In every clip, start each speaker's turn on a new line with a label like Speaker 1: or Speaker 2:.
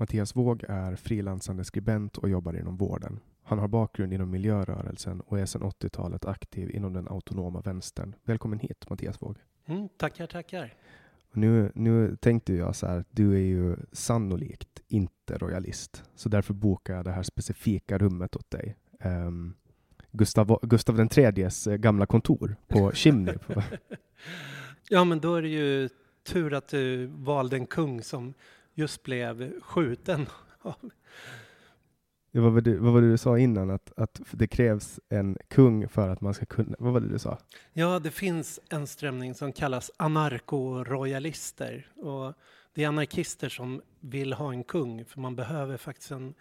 Speaker 1: Mattias Våg är frilansande skribent och jobbar inom vården. Han har bakgrund inom miljörörelsen och är sedan 80-talet aktiv inom den autonoma vänstern. Välkommen hit Mattias Våg.
Speaker 2: Mm, tackar, tackar.
Speaker 1: Nu, nu tänkte jag så här, du är ju sannolikt inte royalist, så därför bokar jag det här specifika rummet åt dig. Um, Gustav, Gustav den tredjes eh, gamla kontor på Chimney.
Speaker 2: ja, men då är det ju tur att du valde en kung som just blev skjuten.
Speaker 1: Ja, vad, var det, vad var det du sa innan? Att, att det krävs en kung för att man ska kunna... Vad var det du sa?
Speaker 2: Ja, det finns en strömning som kallas anarko-royalister. Och det är anarkister som vill ha en kung, för man behöver faktiskt en,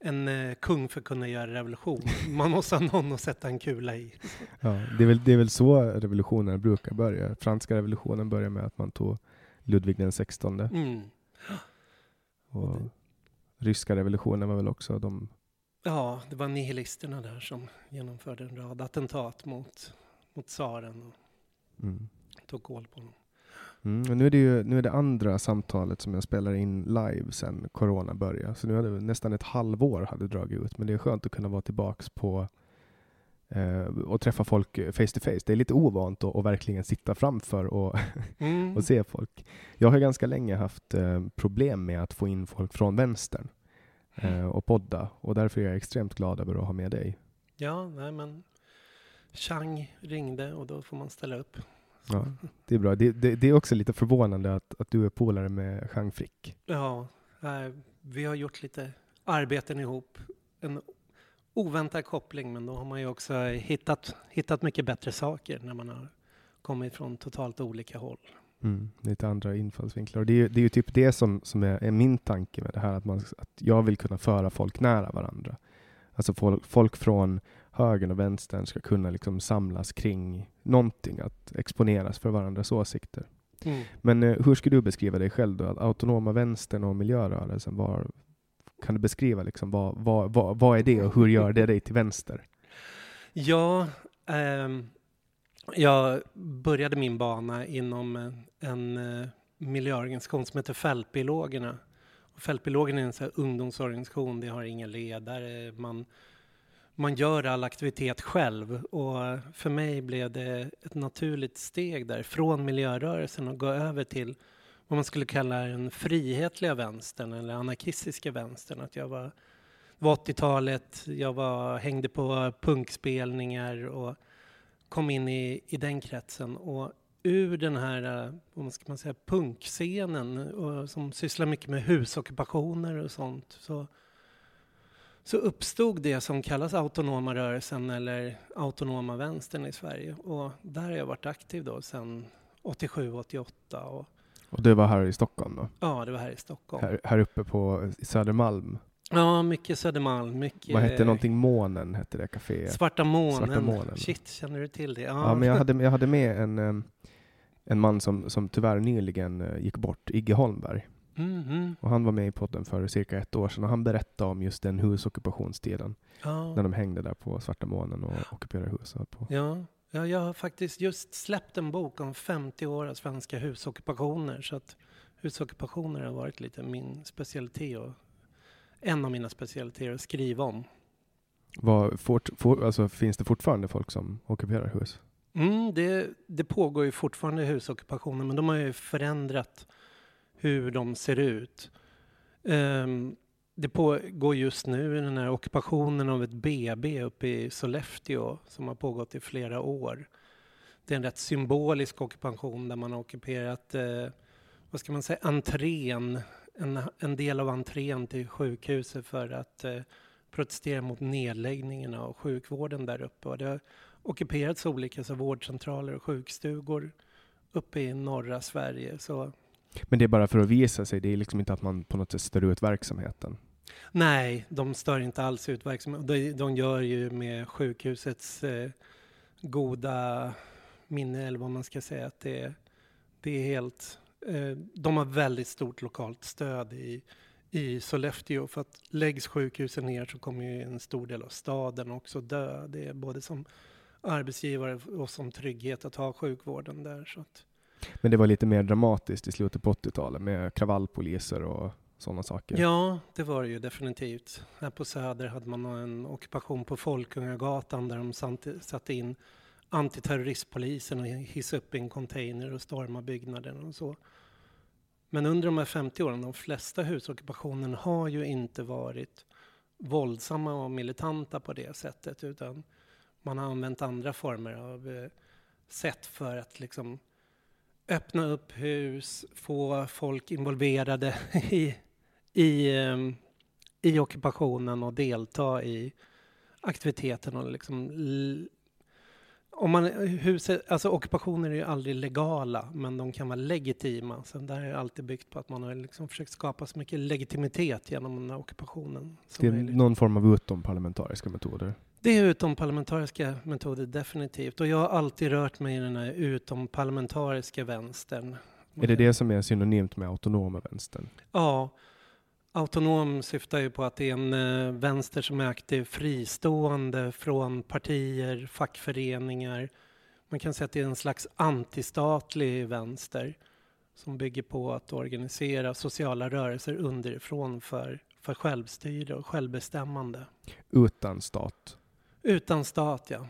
Speaker 2: en eh, kung för att kunna göra revolution. Man måste ha någon att sätta en kula i.
Speaker 1: Ja, det, är väl, det är väl så revolutionen brukar börja. Franska revolutionen börjar med att man tog Ludvig den sextonde. Mm. Och ryska revolutionen var väl också de...
Speaker 2: Ja, det var nihilisterna där som genomförde en rad attentat mot, mot tsaren och mm. tog koll på honom.
Speaker 1: Mm, och nu, är det ju, nu är det andra samtalet som jag spelar in live sen corona började. Så nu hade nästan ett halvår hade dragit ut. Men det är skönt att kunna vara tillbaks på och träffa folk face to face. Det är lite ovant att, verkligen sitta framför och, mm. och se folk. Jag har ganska länge haft eh, problem med att få in folk från vänstern eh, och podda och därför är jag extremt glad över att ha med dig.
Speaker 2: Ja, nej men Chang ringde och då får man ställa upp.
Speaker 1: Ja, det är bra. Det, det, det är också lite förvånande att, att du är polare med Chang Frick.
Speaker 2: Ja, vi har gjort lite arbeten ihop. En oväntad koppling, men då har man ju också hittat, hittat mycket bättre saker när man har kommit från totalt olika håll.
Speaker 1: Mm, lite andra infallsvinklar. Och det, är, det är ju typ det som, som är, är, min tanke med det här, att, man, att jag vill kunna föra folk nära varandra. Alltså folk, folk från högern och vänstern ska kunna liksom samlas kring någonting, att exponeras för varandras åsikter.
Speaker 2: Mm.
Speaker 1: Men eh, hur skulle du beskriva dig själv då? Att Autonoma vänstern och miljörörelsen, var, kan du beskriva liksom vad, vad, vad, vad är det och hur gör det dig till vänster?
Speaker 2: Ja, ehm, jag började min bana inom en, en eh, miljöorganisation som heter Fältbiologerna. Fältbiologerna är en så här ungdomsorganisation, det har ingen ledare, man, man gör all aktivitet själv. Och för mig blev det ett naturligt steg där, från miljörörelsen och gå över till vad man skulle kalla den frihetliga vänstern eller anarkistiska vänstern. Att jag var, det var 80-talet, jag var, hängde på punkspelningar och kom in i, i den kretsen. Och ur den här, eh, vad ska man säga, punkscenen och, som sysslar mycket med husockupationer och sånt så, så uppstod det som kallas autonoma rörelsen eller autonoma vänstern i Sverige. Och där har jag varit aktiv då sedan 87, 88 och
Speaker 1: och det var här i Stockholm då?
Speaker 2: ja, det var här i Stockholm.
Speaker 1: Här, här uppe på Södermalm?
Speaker 2: Ja, mycket Södermalm, mycket
Speaker 1: Vad hette någonting? Månen hette det caféet?
Speaker 2: Svarta månen.
Speaker 1: Svarta månen.
Speaker 2: Shit, känner du till det?
Speaker 1: Ja, men jag hade, jag hade med en, em, en man som, som tyvärr nyligen eh, gick bort, Igge Holmberg.
Speaker 2: Mhm.
Speaker 1: Och han var med i podden för cirka ett år sedan och han berättade om just den husockupationsdelen.
Speaker 2: Ja.
Speaker 1: När de hängde där på Svarta månen och ockuperade hus. På.
Speaker 2: Ja, ja, jag har faktiskt just släppt en bok om 50 år av svenska husockupationer. Så att husockupationer har varit lite min specialitet och en av mina specialiteter att skriva om.
Speaker 1: Vad, fort, for, alltså, finns det fortfarande folk som ockuperar hus?
Speaker 2: Mm, det, det pågår ju fortfarande husockupationer, men de har ju förändrat hur de ser ut. Ehm, det pågår just nu den här ockupationen av ett BB uppe i Sollefteå som har pågått i flera år. Det är en rätt symbolisk ockupation där man har ockuperat, eh, vad ska man säga, entrén, en, en del av entrén till sjukhuset för att eh, protestera mot nedläggningen av sjukvården där uppe. Och det har ockuperats olika så vårdcentraler och sjukstugor uppe i norra Sverige. Så
Speaker 1: men det är bara för att visa sig, det är liksom inte att man på något sätt stör ut verksamheten.
Speaker 2: Nej, de stör inte alls ut verksamheten. De, de gör ju med sjukhusets eh, goda minne, eller vad man ska säga, att det, det är helt... Eh, de har väldigt stort lokalt stöd i, i Sollefteå, för att läggs sjukhusen ner så kommer ju en stor del av staden också dö. Det är både som arbetsgivare och som trygghet att ha sjukvården där. Så att,
Speaker 1: men det var lite mer dramatiskt i slutet på 80-talet med kravallpoliser och sådana saker.
Speaker 2: Ja, det var det ju definitivt. Här på Söder hade man en ockupation på Folkungagatan där de satte- in antiterroristpolisen och hissade upp i en container och stormade byggnaden och så. Men under de här 50 åren, de flesta husockupationen har ju inte varit våldsamma och militanta på det sättet utan man har använt andra former av eh, sätt för att liksom öppna upp hus, få folk involverade i, i, ehm, i ockupationen och delta i aktiviteten. Och liksom, om man, huset, alltså ockupationer är ju aldrig legala, men de kan vara legitima. Så där är det alltid byggt på att man har liksom försökt skapa så mycket legitimitet genom den här ockupationen
Speaker 1: Det är
Speaker 2: möjligt.
Speaker 1: någon form av utomparlamentariska metoder.
Speaker 2: Det är utomparlamentariska metoder definitivt. Och jag har alltid rört mig i den här utomparlamentariska vänstern.
Speaker 1: Är det det som är synonymt med autonoma vänstern?
Speaker 2: Ja. Autonom syftar ju på att det är en eh, vänster som är aktiv fristående från partier, fackföreningar. Man kan säga att det är en slags antistatlig vänster som bygger på att organisera sociala rörelser underifrån för, för självstyre och självbestämmande.
Speaker 1: Utan stat.
Speaker 2: Utan stat, ja.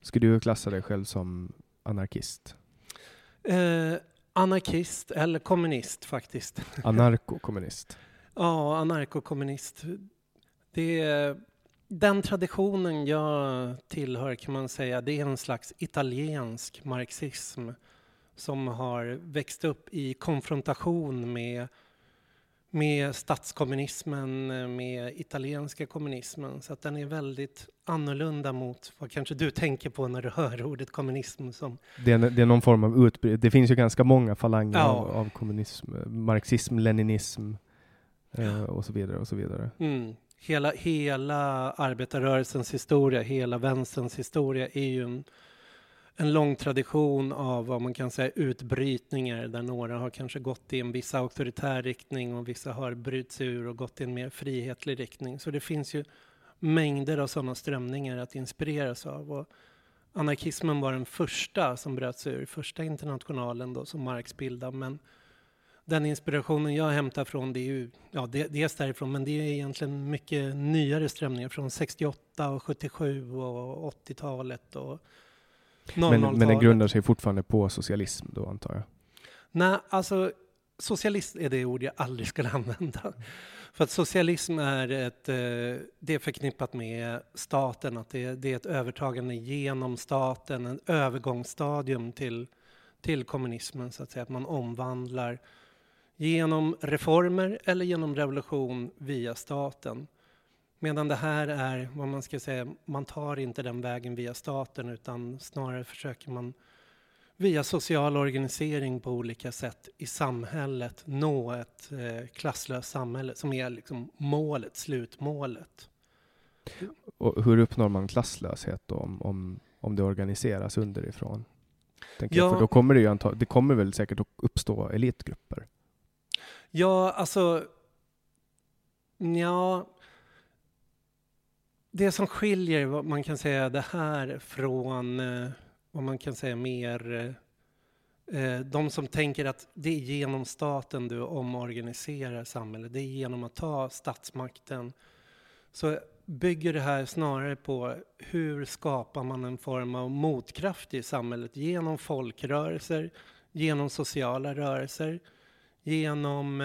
Speaker 1: Skulle du klassa dig själv som anarkist?
Speaker 2: Eh, anarkist eller kommunist faktiskt.
Speaker 1: Anarkokommunist?
Speaker 2: Ja, anarkokommunist. Det är, den traditionen jag tillhör kan man säga, det är en slags italiensk marxism som har växt upp i konfrontation med, med statskommunismen, med italienska kommunismen. Så att den är väldigt annorlunda mot vad kanske du tänker på när du hör ordet kommunism som
Speaker 1: Det är, det är någon form av utbred... Det finns ju ganska många falanger
Speaker 2: Ja.
Speaker 1: av, av kommunism. Marxism, leninism eh, och så vidare och så vidare.
Speaker 2: Mm. Hela, hela arbetarrörelsens historia, hela vänsterns historia är ju en, en lång tradition av vad man kan säga utbrytningar där några har kanske gått i en viss auktoritär riktning och vissa har brytts ur och gått i en mer frihetlig riktning. Så det finns ju mängder av sådana strömningar att inspireras av. Och anarkismen var den första som bröts ur, första internationalen då som Marx bildade. Men den inspirationen jag hämtar från det är ju, ja det, dels därifrån, men det är egentligen mycket nyare strömningar från 68 och 77 och 80-talet och 00-talet.
Speaker 1: Men, men den grundar sig fortfarande på socialism då antar jag?
Speaker 2: Nej, alltså socialist är det ord jag aldrig skulle använda. För att socialism är, ett, eh, det är förknippat med staten, att det, det är ett övertagande genom staten, en övergångsstadium till, till kommunismen, så att säga. Att man omvandlar genom reformer eller genom revolution via staten. Medan det här är vad man ska säga, man tar inte den vägen via staten utan snarare försöker man via social organisering på olika sätt i samhället nå ett eh, klasslöst samhälle som är liksom målet, slutmålet.
Speaker 1: Och hur uppnår man klasslöshet då om, om, om det organiseras underifrån? Tänker jag,
Speaker 2: Ja.
Speaker 1: för då kommer det ju anta, det kommer väl säkert att uppstå elitgrupper?
Speaker 2: Ja, alltså... Ja, det som skiljer, vad man kan säga, det här från eh, vad man kan säga mer eh, eh, de som tänker att det är genom staten du omorganiserar samhället, det är genom att ta statsmakten. Så bygger det här snarare på hur skapar man en form av motkraft i samhället genom folkrörelser, genom sociala rörelser, genom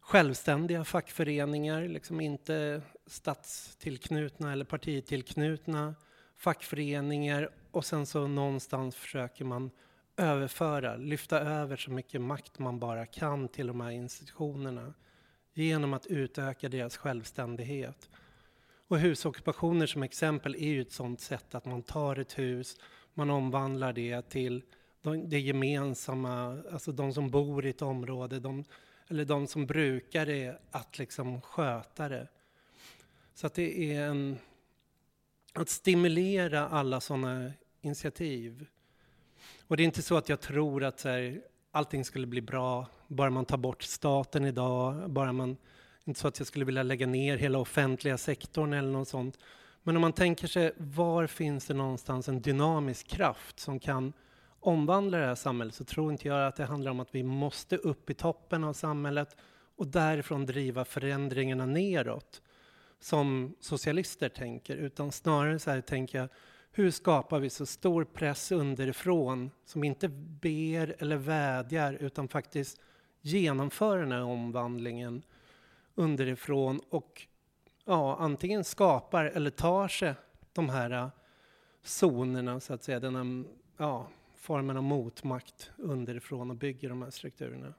Speaker 2: självständiga fackföreningar, liksom inte statstillknutna eller partitillknutna fackföreningar och sen så någonstans försöker man överföra, lyfta över så mycket makt man bara kan till de här institutionerna genom att utöka deras självständighet. Och husockupationer som exempel är ju ett sådant sätt att man tar ett hus, man omvandlar det till de- det gemensamma, alltså de som bor i ett område, de, eller de som brukar det, att liksom sköta det. Så att det är en, att stimulera alla sådana initiativ. Och det är inte så att jag tror att så här, allting skulle bli bra bara man tar bort staten idag, bara man, inte så att jag skulle vilja lägga ner hela offentliga sektorn eller något sånt. Men om man tänker sig, var finns det någonstans en dynamisk kraft som kan omvandla det här samhället så tror inte jag att det handlar om att vi måste upp i toppen av samhället och därifrån driva förändringarna neråt som socialister tänker, utan snarare så här tänker jag, hur skapar vi så stor press underifrån som inte ber eller vädjar utan faktiskt genomför den här omvandlingen underifrån och ja, antingen skapar eller tar sig de här zonerna, så att säga, den här ja, formen av motmakt underifrån och bygger de här strukturerna.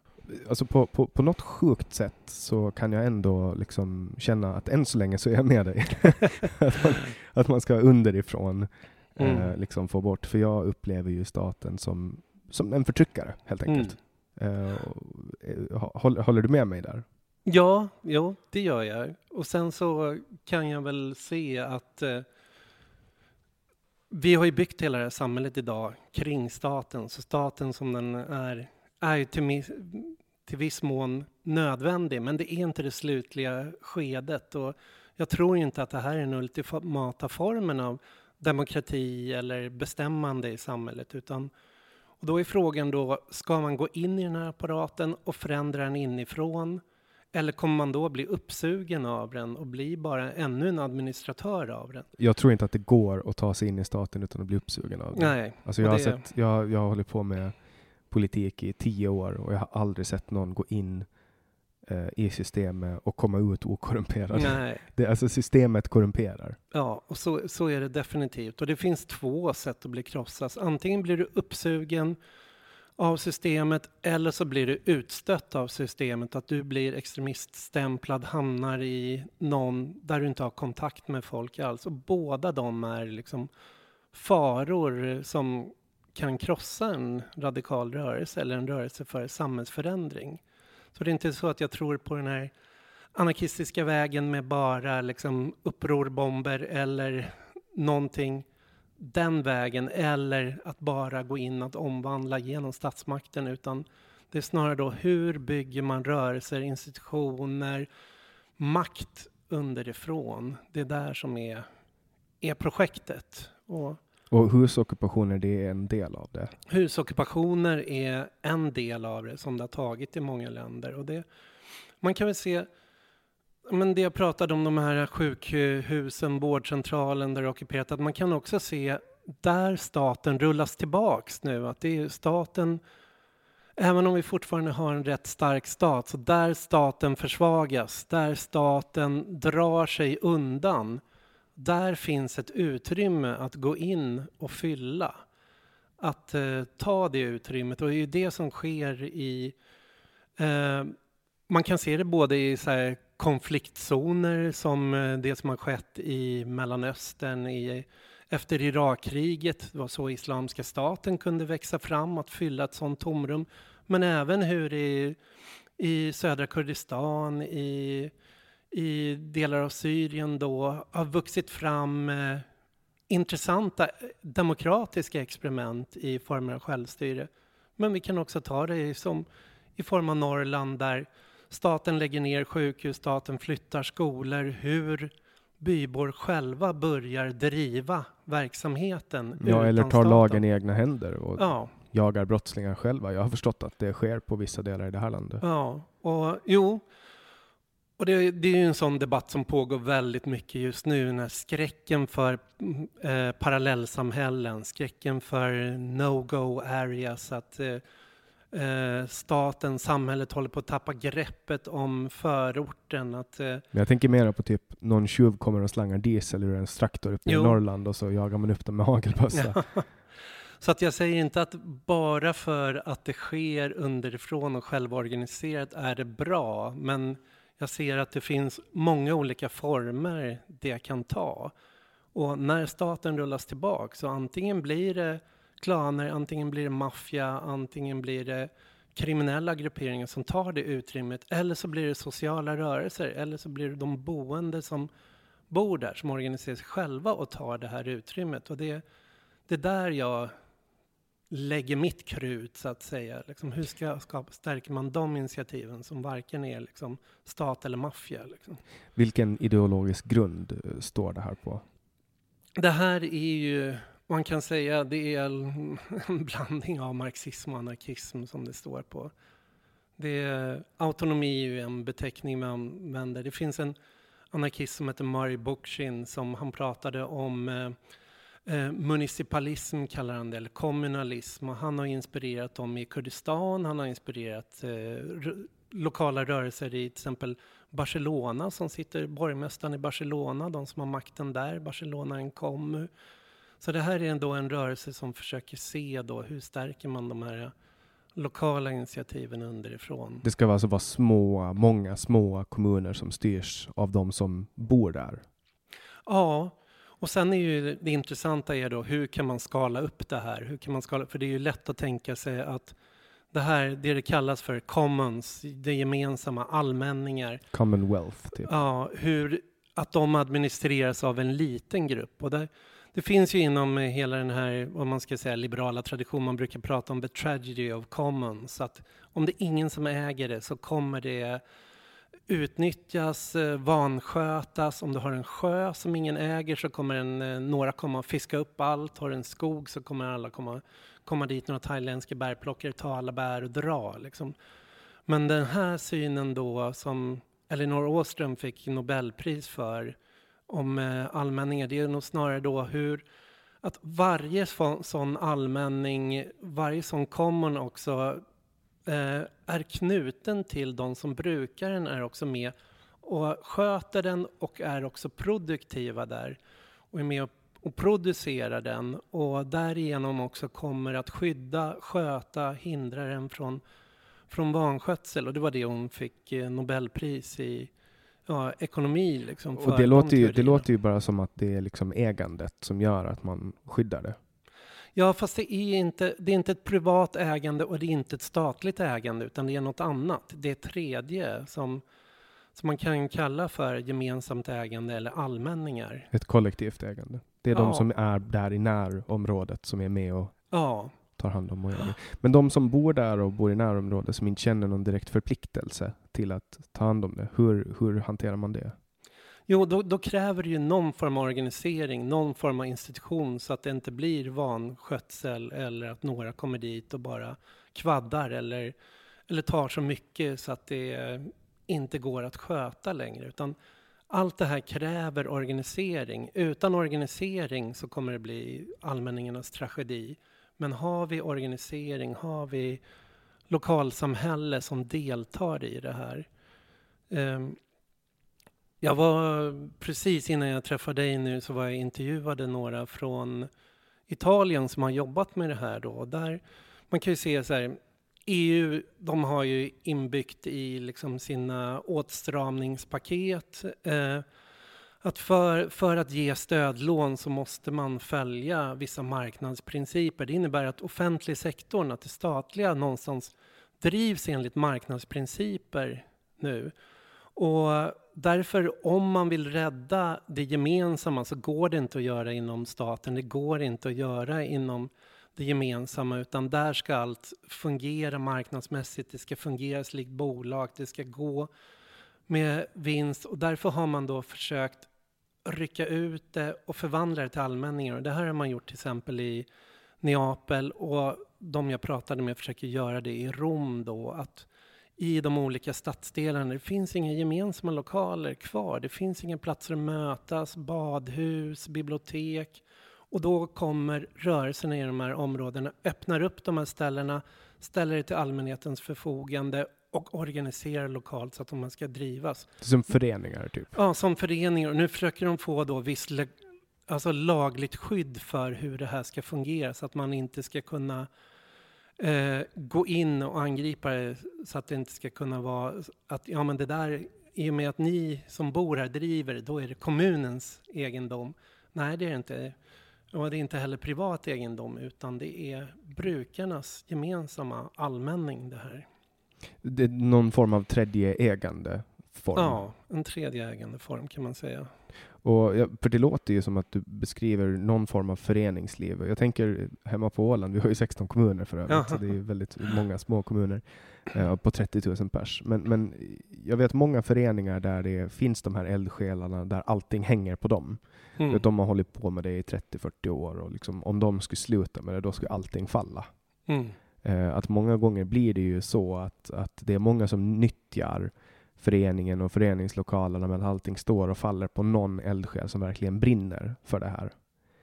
Speaker 1: Alltså på, på, på något sjukt sätt så kan jag ändå liksom känna att än så länge så är jag med dig. att, man, att man ska underifrån eh,
Speaker 2: Mm.
Speaker 1: liksom få bort, för jag upplever ju staten som, som en förtryckare helt enkelt.
Speaker 2: Mm.
Speaker 1: Eh, och, eh, håller, håller du med mig där?
Speaker 2: Ja, jo, det gör jag. Och sen så kan jag väl se att eh, vi har ju byggt hela det här samhället idag kring staten. Så staten som den är, är ju till, till viss mån nödvändig, men det är inte det slutliga skedet. Och jag tror inte att det här är den ultimata formen av demokrati eller bestämmande i samhället, utan och då är frågan då, ska man gå in i den här apparaten och förändra den inifrån? Eller kommer man då bli uppsugen av den och bli bara ännu en administratör av den?
Speaker 1: Jag tror inte att det går att ta sig in i staten utan att bli uppsugen av det.
Speaker 2: Nej.
Speaker 1: Alltså jag, har
Speaker 2: det-
Speaker 1: sett, jag, jag har hållit på med politik i tio år och jag har aldrig sett någon gå in eh, i systemet och komma ut okorrumperad.
Speaker 2: Nej.
Speaker 1: Det, alltså systemet korrumperar.
Speaker 2: Ja, och så, så är det definitivt. Och det finns två sätt att bli krossad. Antingen blir du uppsugen av systemet eller så blir du utstött av systemet. Att du blir extremiststämplad, hamnar i någon där du inte har kontakt med folk alls. Och båda de är liksom faror som kan krossa en radikal rörelse eller en rörelse för samhällsförändring. Så det är inte så att jag tror på den här anarkistiska vägen med bara liksom upprorbomber eller någonting. den vägen eller att bara gå in och omvandla genom statsmakten utan det är snarare då hur bygger man rörelser, institutioner, makt underifrån. Det är där som är, är projektet. Och
Speaker 1: och husockupationer, det är en del av det.
Speaker 2: husockupationer är en del av det som det har tagit i många länder. Och det, man kan väl se, men det jag pratade om, de här sjukhusen, vårdcentralen där det är ockuperat, att man kan också se där staten rullas tillbaks nu, att det är staten, även om vi fortfarande har en rätt stark stat, så där staten försvagas, där staten drar sig undan, där finns ett utrymme att gå in och fylla. Att eh, ta det utrymmet och det är ju det som sker i eh, man kan se det både i så här, konfliktzoner som eh, det som har skett i Mellanöstern i, efter Irakkriget. Det var så Islamiska staten kunde växa fram, att fylla ett sådant tomrum. Men även hur i, i södra Kurdistan, i, i delar av Syrien då har vuxit fram eh, intressanta eh, demokratiska experiment i former av självstyre. Men vi kan också ta det som i form av Norrland där staten lägger ner sjukhus, staten flyttar skolor, hur bybor själva börjar driva verksamheten
Speaker 1: Ja, eller tar
Speaker 2: staten.
Speaker 1: lagen i egna händer och
Speaker 2: Ja,
Speaker 1: jagar brottslingar själva. Jag har förstått att det sker på vissa delar i det här landet.
Speaker 2: ja, och jo. Och det, det är ju en sån debatt som pågår väldigt mycket just nu, den här skräcken för eh, parallellsamhällen, skräcken för no-go areas, att eh, eh, staten, samhället håller på att tappa greppet om förorten, att eh,
Speaker 1: Men jag tänker mer på typ någon tjuv kommer och slangar diesel ur en traktor uppe i. Norrland och så jagar man upp dem med hagelbössa.
Speaker 2: Ja. Så att jag säger inte att bara för att det sker underifrån och självorganiserat är det bra, men jag ser att det finns många olika former det kan ta. Och när staten rullas tillbaka så antingen blir det klaner, antingen blir det maffia, antingen blir det kriminella grupperingar som tar det utrymmet, eller så blir det sociala rörelser, eller så blir det de boende som bor där, som organiserar sig själva och tar det här utrymmet. Och det, det är där jag lägger mitt krut, så att säga. Liksom, hur ska skapa, stärker man de initiativen som varken är liksom, stat eller maffia? Liksom?
Speaker 1: Vilken ideologisk grund eh, står det här på?
Speaker 2: Det här är ju, man kan säga, det är en blandning av marxism och anarkism som det står på. Det är, autonomi är ju en beteckning man använder. Det finns en anarkist som heter Murray Bookchin som han pratade om eh, eh, municipalism kallar han det, eller kommunalism. Och han har inspirerat dem i Kurdistan, han har inspirerat eh, lokala rörelser i till exempel Barcelona som sitter, borgmästaren i Barcelona, de som har makten där, Barcelona en kommu. Så det här är ändå en rörelse som försöker se då hur stärker man de här lokala initiativen underifrån.
Speaker 1: Det ska alltså vara små, många små kommuner som styrs av de som bor där.
Speaker 2: Ja, och sen är ju det intressanta är då hur kan man skala upp det här? Hur kan man skala, för det är ju lätt att tänka sig att det här, det det kallas för commons, det gemensamma, allmänningar,
Speaker 1: Commonwealth, typ.
Speaker 2: ja, hur, att de administreras av en liten grupp. Och det, det finns ju inom hela den här, vad man ska säga, liberala traditionen, man brukar prata om the tragedy of commons, att om det är ingen som äger det så kommer det utnyttjas, eh, vanskötas. Om du har en sjö som ingen äger så kommer en, eh, några komma och fiska upp allt. Har du en skog så kommer alla komma, komma dit, några thailändska bärplockare, ta alla bär och dra. Liksom. Men den här synen då som Elinor Åström fick Nobelpris för om eh, allmänningar, det är nog snarare då hur att varje sån- allmänning, varje sån common också är knuten till de som brukar den, är också med och sköter den och är också produktiva där och är med och, producerar den och därigenom också kommer att skydda, sköta, hindra den från, från vanskötsel. Och det var det hon fick eh, Nobelpris i ja, ekonomi. Liksom,
Speaker 1: Och det
Speaker 2: de
Speaker 1: låter, ju, det låter ju bara som att det är liksom ägandet som gör att man skyddar det.
Speaker 2: Ja, fast det är, inte, det är inte ett privat ägande och det är inte ett statligt ägande, utan det är något annat. Det är tredje som, som man kan kalla för gemensamt ägande eller allmänningar.
Speaker 1: Ett kollektivt ägande. Det är de
Speaker 2: Ja.
Speaker 1: som är där i närområdet som är med och
Speaker 2: Ja,
Speaker 1: tar hand om och gör det. Men de som bor där och bor i närområdet som inte känner någon direkt förpliktelse till att ta hand om det, hur, hur hanterar man det?
Speaker 2: Jo, då, då kräver det ju någon form av organisering, någon form av institution så att det inte blir vanskötsel eller att några kommer dit och bara kvaddar eller, eller tar så mycket så att det inte går att sköta längre. Utan allt det här kräver organisering. Utan organisering så kommer det bli allmänningarnas tragedi. Men har vi organisering, har vi lokalsamhälle som deltar i det här. Ehm, jag var precis innan jag träffade dig nu så var jag intervjuade några från Italien som har jobbat med det här då. Där man kan ju se så här, EU, de har ju inbyggt i liksom sina åtstramningspaket eh, att för, för att ge stödlån så måste man följa vissa marknadsprinciper. Det innebär att offentlig sektorn, att det statliga någonstans drivs enligt marknadsprinciper nu. Och därför, om man vill rädda det gemensamma så går det inte att göra inom staten. Det går inte att göra inom det gemensamma, utan där ska allt fungera marknadsmässigt. Det ska fungera likt bolag. Det ska gå med vinst och därför har man då försökt rycka ut det och förvandla det till allmänningar. Och det här har man gjort till exempel i Neapel och de jag pratade med försöker göra det i Rom då. Att i de olika stadsdelarna, det finns inga gemensamma lokaler kvar. Det finns inga platser att mötas, badhus, bibliotek. Och då kommer rörelserna i de här områdena, öppnar upp de här ställena, ställer det till allmänhetens förfogande och organiserar lokalt så att de här ska drivas.
Speaker 1: Som föreningar, typ.
Speaker 2: Ja, som föreningar. Och nu försöker de få då viss alltså lagligt skydd för hur det här ska fungera så att man inte ska kunna eh, gå in och angripa det så att det inte ska kunna vara att ja, men det där i och med att ni som bor här driver då är det kommunens egendom. Nej, det är det inte. Och det är inte heller privat egendom utan det är brukarnas gemensamma allmänning det här.
Speaker 1: Det är någon form av tredje ägande form.
Speaker 2: Ja, en tredje ägandeform kan man säga.
Speaker 1: Och, ja, för det låter ju som att du beskriver någon form av föreningsliv. Jag tänker hemma på Åland, vi har ju 16 kommuner för övrigt,
Speaker 2: Jaha.
Speaker 1: så det är väldigt många små kommuner eh, på 30 000 pers. Men, men jag vet många föreningar där det finns de här eldsjälarna, där allting hänger på dem.
Speaker 2: Mm.
Speaker 1: De har hållit på med det i 30-40 år och liksom, om de skulle sluta med det, då skulle allting falla.
Speaker 2: Mm.
Speaker 1: Eh, att många gånger blir det ju så att, att det är många som nyttjar föreningen och föreningslokalerna, men allting står och faller på någon eldsjäl som verkligen brinner för det här.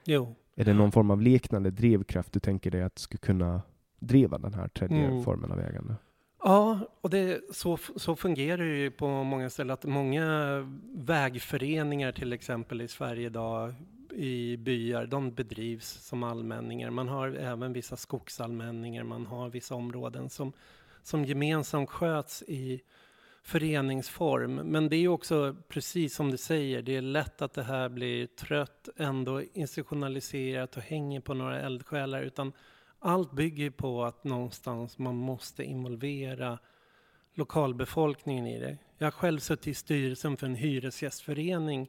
Speaker 2: Jo.
Speaker 1: Är det någon form av liknande drivkraft du tänker dig att skulle kunna driva den här tredje
Speaker 2: Mm.
Speaker 1: formen av ägande?
Speaker 2: Ja, och det, så, så fungerar det ju på många ställen. Att många vägföreningar till exempel i Sverige idag i byar, de bedrivs som allmänningar. Man har även vissa skogsallmänningar, man har vissa områden som, som gemensamt sköts i föreningsform. Men det är också precis som du säger, det är lätt att det här blir trött, ändå institutionaliserat och hänger på några eldsjälar. Utan allt bygger på att någonstans man måste involvera lokalbefolkningen i det. Jag har själv suttit i styrelsen för en hyresgästförening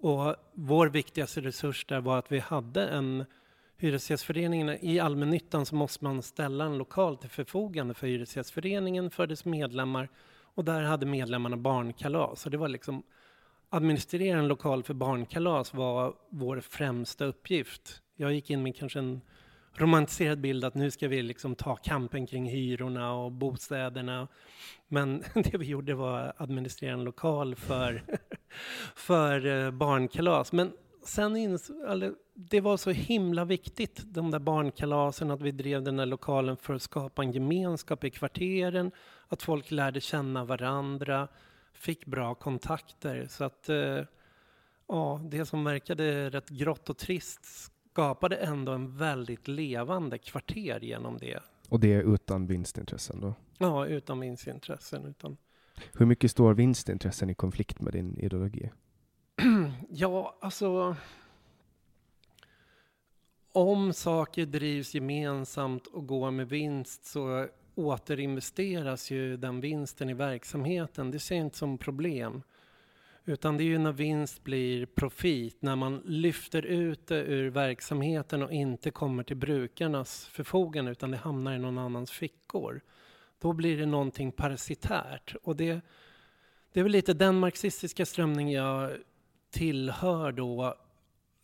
Speaker 2: och vår viktigaste resurs där var att vi hade en Hyresgästföreningen, i allmännyttan så måste man ställa en lokal till förfogande för Hyresgästföreningen, för dess medlemmar och där hade medlemmarna barnkalas. Och det var liksom administrera en lokal för barnkalas var vår främsta uppgift. Jag gick in med kanske en romantiserad bild att nu ska vi liksom ta kampen kring hyrorna och bostäderna. Men det vi gjorde var att administrera en lokal för, för eh, barnkalas. Men sen ins, det var så himla viktigt, de där barnkalasen, att vi drev den där lokalen för att skapa en gemenskap i kvarteren, att folk lärde känna varandra, fick bra kontakter. Så att eh, ja, det som verkade rätt grått och trist skapade ändå en väldigt levande kvarter genom det.
Speaker 1: Och det är utan vinstintressen då?
Speaker 2: Ja, utan vinstintressen. Utan...
Speaker 1: Hur mycket står vinstintressen i konflikt med din ideologi?
Speaker 2: Ja, alltså... Om saker drivs gemensamt och går med vinst så återinvesteras ju den vinsten i verksamheten. Det ser jag inte som problem. Utan det är ju när vinst blir profit, när man lyfter ut det ur verksamheten och inte kommer till brukarnas förfogande utan det hamnar i någon annans fickor. Då blir det någonting parasitärt. Och det, det är väl lite den marxistiska strömning jag tillhör då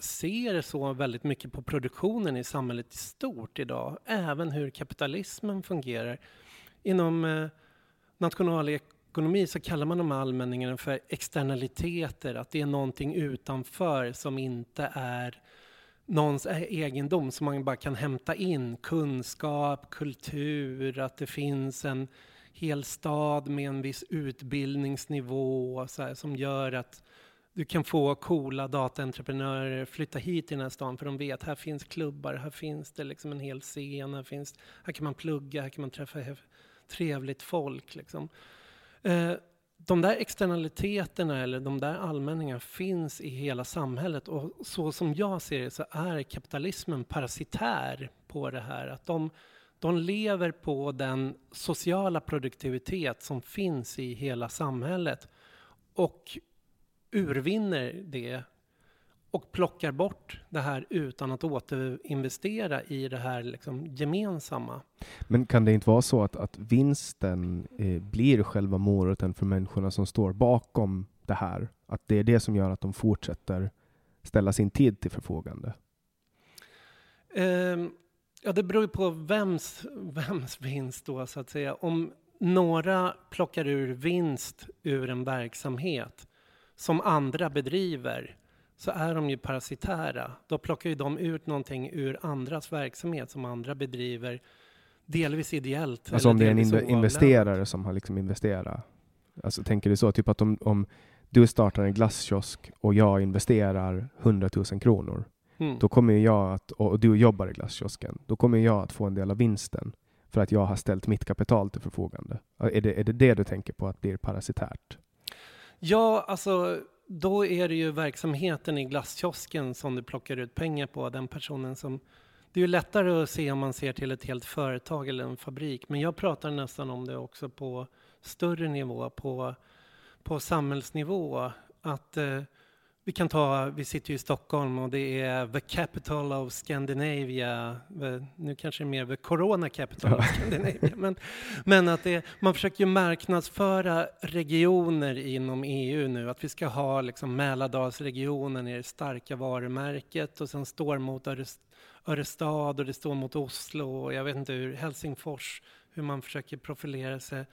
Speaker 2: ser så väldigt mycket på produktionen i samhället i stort idag. Även hur kapitalismen fungerar. Inom eh, nationalekonomi så kallar man de här allmänningarna för externaliteter. Att det är någonting utanför som inte är någons e-, egendom som man bara kan hämta in. Kunskap, kultur, att det finns en hel stad med en viss utbildningsnivå så här, som gör att du kan få coola dataentreprenörer flytta hit till den här stan för de vet här finns klubbar, här finns det liksom en hel scen, här, finns, här kan man plugga, här kan man träffa trevligt folk. Liksom. Eh, de där externaliteterna eller de där allmänningarna finns i hela samhället och så som jag ser det så är kapitalismen parasitär på det här. Att de, de lever på den sociala produktivitet som finns i hela samhället och urvinner det och plockar bort det här utan att återinvestera i det här liksom gemensamma.
Speaker 1: Men kan det inte vara så att, att vinsten eh, blir själva moroten för människorna som står bakom det här? Att det är det som gör att de fortsätter ställa sin tid till förfogande?
Speaker 2: Eh, ja, det beror ju på vems, vems vinst då, så att säga. Om några plockar ur vinst ur en verksamhet som andra bedriver så är de ju parasitära. Då plockar ju de ut någonting ur andras verksamhet som andra bedriver delvis ideellt.
Speaker 1: Alltså om det är en inv investerare som har liksom investerat. Alltså tänker du så, typ att om, om du startar en glasskiosk och jag investerar 100 000 kronor, mm. då kommer jag att, och du jobbar i glasskiosken, då kommer jag att få en del av vinsten för att jag har ställt mitt kapital till förfogande. Är det är det, det du tänker på att blir parasitärt?
Speaker 2: Ja, alltså då är det ju verksamheten i glasskiosken som du plockar ut pengar på. Den personen som... Det är ju lättare att se om man ser till ett helt företag eller en fabrik. Men jag pratar nästan om det också på större nivå, på, på samhällsnivå. Att eh, vi kan ta, vi sitter ju i Stockholm och det är the capital of Scandinavia. Nu kanske det är mer the corona capital of Scandinavia. Men, men att det, man försöker ju marknadsföra regioner inom EU nu. Att vi ska ha liksom Mälardalsregionen i det starka varumärket och sen står mot Örestad och det står mot Oslo och jag vet inte hur, Helsingfors, hur man försöker profilera sig.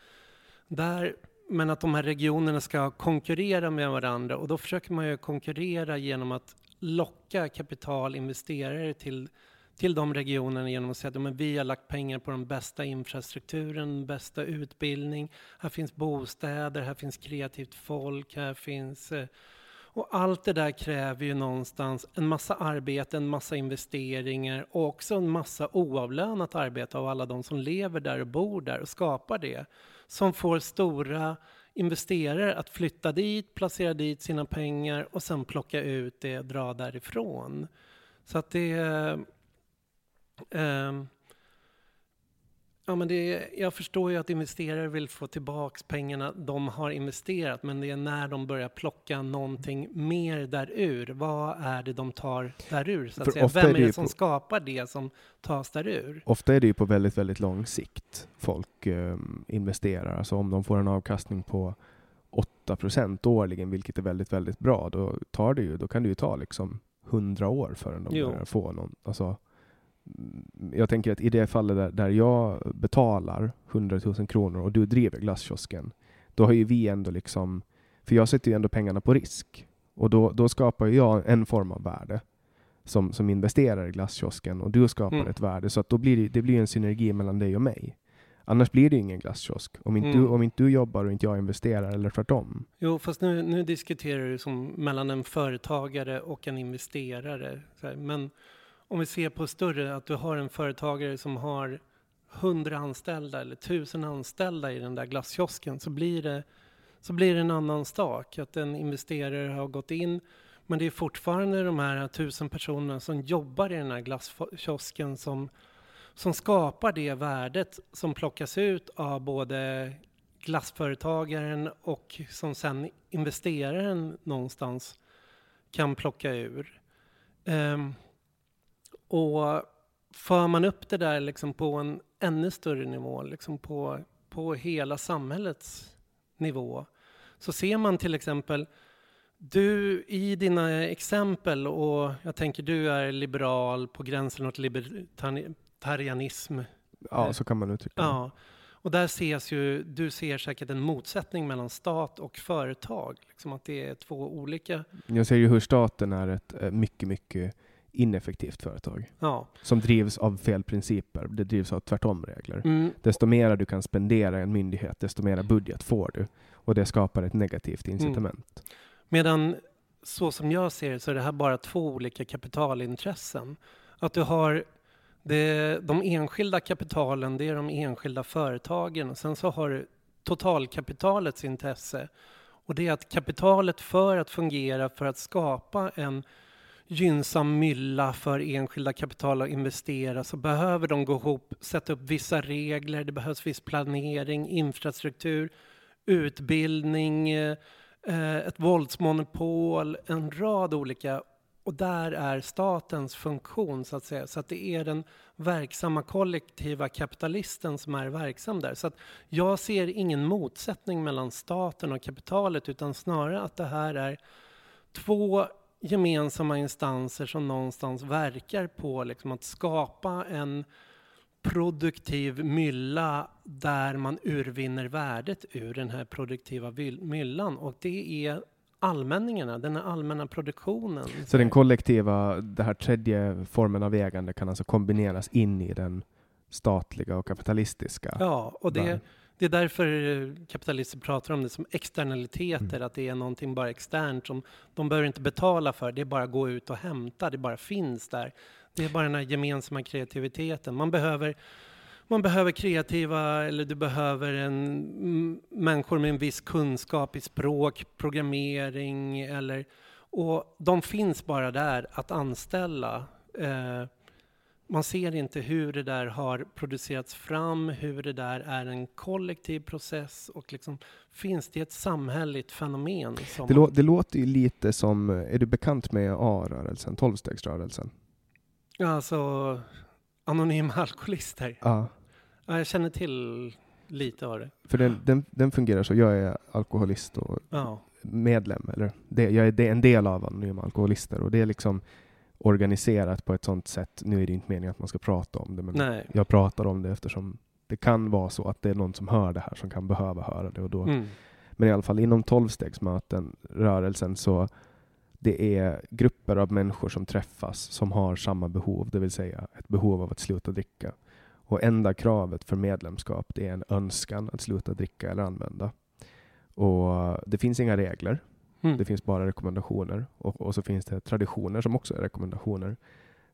Speaker 2: Där men att de här regionerna ska konkurrera med varandra. Och då försöker man ju konkurrera genom att locka kapitalinvesterare till, till de regionerna genom att säga att vi har lagt pengar på den bästa infrastrukturen, bästa utbildning, här finns bostäder, här finns kreativt folk, här finns eh, och allt det där kräver ju någonstans en massa arbete, en massa investeringar och också en massa oavlönat arbete av alla de som lever där och bor där och skapar det som får stora investerare att flytta dit, placera dit sina pengar och sen plocka ut det och dra därifrån. Så att det... Eh, ehm, Ja, men det jag förstår ju att investerare vill få tillbaka pengarna de har investerat, men det är när de börjar plocka någonting mer därur. Vad är det de tar därur? Så att säga? Vem är det, det som på, skapar det som tas därur?
Speaker 1: Ofta är det ju på väldigt, väldigt lång sikt folk eh, investerar. Alltså om de får en avkastning på 8 procent årligen, vilket är väldigt, väldigt bra, då tar det ju, då kan det ju ta liksom 100 år förrän de börjar få någon. Alltså, jag tänker att i det fallet där, där jag betalar 100 000 kronor och du driver glasskiosken, då har ju vi ändå liksom, för jag sätter ju ändå pengarna på risk. Och då, då skapar jag en form av värde som, som investerar i glasskiosken och du skapar mm. ett värde. Så att då blir det, det blir en synergi mellan dig och mig. Annars blir det ingen glasskiosk. Om inte, mm. du, om inte du jobbar och inte jag investerar, eller tvärtom.
Speaker 2: Jo, fast nu, nu diskuterar du som mellan en företagare och en investerare. Men om vi ser på större, att du har en företagare som har hundra anställda eller tusen anställda i den där glasskiosken så blir det, så blir det en annan sak. Att en investerare har gått in men det är fortfarande de här tusen personerna som jobbar i den här glasskiosken som, som skapar det värdet som plockas ut av både glassföretagaren och som sen investeraren någonstans kan plocka ur. Um, och för man upp det där liksom på en ännu större nivå, liksom på, på hela samhällets nivå, så ser man till exempel du i dina exempel, och jag tänker du är liberal på gränsen åt libertarianism.
Speaker 1: Ja, så kan man uttrycka det.
Speaker 2: Ja. Och där ses ju, du ser säkert en motsättning mellan stat och företag. Liksom att det är två olika...
Speaker 1: Jag ser ju hur staten är ett eh, mycket, mycket ineffektivt företag.
Speaker 2: Ja.
Speaker 1: Som drivs av fel principer. Det drivs av tvärtom-regler.
Speaker 2: Mm.
Speaker 1: Desto mer du kan spendera i en myndighet, desto mera budget får du. Och det skapar ett negativt incitament.
Speaker 2: Medan så som jag ser det så är det här bara två olika kapitalintressen. Att du har det, de enskilda kapitalen, det är de enskilda företagen. Och sen så har du totalkapitalets intresse. Och det är att kapitalet för att fungera, för att skapa en gynnsam mylla för enskilda kapital att investera så behöver de gå ihop, sätta upp vissa regler, det behövs viss planering, infrastruktur, utbildning, eh, ett våldsmonopol, en rad olika och där är statens funktion så att säga. Så att det är den verksamma kollektiva kapitalisten som är verksam där. Så att jag ser ingen motsättning mellan staten och kapitalet utan snarare att det här är två gemensamma instanser som någonstans verkar på liksom att skapa en produktiv mylla där man urvinner värdet ur den här produktiva myllan. Och det är allmänningarna, den här allmänna produktionen.
Speaker 1: Så den kollektiva, den här tredje formen av ägande kan alltså kombineras in i den statliga och kapitalistiska?
Speaker 2: Ja, och det, det är därför kapitalister pratar om det som externaliteter, mm. att det är någonting bara externt som de behöver inte betala för, det är bara att gå ut och hämta, det bara finns där. Det är bara den här gemensamma kreativiteten. Man behöver man behöver kreativa eller du behöver en, människor med en viss kunskap i språk, programmering eller och de finns bara där att anställa. Eh, man ser inte hur det där har producerats fram, hur det där är en kollektiv process och liksom finns det ett samhälleligt fenomen?
Speaker 1: det, lå det låter ju lite som, är du bekant med A-rörelsen, tolvstegsrörelsen?
Speaker 2: Ja, alltså anonyma alkoholister.
Speaker 1: Ja.
Speaker 2: Ja, jag känner till lite av det.
Speaker 1: För den, den, den fungerar så, jag är alkoholist och
Speaker 2: ja.
Speaker 1: medlem, eller det, jag är en del av Anonyma Alkoholister och det är liksom organiserat på ett sånt sätt, nu är det inte meningen att man ska prata om det, men
Speaker 2: Nej.
Speaker 1: jag pratar om det eftersom det kan vara så att det är någon som hör det här som kan behöva höra det. Och då,
Speaker 2: mm.
Speaker 1: Men i alla fall inom tolvstegsmöten, rörelsen, så det är grupper av människor som träffas som har samma behov, det vill säga ett behov av att sluta dricka. Och enda kravet för medlemskap är en önskan att sluta dricka eller använda. Och Det finns inga regler. Mm. Det finns bara rekommendationer. Och, och, så finns det traditioner som också är rekommendationer.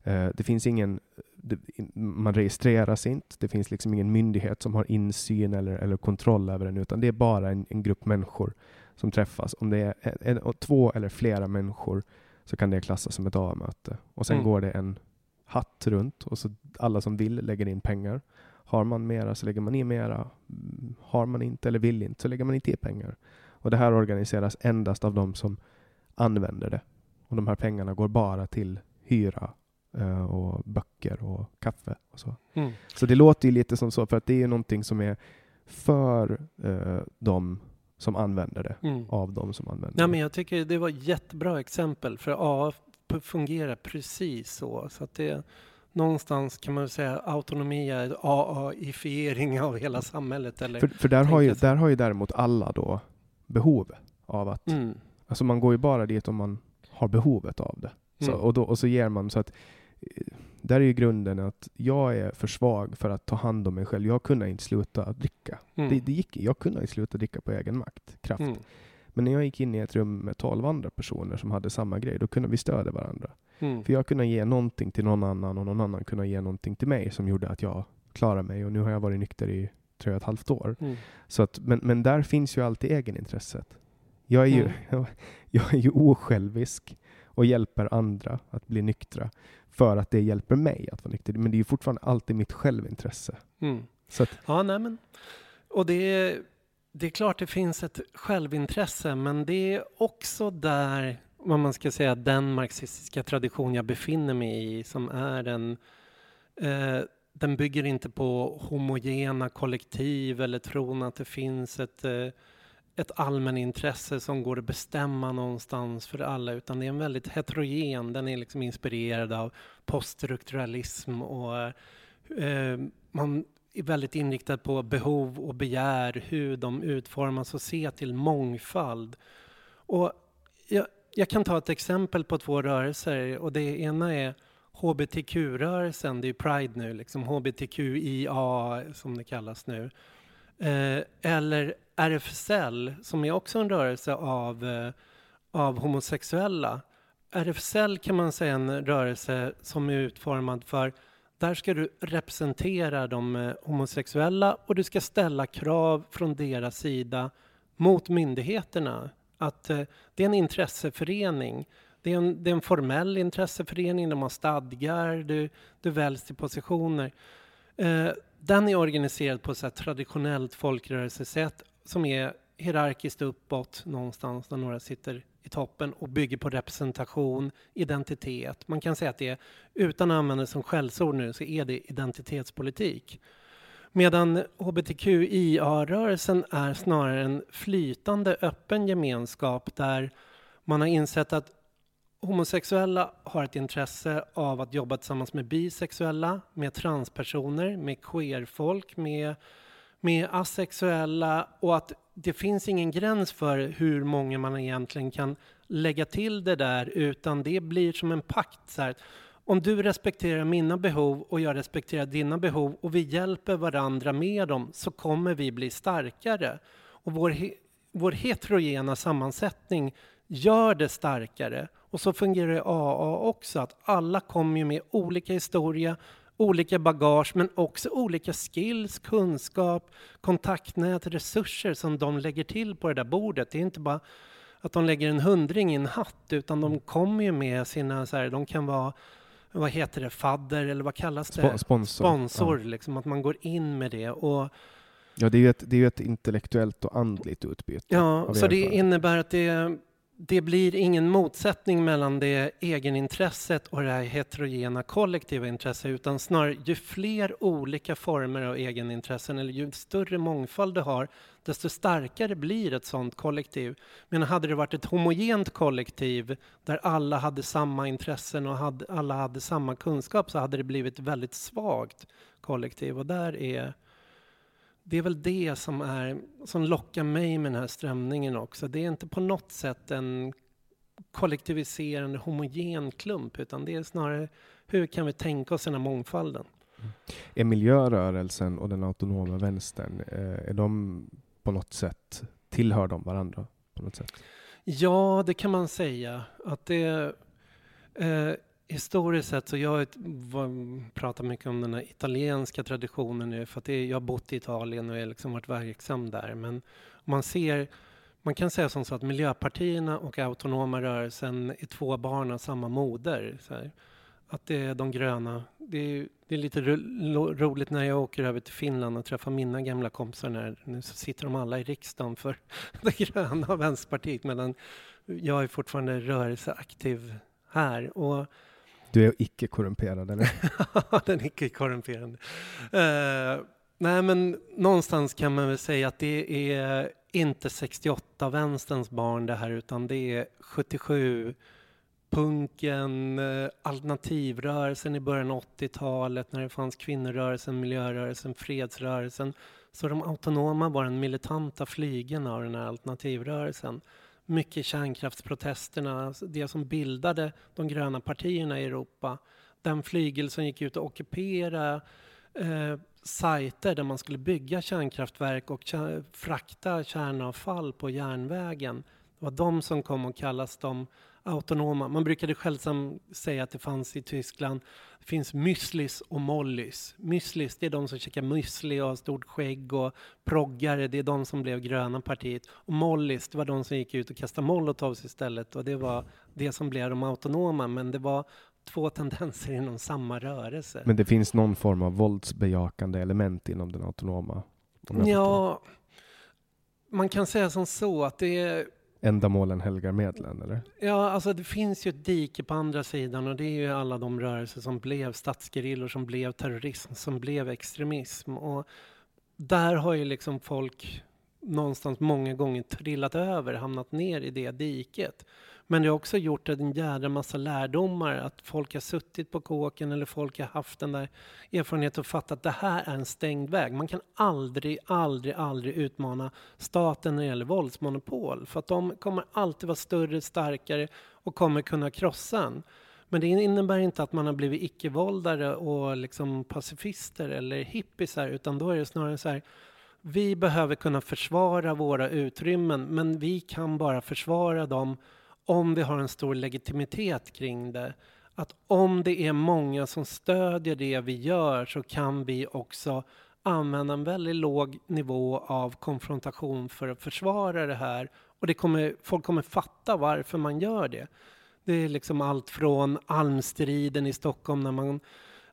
Speaker 1: Eh, det finns ingen, det, man registreras inte. Det finns liksom ingen myndighet som har insyn eller, eller kontroll över den, utan det är bara en, en grupp människor som träffas. Om det är en, en, två eller flera människor så kan det klassas som ett A-möte. Och sen mm. går det en hatt runt och så alla som vill lägger in pengar. Har man mera så lägger man i mera. Har man inte eller vill inte så lägger man inte i pengar. Och det här organiseras endast av de som använder det. Och de här pengarna går bara till hyra uh, och böcker och kaffe och så.
Speaker 2: Mm.
Speaker 1: Så det låter ju lite som så, för att det är någonting som är för uh, de som använder det,
Speaker 2: mm.
Speaker 1: av de som använder
Speaker 2: ja,
Speaker 1: det.
Speaker 2: Men jag tycker det var ett jättebra exempel, för A fungerar precis så. så att det, någonstans kan man säga autonomi är AA-ifiering av hela samhället. Eller
Speaker 1: för, för där, har ju, där har ju däremot alla då behov av att...
Speaker 2: Mm.
Speaker 1: Alltså man går ju bara dit om man har behovet av det. Så,
Speaker 2: mm.
Speaker 1: och, då, och så ger man så att där är ju grunden att jag är för svag för att ta hand om mig själv. Jag kunde inte sluta dricka.
Speaker 2: Mm.
Speaker 1: Det, det gick, jag kunde inte sluta dricka på egen makt, kraft.
Speaker 2: Mm.
Speaker 1: Men när jag gick in i ett rum med tolv andra personer som hade samma grej, då kunde vi stödja varandra.
Speaker 2: Mm.
Speaker 1: För jag kunde ge någonting till någon annan och någon annan kunde ge någonting till mig som gjorde att jag klarade mig. Och nu har jag varit nykter i tre och ett halvt år.
Speaker 2: Mm.
Speaker 1: Så att, men, men där finns ju alltid egenintresset. Jag är, ju,
Speaker 2: Mm.
Speaker 1: jag, jag är ju osjälvisk och hjälper andra att bli nyktra för att det hjälper mig att vara nykter. Men det är ju fortfarande alltid mitt självintresse.
Speaker 2: Mm.
Speaker 1: Så att,
Speaker 2: Ja, nej men. Och det det är klart det finns ett självintresse, men det är också där, vad man ska säga, den marxistiska tradition jag befinner mig i, som är en eh, den bygger inte på homogena kollektiv eller tron att det finns ett, eh, ett allmänintresse som går att bestämma någonstans för alla, utan det är en väldigt heterogen, den är liksom inspirerad av poststrukturalism och eh, man är väldigt inriktad på behov och begär, hur de utformas och se till mångfald. Och jag, jag kan ta ett exempel på två rörelser och det ena är hbtq-rörelsen, det är Pride nu, liksom hbtqia som det kallas nu. Eh, eller RFSL som är också en rörelse av, eh, av homosexuella. RFSL kan man säga är en rörelse som är utformad för där ska du representera de eh, homosexuella och du ska ställa krav från deras sida mot myndigheterna. Att eh, det är en intresseförening. Det är en, det är en formell intresseförening, de har stadgar, du, du väljs till positioner. Eh, den är organiserad på ett traditionellt folkrörelsesätt som är hierarkiskt uppåt någonstans där några sitter i toppen och bygger på representation, identitet. Man kan säga att det är, utan att använda det som skällsord nu, så är det identitetspolitik. Medan hbtqia-rörelsen är snarare en flytande öppen gemenskap där man har insett att homosexuella har ett intresse av att jobba tillsammans med bisexuella, med transpersoner, med queerfolk, med, med asexuella och att det finns ingen gräns för hur många man egentligen kan lägga till det där utan det blir som en pakt. Så här. Om du respekterar mina behov och jag respekterar dina behov och vi hjälper varandra med dem så kommer vi bli starkare. Och vår, vår heterogena sammansättning gör det starkare. Och så fungerar det AA också, att alla kommer ju med olika historia, olika bagage men också olika skills, kunskap, kontaktnät, resurser som de lägger till på det där bordet. Det är inte bara att de lägger en hundring i en hatt utan de kommer ju med sina, så här, de kan vara vad heter det, fadder eller vad kallas det?
Speaker 1: Sponsor.
Speaker 2: Sponsor, ja. liksom, att man går in med det. Och,
Speaker 1: ja, det är ju ett, det är ett intellektuellt och andligt utbyte.
Speaker 2: Ja, så det innebär att det det blir ingen motsättning mellan det egenintresset och det här heterogena kollektiva intresset utan snarare ju fler olika former av egenintressen eller ju större mångfald du har desto starkare blir ett sådant kollektiv. Men hade det varit ett homogent kollektiv där alla hade samma intressen och hade, alla hade samma kunskap så hade det blivit ett väldigt svagt kollektiv och där är det är väl det som, är, som lockar mig med den här strömningen också. Det är inte på något sätt en kollektiviserande homogen klump utan det är snarare hur kan vi tänka oss den här mångfalden?
Speaker 1: Mm. Är miljörörelsen och den autonoma vänstern, eh, är de på något sätt, tillhör de varandra på något sätt?
Speaker 2: Ja, det kan man säga. Att det, eh, historiskt sett så jag pratar mycket om den här italienska traditionen nu för att det, jag har bott i Italien och liksom varit verksam där. Men man ser, man kan säga som så att miljöpartierna och autonoma rörelsen är två barn av samma moder. Att det är de gröna. Det är, det är lite ro, roligt när jag åker över till Finland och träffar mina gamla kompisar. När, nu så sitter de alla i riksdagen för det gröna och Vänsterpartiet medan jag är fortfarande rörelseaktiv här. Och
Speaker 1: du är icke korrumperad, eller?
Speaker 2: Den icke korrumperande. Uh, nej, men någonstans kan man väl säga att det är inte 68-vänsterns barn det här, utan det är 77 punken, eh, alternativrörelsen i början av 80-talet när det fanns kvinnorörelsen, miljörörelsen, fredsrörelsen. Så de autonoma var den militanta flygen av den här alternativrörelsen mycket kärnkraftsprotesterna, alltså det som bildade de gröna partierna i Europa. Den flygel som gick ut och ockuperade eh, sajter där man skulle bygga kärnkraftverk och kär, frakta kärnavfall på järnvägen. Det var de som kom att kallas de autonoma. Man brukade själv säga att det fanns i Tyskland, det finns müslis och mollis. Müslis, det är de som käkar müsli och har stort skägg och proggare, det är de som blev gröna partiet. Och mollis, det var de som gick ut och kastade molotovs istället och det var det som blev de autonoma, men det var två tendenser inom samma rörelse.
Speaker 1: Men det finns någon form av våldsbejakande element inom den autonoma?
Speaker 2: Ja, man kan säga som så att det är
Speaker 1: Ändamålen helgar medlen, eller?
Speaker 2: Ja, alltså det finns ju ett dike på andra sidan och det är ju alla de rörelser som blev statsgerillor, som blev terrorism, som blev extremism. Och där har ju liksom folk någonstans många gånger trillat över, hamnat ner i det diket. Men det har också gjort en jädra massa lärdomar, att folk har suttit på kåken eller folk har haft den där erfarenheten och fattat att det här är en stängd väg. Man kan aldrig, aldrig, aldrig utmana staten när det gäller våldsmonopol, för att de kommer alltid vara större, starkare och kommer kunna krossa en. Men det innebär inte att man har blivit icke-våldare och liksom pacifister eller hippisar, utan då är det snarare så här, vi behöver kunna försvara våra utrymmen, men vi kan bara försvara dem om vi har en stor legitimitet kring det. Att om det är många som stödjer det vi gör så kan vi också använda en väldigt låg nivå av konfrontation för att försvara det här. Och det kommer, folk kommer fatta varför man gör det. Det är liksom allt från almstriden i Stockholm när man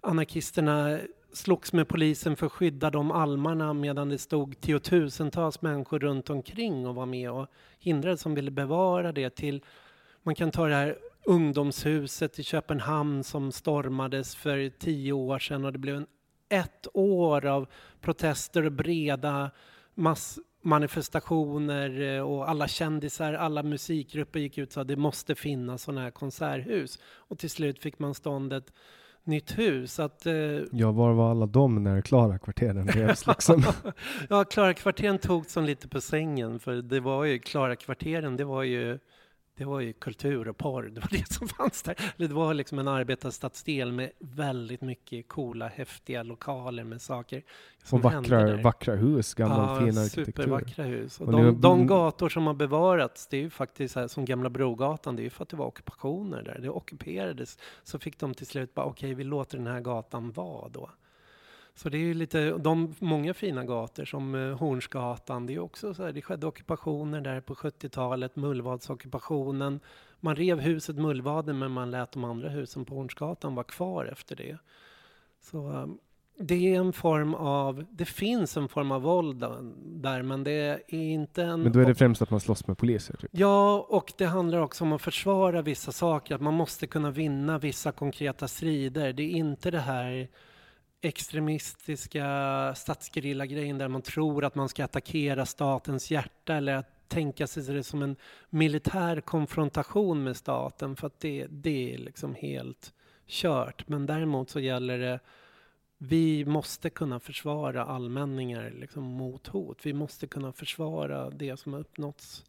Speaker 2: anarkisterna slogs med polisen för att skydda de almarna medan det stod tiotusentals människor runt omkring och var med och hindrade som ville bevara det till man kan ta det här ungdomshuset i Köpenhamn som stormades för tio år sedan och det blev en, ett år av protester och breda massmanifestationer eh, och alla kändisar, alla musikgrupper gick ut och sa att det måste finnas sådana här konserthus. Och till slut fick man stånd ett nytt hus. Att, eh...
Speaker 1: Ja, var var alla de när Klara-kvarteren revs liksom?
Speaker 2: ja, Klara-kvarteren tog som lite på sängen, för det var ju, Klara-kvarteren, det var ju det var ju kultur och porr, det var det som fanns där. Det var liksom en arbetarstadsdel med väldigt mycket coola, häftiga lokaler med saker som
Speaker 1: Och vackra, vackra hus, gammal
Speaker 2: ja,
Speaker 1: fin arkitektur.
Speaker 2: supervackra hus. Och, och de, de, gator som har bevarats, det är ju faktiskt här, som Gamla Brogatan, det är ju för att det var ockupationer där. Det ockuperades, så fick de till slut bara, okej, okay, vi låter den här gatan vara då. Så det är lite, de många fina gator som eh, Hornsgatan, det är också så här, det skedde ockupationer där på 70-talet, Mullvadsockupationen. Man rev huset Mullvaden men man lät de andra husen på Hornsgatan vara kvar efter det. Så eh, det är en form av, det finns en form av våld där men det är inte en...
Speaker 1: Men då är det främst att man slåss med poliser? Typ.
Speaker 2: Ja, och det handlar också om att försvara vissa saker, att man måste kunna vinna vissa konkreta strider. Det är inte det här extremistiska statsgerillagrejen där man tror att man ska attackera statens hjärta eller att tänka sig det som en militär konfrontation med staten för att det, det är liksom helt kört. Men däremot så gäller det vi måste kunna försvara allmänningar liksom mot hot. Vi måste kunna försvara det som har uppnåtts.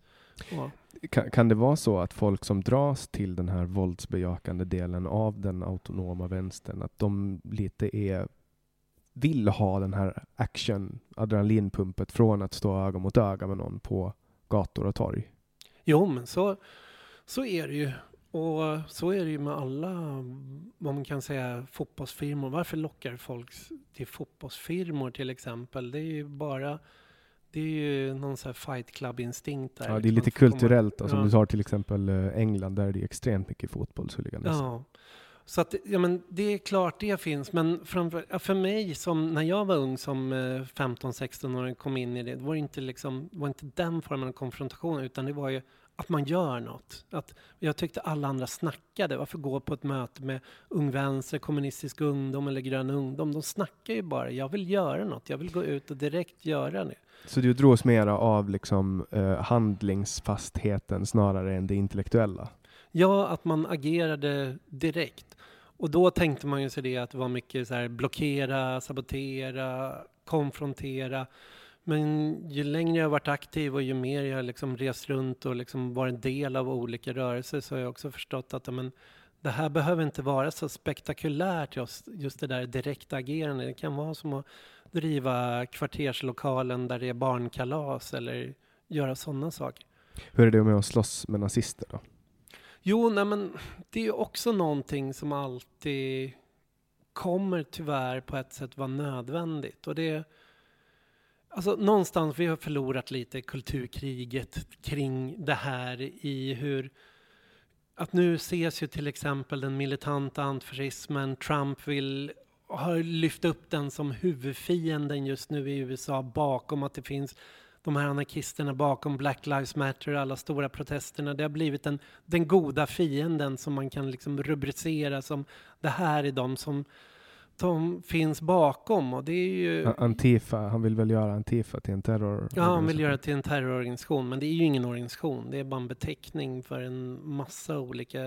Speaker 1: Ja. Kan, kan, det vara så att folk som dras till den här våldsbejakande delen av den autonoma vänstern, att de lite är vill ha den här action, adrenalinpumpet från att stå öga mot öga med någon på gator och torg.
Speaker 2: Jo, men så, så är det ju. Och så är det ju med alla, vad man kan säga, fotbollsfirmor. Varför lockar folk till fotbollsfirmor till exempel? Det är ju bara det är ju någon sån här fight club-instinkt där.
Speaker 1: Ja, det är lite kulturellt. Alltså, ja. Om du tar till exempel eh, England, där är det extremt mycket fotbollshuliganism.
Speaker 2: Ja, så att, ja, men det är klart det finns, men framför, för mig som när jag var ung som eh, 15-16 år kom in i det, det var inte, liksom, var inte den formen av konfrontation, utan det var ju att man gör något. Att jag tyckte alla andra snackade. Varför gå på ett möte med Ung Vänster, Kommunistisk Ungdom eller Grön Ungdom? De snackar ju bara. Jag vill göra något. Jag vill gå ut och direkt göra det.
Speaker 1: Så du dros mera av liksom, eh, handlingsfastheten snarare än det intellektuella?
Speaker 2: Ja, att man agerade direkt. Och då tänkte man ju sig det att det var mycket så här blockera, sabotera, konfrontera. Men ju längre jag varit aktiv och ju mer jag liksom rest runt och liksom varit en del av olika rörelser så har jag också förstått att men, det här behöver inte vara så spektakulärt just, just det där direkta agerandet. Det kan vara som att driva kvarterslokalen där det är barnkalas eller göra sådana saker.
Speaker 1: Hur är det med att slåss med nazister då?
Speaker 2: Jo, nej men det är också någonting som alltid kommer tyvärr på ett sätt vara nödvändigt. Och det Alltså någonstans, vi har förlorat lite kulturkriget kring det här i hur att nu ses ju till exempel den militanta antifascismen, Trump vill har lyft upp den som huvudfienden just nu i USA bakom att det finns de här anarkisterna bakom Black Lives Matter och alla stora protesterna. Det har blivit den, den goda fienden som man kan liksom rubricera som det här är de som de finns bakom och det är ju...
Speaker 1: Antifa, han vill väl göra Antifa till en terror?
Speaker 2: Ja, han vill göra till en terrororganisation, men det är ju ingen organisation. Det är bara en beteckning för en massa olika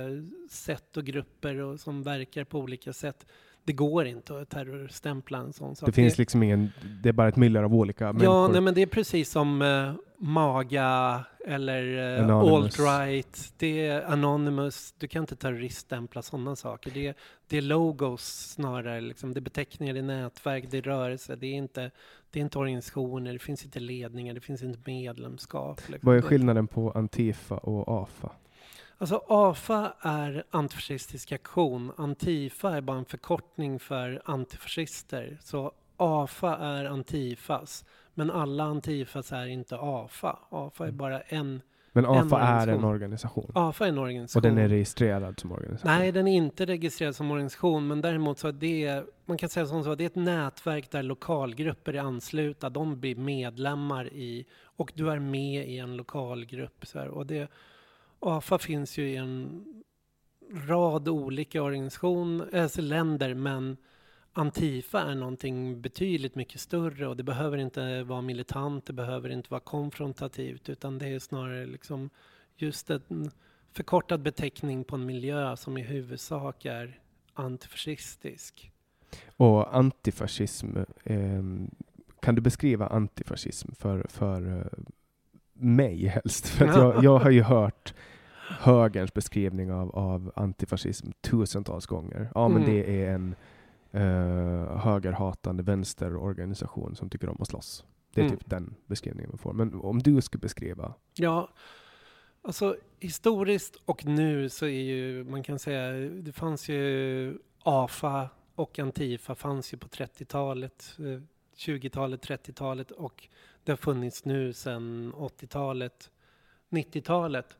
Speaker 2: sätt och grupper och som verkar på olika sätt det går inte att terrorstämpla en sån sak.
Speaker 1: Det finns liksom ingen, det är bara ett myller av olika
Speaker 2: ja,
Speaker 1: människor.
Speaker 2: Ja, nej, men det är precis som uh, MAGA eller uh, alt-right. Det är Anonymous. Du kan inte terroriststämpla sådana saker. Det är, det är logos snarare, liksom. det är beteckningar, det är nätverk, det är rörelse. Det är, inte, det är inte organisationer, det finns inte ledningar, det finns inte medlemskap. Liksom.
Speaker 1: Vad är skillnaden på Antifa och AFA?
Speaker 2: Alltså AFA är antifascistisk aktion. Antifa är bara en förkortning för antifascister. Så AFA är Antifas. Men alla Antifas är inte AFA. AFA är mm. bara en
Speaker 1: Men AFA en är en organisation?
Speaker 2: AFA är en organisation.
Speaker 1: Och den är registrerad som organisation?
Speaker 2: Nej, den är inte registrerad som organisation. Men däremot så är det, man kan säga som så, det är ett nätverk där lokalgrupper är anslutna. De blir medlemmar i, och du är med i en lokalgrupp. Så här, och det AFA finns ju i en rad olika organisationer, eh, alltså länder, men Antifa är någonting betydligt mycket större och det behöver inte vara militant, det behöver inte vara konfrontativt, utan det är snarare liksom just en förkortad beteckning på en miljö som i huvudsak är antifascistisk.
Speaker 1: Och antifascism, eh, kan du beskriva antifascism för, för eh, mig helst? För jag, jag har ju hört högerns beskrivning av, av antifascism tusentals gånger. Ja, men mm. det är en uh, högerhatande vänsterorganisation som tycker om att slåss. Det är mm. typ den beskrivningen man får. Men om du skulle beskriva?
Speaker 2: Ja, alltså historiskt och nu så är ju, man kan säga, det fanns ju AFA och Antifa fanns ju på 30-talet, 20-talet, 30-talet och det har funnits nu sedan 80-talet, 90-talet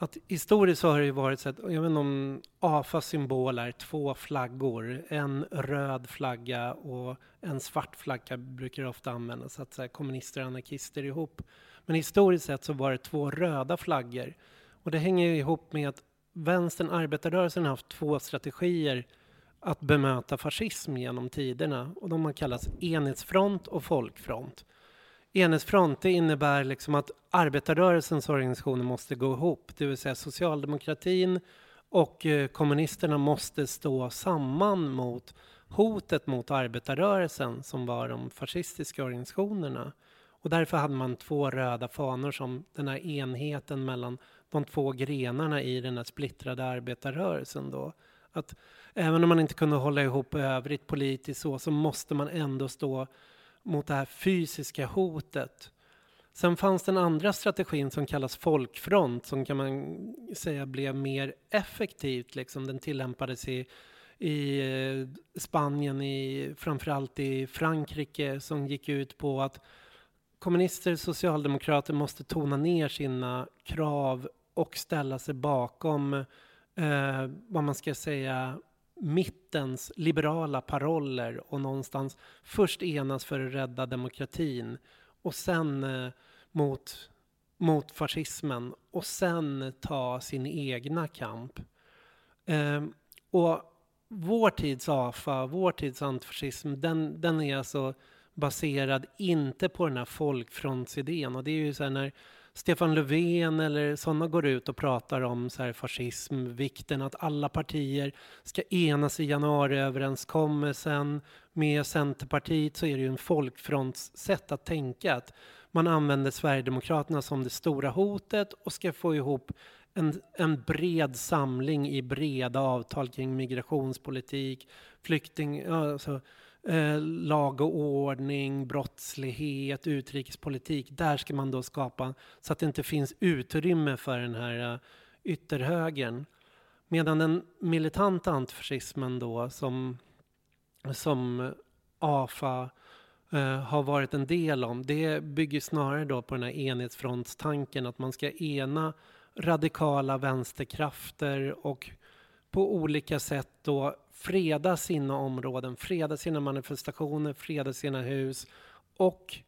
Speaker 2: att historiskt så har det ju varit så att, jag vet inte om AFAs symbol är två flaggor, en röd flagga och en svart flagga brukar ofta användas, att så här, kommunister och anarkister ihop. Men historiskt sett så var det två röda flaggor. Och det hänger ihop med att vänstern, arbetarrörelsen, har haft två strategier att bemöta fascism genom tiderna. Och de har kallats enhetsfront och folkfront. Enhetsfront det innebär liksom att arbetarrörelsens organisationer måste gå ihop, det vill säga socialdemokratin och eh, kommunisterna måste stå samman mot hotet mot arbetarrörelsen som var de fascistiska organisationerna. Och därför hade man två röda fanor som den här enheten mellan de två grenarna i den här splittrade arbetarrörelsen. Då. Att även om man inte kunde hålla ihop övrigt politiskt så, så måste man ändå stå mot det här fysiska hotet. Sen fanns den andra strategin som kallas folkfront som kan man säga blev mer effektivt. Liksom. Den tillämpades i, i eh, Spanien, i, framförallt i Frankrike som gick ut på att kommunister och socialdemokrater måste tona ner sina krav och ställa sig bakom eh, vad man ska säga mittens liberala paroller och någonstans först enas för att rädda demokratin och sen eh, mot, mot fascismen och sen ta sin egna kamp. Eh, och vår tids AFA, vår tids antifascism, den, den är alltså baserad inte på den här folkfrontsidén. Och det är ju så här när Stefan Löfven eller sådana går ut och pratar om så här fascism, vikten att alla partier ska enas i januariöverenskommelsen. Med Centerpartiet så är det ju en folkfrontssätt att tänka. Att man använder Sverigedemokraterna som det stora hotet och ska få ihop en, en bred samling i breda avtal kring migrationspolitik, flykting, alltså, eh, lag och ordning, brottslighet, utrikespolitik. Där ska man då skapa så att det inte finns utrymme för den här eh, ytterhögern. Medan den militanta antifascismen då som, som AFA eh, har varit en del om, det bygger snarare då på den här enhetsfrontstanken att man ska ena radikala vänsterkrafter och på olika sätt då freda sina områden, freda sina manifestationer, freda sina hus och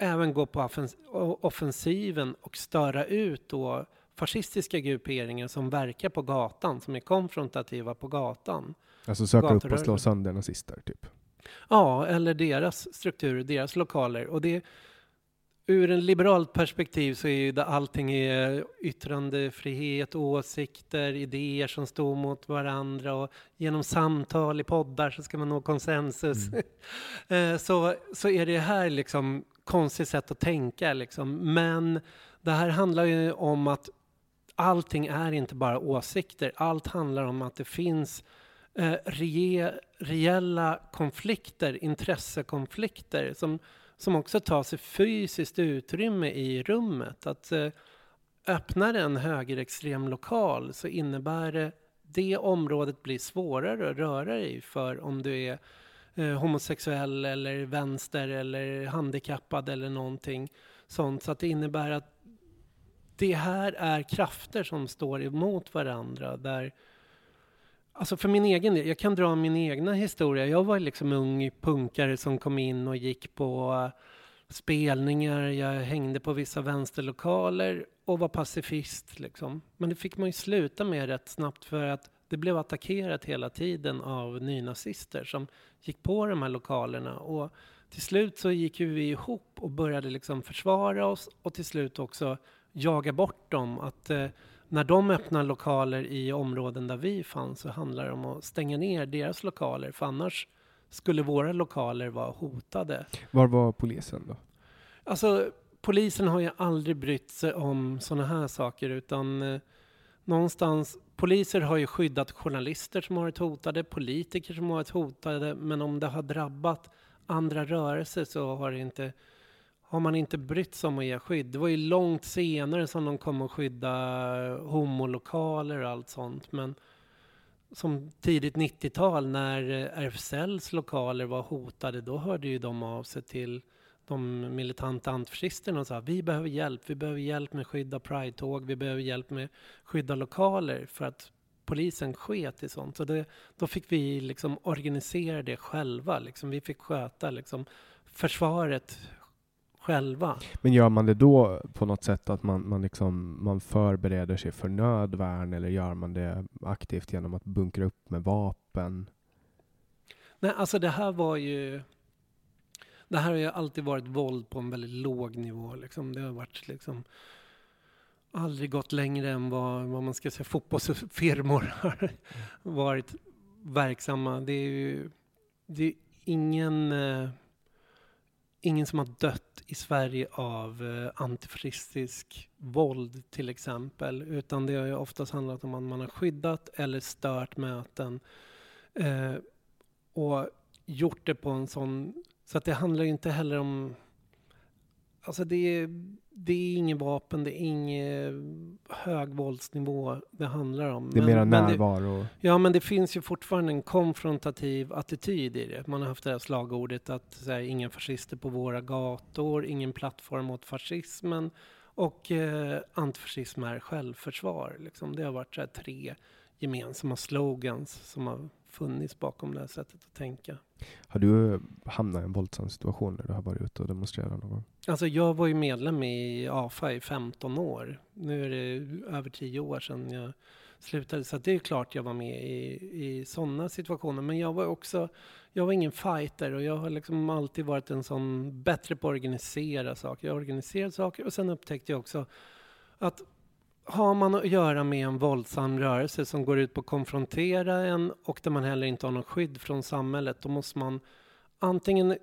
Speaker 2: även gå på offens offensiven och störa ut då fascistiska grupperingar som verkar på gatan, som är konfrontativa på gatan.
Speaker 1: Alltså söka upp och slå sönder nazister, typ.
Speaker 2: Ja, eller deras strukturer, deras lokaler. Och det, ur en liberalt perspektiv så är ju det allting är yttrandefrihet, åsikter, idéer som står mot varandra och genom samtal i poddar så ska man nå konsensus. Eh, så, så är det här liksom konstigt sätt att tänka liksom. Men det här handlar ju om att allting är inte bara åsikter. Allt handlar om att det finns eh, re, reella konflikter, intressekonflikter som, som också tar sig fysiskt utrymme i rummet. Att eh, öppnar en högerextrem lokal så innebär det det området blir svårare att röra dig i för om du är eh, homosexuell eller vänster eller handikappad eller någonting sånt. Så att det innebär att det här är krafter som står emot varandra. Där, alltså för min egen del, jag kan dra min egna historia. Jag var liksom ung punkare som kom in och gick på eh, spelningar. Jag hängde på vissa vänsterlokaler och var pacifist. Liksom. Men det fick man ju sluta med rätt snabbt för att det blev attackerat hela tiden av nynazister som gick på de här lokalerna. Och till slut så gick ju vi ihop och började liksom försvara oss och till slut också jaga bort dem. Att eh, när de öppnar lokaler i områden där vi fanns så handlar det om att stänga ner deras lokaler för annars skulle våra lokaler vara hotade.
Speaker 1: Var var polisen då?
Speaker 2: Alltså, polisen har ju aldrig brytt sig om sådana här saker utan eh, någonstans, poliser har ju skyddat journalister som har varit hotade, politiker som har varit hotade, men om det har drabbat andra rörelser så har det inte har man inte brytt sig om att ge skydd. Det var ju långt senare som de kom att skydda eh, homolokaler och allt sånt. Men som tidigt 90-tal när eh, RFSLs lokaler var hotade, då hörde ju de av sig till de militanta antifascisterna och sa vi behöver hjälp, vi behöver hjälp med skydda Pride-tåg, vi behöver hjälp med skydda lokaler för att polisen sket i sånt. Så det, då fick vi liksom organisera det själva, liksom. vi fick sköta liksom, försvaret själva.
Speaker 1: Men gör man det då på något sätt att man, man, liksom, man förbereder sig för nödvärn eller gör man det aktivt genom att bunkra upp med vapen?
Speaker 2: Nej, alltså det här var ju... Det här har ju alltid varit våld på en väldigt låg nivå. Liksom. Det har varit liksom aldrig gått längre än vad, vad man ska säga fotbollsfirmor har varit verksamma. Det är ju det är ingen, eh, ingen som har dött i Sverige av eh, antifascistisk våld till exempel. Utan det har ju oftast handlat om att man har skyddat eller stört möten. Eh, och gjort det på en sån... Så att det handlar ju inte heller om... Alltså det är, det är inget vapen, det är ingen hög våldsnivå det handlar om.
Speaker 1: Det är
Speaker 2: Men-
Speaker 1: mera
Speaker 2: men det-
Speaker 1: närvaro?
Speaker 2: Ja, men det finns ju fortfarande en konfrontativ attityd i det. Man har haft det här slagordet att här, inga fascister på våra gator, ingen plattform mot fascismen och eh, antifascism är självförsvar. Liksom. Det har varit här, tre gemensamma slogans som har funnits bakom det här sättet att tänka.
Speaker 1: Har du hamnat i en våldsam situation när du har varit ute och demonstrerat någon gång?
Speaker 2: Alltså jag var ju medlem i AFA i 15 år. Nu är det över 10 år sedan jag slutade. Så det är klart jag var med i, i sådana situationer. Men jag var också, jag var ingen fighter och jag har liksom alltid varit en sån bättre på att organisera saker. Jag har organiserat saker och sen upptäckte jag också att har man att göra med en våldsam rörelse som går ut på att konfrontera en och där man heller inte har något skydd från samhället, då måste man antingen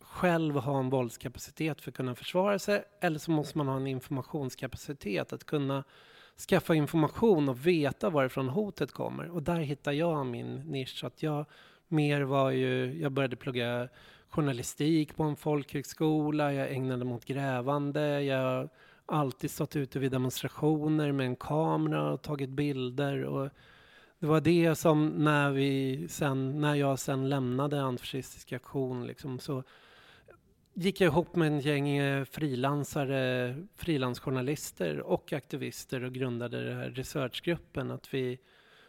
Speaker 2: själv ha en våldskapacitet för att kunna försvara sig eller så måste man ha en informationskapacitet att kunna skaffa information och veta varifrån hotet kommer. Och där hittar jag min nisch. Så att jag mer var ju, jag började plugga journalistik på en folkhögskola, jag ägnade mig åt grävande, jag alltid stått ute vid demonstrationer med en kamera och tagit bilder. Och det var det som när, vi sen, när jag sen lämnade Antifascistisk aktion liksom, så gick jag ihop med en gäng eh, frilansare, frilansjournalister och aktivister och grundade den här researchgruppen. Att vi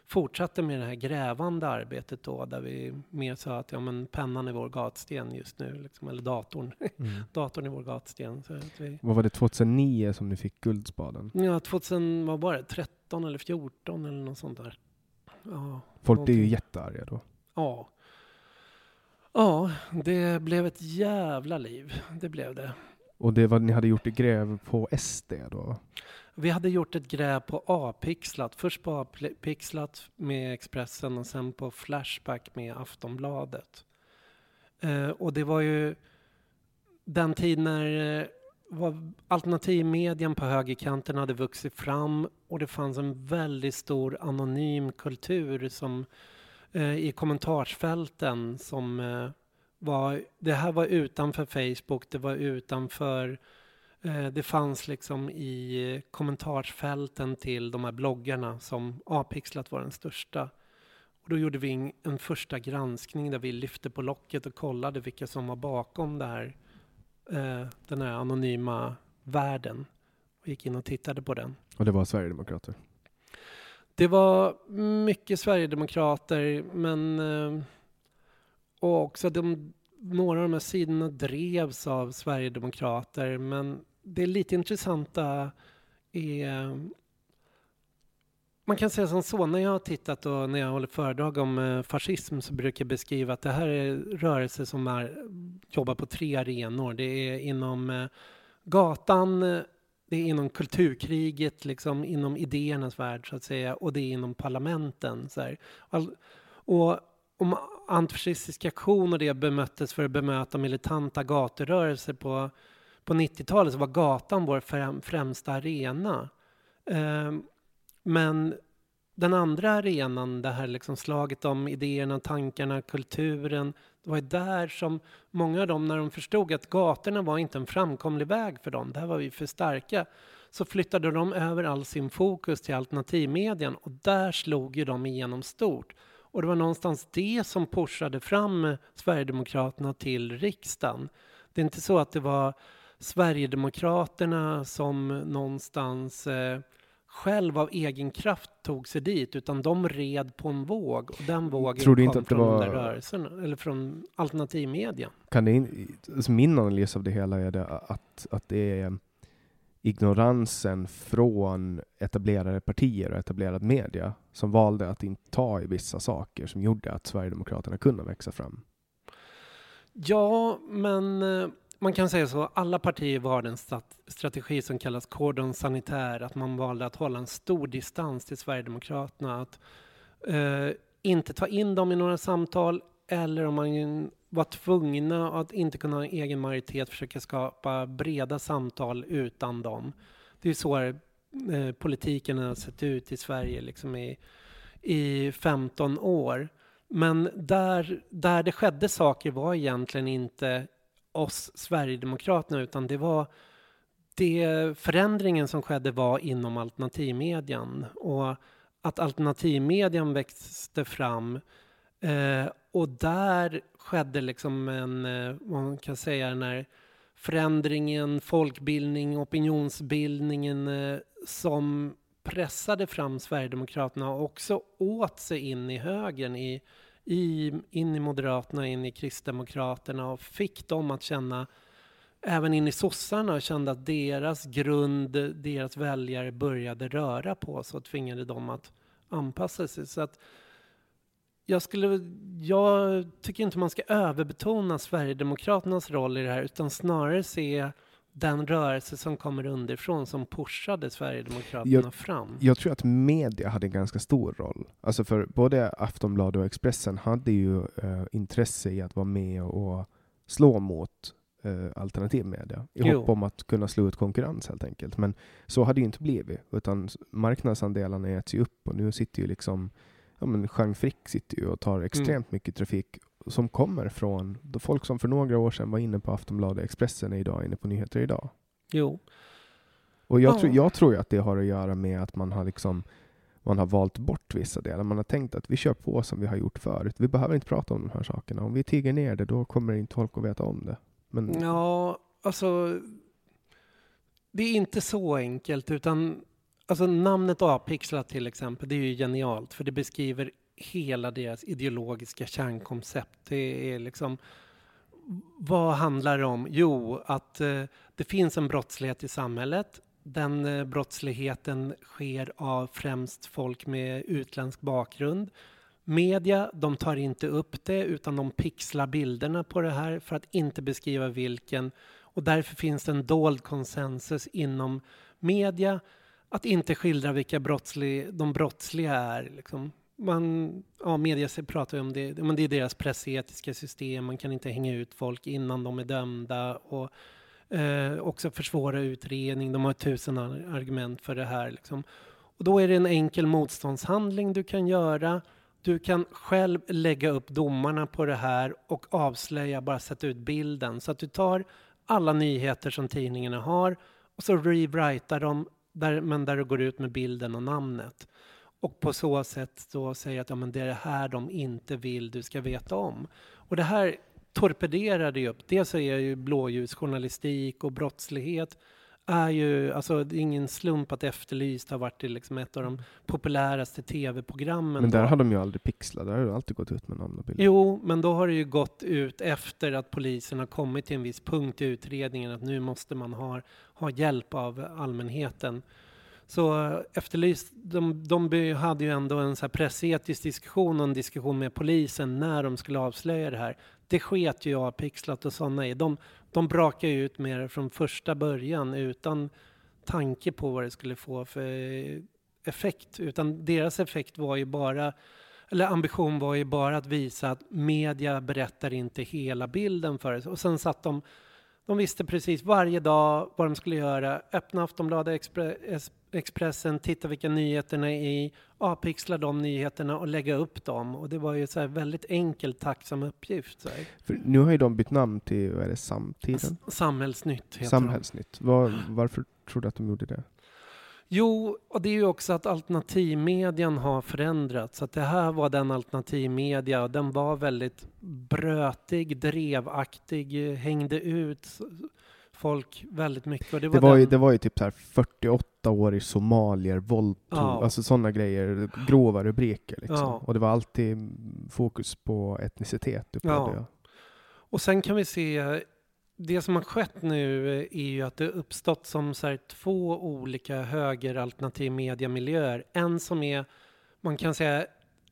Speaker 2: fortsatte med det här grävande arbetet då, där vi mer sa att ja, men pennan är vår gatsten just nu, liksom, eller datorn.
Speaker 1: Mm.
Speaker 2: datorn är vår gatsten. Så att vi,
Speaker 1: Vad var det, 2009 som ni fick Guldspaden?
Speaker 2: ja, 2000, vad var det, 13 eller 14 eller något sånt där. Ja,
Speaker 1: Folk är ju
Speaker 2: Någonting.
Speaker 1: jättearga då.
Speaker 2: ja. Ja, det blev ett jävla liv. Det blev det.
Speaker 1: Och det var ni hade gjort i gräv på SD då?
Speaker 2: Vi hade gjort ett gräv på A-pixlat. Först på A-pixlat med Expressen och sen på Flashback med Aftonbladet. Eh, och det var ju den tid när eh, var alternativmedien på högerkanten hade vuxit fram och det fanns en väldigt stor anonym kultur som eh, i kommentarsfälten som eh, var, det här var utanför Facebook, det var utanför Eh, det fanns liksom i eh, kommentarsfälten till de här bloggarna som Apixlat var den största. Och då gjorde vi en, en första granskning där vi lyfte på locket och kollade vilka som var bakom det här, eh, den här anonyma världen. Och gick in och tittade på den.
Speaker 1: Och det var Sverigedemokrater?
Speaker 2: Det var mycket Sverigedemokrater, men eh, och också de, några av de här sidorna drevs av Sverigedemokrater. Men det lite intressanta är... Man kan säga som så, när jag har tittat och när jag håller föredrag om eh, fascism så brukar jag beskriva att det här är rörelser som är, jobbar på tre arenor. Det är inom eh, gatan, det är inom kulturkriget, liksom inom idéernas värld så att säga, och det är inom parlamenten. Så här. Och om antifascistisk aktion och det bemöttes för att bemöta militanta gaturörelser på, på 90-talet så var gatan vår främ, främsta arena. Eh, men den andra arenan, det här liksom slaget om idéerna, tankarna, kulturen, det var ju där som många av dem, när de förstod att gatorna var inte en framkomlig väg för dem, där var vi för starka, så flyttade de över all sin fokus till alternativmedien och där slog ju de igenom stort. Och det var någonstans det som pushade fram Sverigedemokraterna till riksdagen. Det är inte så att det var Sverigedemokraterna som någonstans eh, själv av egen kraft tog sig dit, utan de red på en våg. Och den vågen
Speaker 1: Tror du
Speaker 2: kom
Speaker 1: inte att det
Speaker 2: från
Speaker 1: var-
Speaker 2: rörelsen, eller från alternativmedia.
Speaker 1: Kan det in, alltså min analys av det hela är det att, att det är ignoransen från etablerade partier och etablerad media som valde att inte ta i vissa saker som gjorde att Sverigedemokraterna kunde växa fram.
Speaker 2: Ja, men eh, man kan säga så. Alla partier valde en strategi som kallas cordon sanitär. Att man valde att hålla en stor distans till Sverigedemokraterna. Att eh, inte ta in dem i några samtal eller om man var tvungna att inte kunna ha en egen majoritet försöka skapa breda samtal utan dem. Det är så eh, politiken har sett ut i Sverige liksom i, i 15 år. Men där, där det skedde saker var egentligen inte oss Sverigedemokraterna utan det var det förändringen som skedde var inom alternativmedien och att alternativmedien växte fram eh, och där skedde liksom en, eh, vad man kan säga, den här förändringen, folkbildning, opinionsbildningen eh, som pressade fram Sverigedemokraterna och också åt sig in i högern, i, i, in i Moderaterna, in i Kristdemokraterna och fick dem att känna, även in i sossarna, och kände att deras grund, deras väljare började röra på sig och tvingade dem att anpassa sig. Så att jag, skulle, jag tycker inte man ska överbetona Sverigedemokraternas roll i det här utan snarare se den rörelse som kommer underifrån som pushade Sverigedemokraterna
Speaker 1: Jag-
Speaker 2: fram.
Speaker 1: Jag tror att media hade en ganska stor roll. Alltså för både Aftonbladet och Expressen hade ju eh, intresse i att vara med och slå mot eh, alternativmedia i
Speaker 2: Jo.
Speaker 1: hopp om att kunna slå ut konkurrens helt enkelt. Men så hade det ju inte blivit, utan marknadsandelarna äts ju upp och nu sitter ju liksom Ja, men Jean Frick sitter ju och tar extremt mycket trafik som kommer från de folk som för några år sedan var inne på Aftonbladet Expressen är idag inne på Nyheter idag.
Speaker 2: Jo,
Speaker 1: Och jag,
Speaker 2: Ja.
Speaker 1: tror, jag tror ju att det har att göra med att man har liksom man har valt bort vissa delar. Man har tänkt att vi kör på som vi har gjort förut. Vi behöver inte prata om de här sakerna. Om vi tiger ner det, då kommer inte folk att veta om det. Men
Speaker 2: ja, alltså det är inte så enkelt utan alltså namnet Apixlat till exempel, det är ju genialt för det beskriver hela deras ideologiska kärnkoncept. Det är liksom vad handlar det om? Jo, att eh, det finns en brottslighet i samhället. Den eh, brottsligheten sker av främst folk med utländsk bakgrund. Media, de tar inte upp det utan de pixlar bilderna på det här för att inte beskriva vilken. Och därför finns det en dold konsensus inom media att inte skildra vilka brottslig, de brottsliga är. Liksom man, ja, media pratar ju om det, men det är deras pressetiska system, man kan inte hänga ut folk innan de är dömda och eh, också försvåra utredning, de har tusen argument för det här. Liksom. Och då är det en enkel motståndshandling du kan göra. Du kan själv lägga upp domarna på det här och avslöja, bara sätta ut bilden. Så att du tar alla nyheter som tidningarna har och så rewritar dem, där, men där du går ut med bilden och namnet och på så sätt då säga att ja, men det är det här de inte vill du ska veta om. Och det här torpederade ju upp, dels är ju blåljusjournalistik och brottslighet är ju, alltså det är ingen slump att Efterlyst har varit liksom ett av de populäraste tv-programmen.
Speaker 1: Men där har de ju aldrig pixlat, där har det alltid gått ut med namn och bild.
Speaker 2: Jo, men då har det ju gått ut efter att polisen har kommit till en viss punkt i utredningen att nu måste man ha, ha hjälp av allmänheten. Så eh, Efterlyst, de, de hade ju ändå en så pressetisk diskussion och en diskussion med polisen när de skulle avslöja det här. Det sket ju jag, Pixlat och sådana i. De, de brakade ut med det från första början utan tanke på vad det skulle få för effekt. Utan deras effekt var ju bara, eller ambition var ju bara att visa att media berättar inte hela bilden för oss. Och sen satt de de visste precis varje dag vad de skulle göra. Öppna Aftonbladet, Expressen, titta vilka nyheterna är i, avpixla de nyheterna och lägga upp dem. Och det var ju så här väldigt enkel, tacksam uppgift.
Speaker 1: nu har ju de bytt namn till, vad är det, Samtiden?
Speaker 2: Samhällsnytt heter
Speaker 1: Samhällsnytt. Var, varför tror du att de gjorde det?
Speaker 2: Jo, och det är ju också att alternativmedian har förändrats. Att det här var den alternativmedia och den var väldigt brötig, drevaktig, hängde ut folk väldigt mycket. Och det, var
Speaker 1: det, var ju, det var ju typ så här 48 år i somalier, våldtog, ja. alltså sådana grejer, grova rubriker liksom. Ja. Och det var alltid fokus på etnicitet, upplevde ja. jag.
Speaker 2: Och sen kan vi se det som har skett nu är ju att det uppstått som så här, två olika högeralternativ mediamiljöer. En som är, man kan säga,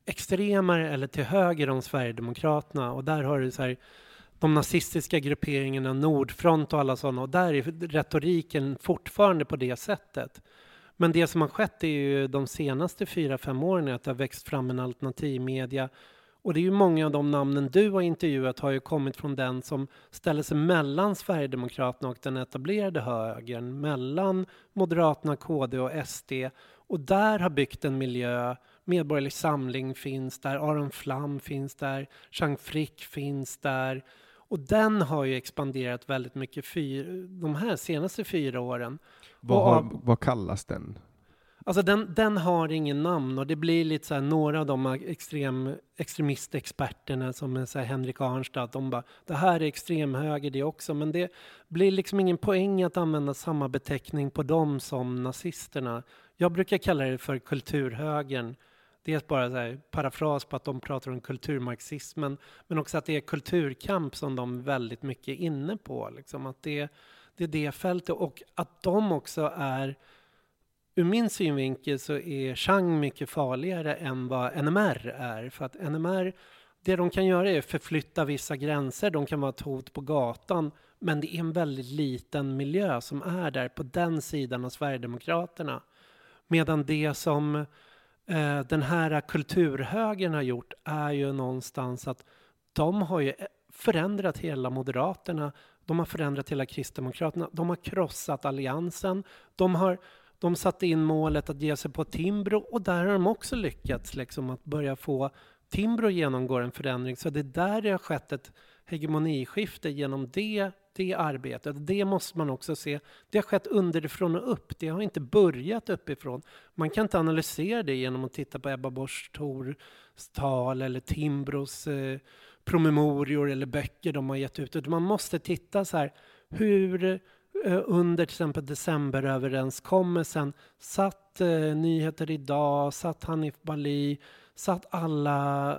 Speaker 2: extremare eller till höger om Sverigedemokraterna och där har du så här, de nazistiska grupperingarna, Nordfront och alla sådana och där är retoriken fortfarande på det sättet. Men det som har skett är ju de senaste fyra, fem åren att det har växt fram en alternativmedia och det är ju många av de namnen du har intervjuat har ju kommit från den som ställer sig mellan Sverigedemokraterna och den etablerade högern, mellan Moderaterna, KD och SD. Och där har byggt en miljö. Medborgerlig Samling finns där, Aron Flam finns där, Jean Frick finns där. Och den har ju expanderat väldigt mycket fyr, de här senaste fyra åren.
Speaker 1: Vad, har, vad kallas den?
Speaker 2: Alltså den, den har ingen namn och det blir lite så här, några av de extrem, extremistexperterna som är så här Henrik Arnstad, de bara det här är extremhöger det också, men det blir liksom ingen poäng att använda samma beteckning på dem som nazisterna. Jag brukar kalla det för kulturhögern. Dels bara så här, parafras på att de pratar om kulturmarxismen, men också att det är kulturkamp som de väldigt mycket är inne på. Liksom att det, det är det fältet och att de också är ur min synvinkel så är Chang mycket farligare än vad NMR är. För att NMR, det de kan göra är att förflytta vissa gränser. De kan vara ett hot på gatan. Men det är en väldigt liten miljö som är där på den sidan av Sverigedemokraterna. Medan det som Eh, den här kulturhögern har gjort är ju någonstans att de har ju eh, förändrat hela Moderaterna. De har förändrat hela Kristdemokraterna. De har krossat alliansen. De har de satte in målet att ge sig på Timbro och där har de också lyckats liksom att börja få Timbro genomgår en förändring. Så det är där det har skett ett hegemoniskifte genom det, det arbetet. Det måste man också se. Det har skett underifrån och upp. Det har inte börjat uppifrån. Man kan inte analysera det genom att titta på Ebba Busch Thors tal eller Timbros eh, promemorior eller böcker de har gett ut. Man måste titta så här, hur eh, under till exempel decemberöverenskommelsen satt eh, Nyheter Idag, satt Hanif Bali, satt alla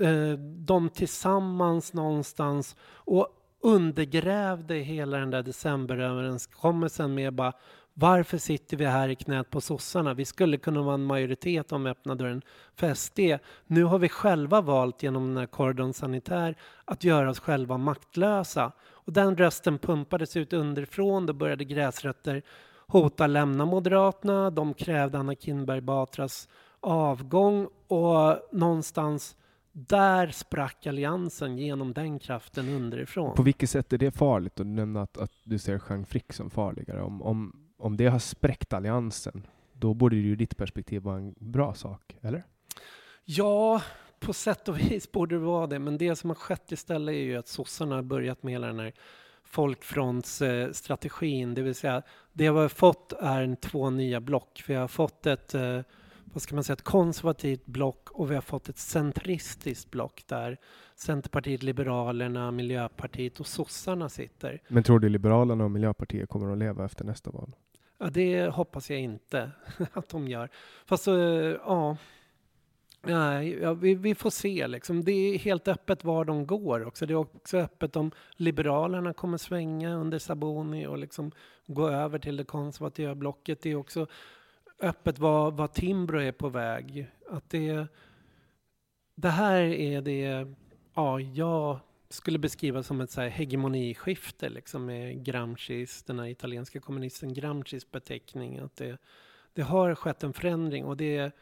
Speaker 2: eh, de tillsammans någonstans och undergrävde hela den där decemberöverenskommelsen med bara varför sitter vi här i knät på sossarna? Vi skulle kunna vara en majoritet om vi öppnade dörren för SD. Nu har vi själva valt genom den här Cordon Sanitär att göra oss själva maktlösa. Och den rösten pumpades ut underifrån. Då började gräsrötter hota lämna Moderaterna. De krävde Anna Kinberg Batras avgång och någonstans där sprack alliansen genom den kraften underifrån.
Speaker 1: På vilket sätt är det farligt? Och du nämnde att, att du ser Jean Frick som farligare. Om, om, om det har spräckt alliansen, då borde det ju ditt perspektiv vara en bra sak, eller?
Speaker 2: Ja, på sätt och vis borde det vara det. Men det som har skett istället är ju att sossarna har börjat med hela den här folkfrontsstrategin. Det vill säga, det vi har fått är två nya block. Vi har fått ett, eh, vad ska man säga, ett konservativt block och vi har fått ett centristiskt block där Centerpartiet, Liberalerna, Miljöpartiet och sossarna sitter.
Speaker 1: Men tror du Liberalerna och Miljöpartiet kommer att leva efter nästa val?
Speaker 2: Ja, det hoppas jag inte att de gör. Fast så, ja. Nej, ja, vi, vi, får se liksom. Det är helt öppet var de går också. Det är också öppet om Liberalerna kommer svänga under Saboni och liksom gå över till det konservativa blocket. Det är också öppet vad, vad Timbro är på väg. Att det, det här är det ja, jag skulle beskriva som ett så här hegemoniskifte liksom med Gramscis, den här italienska kommunisten Gramscis beteckning. Att det, det har skett en förändring och det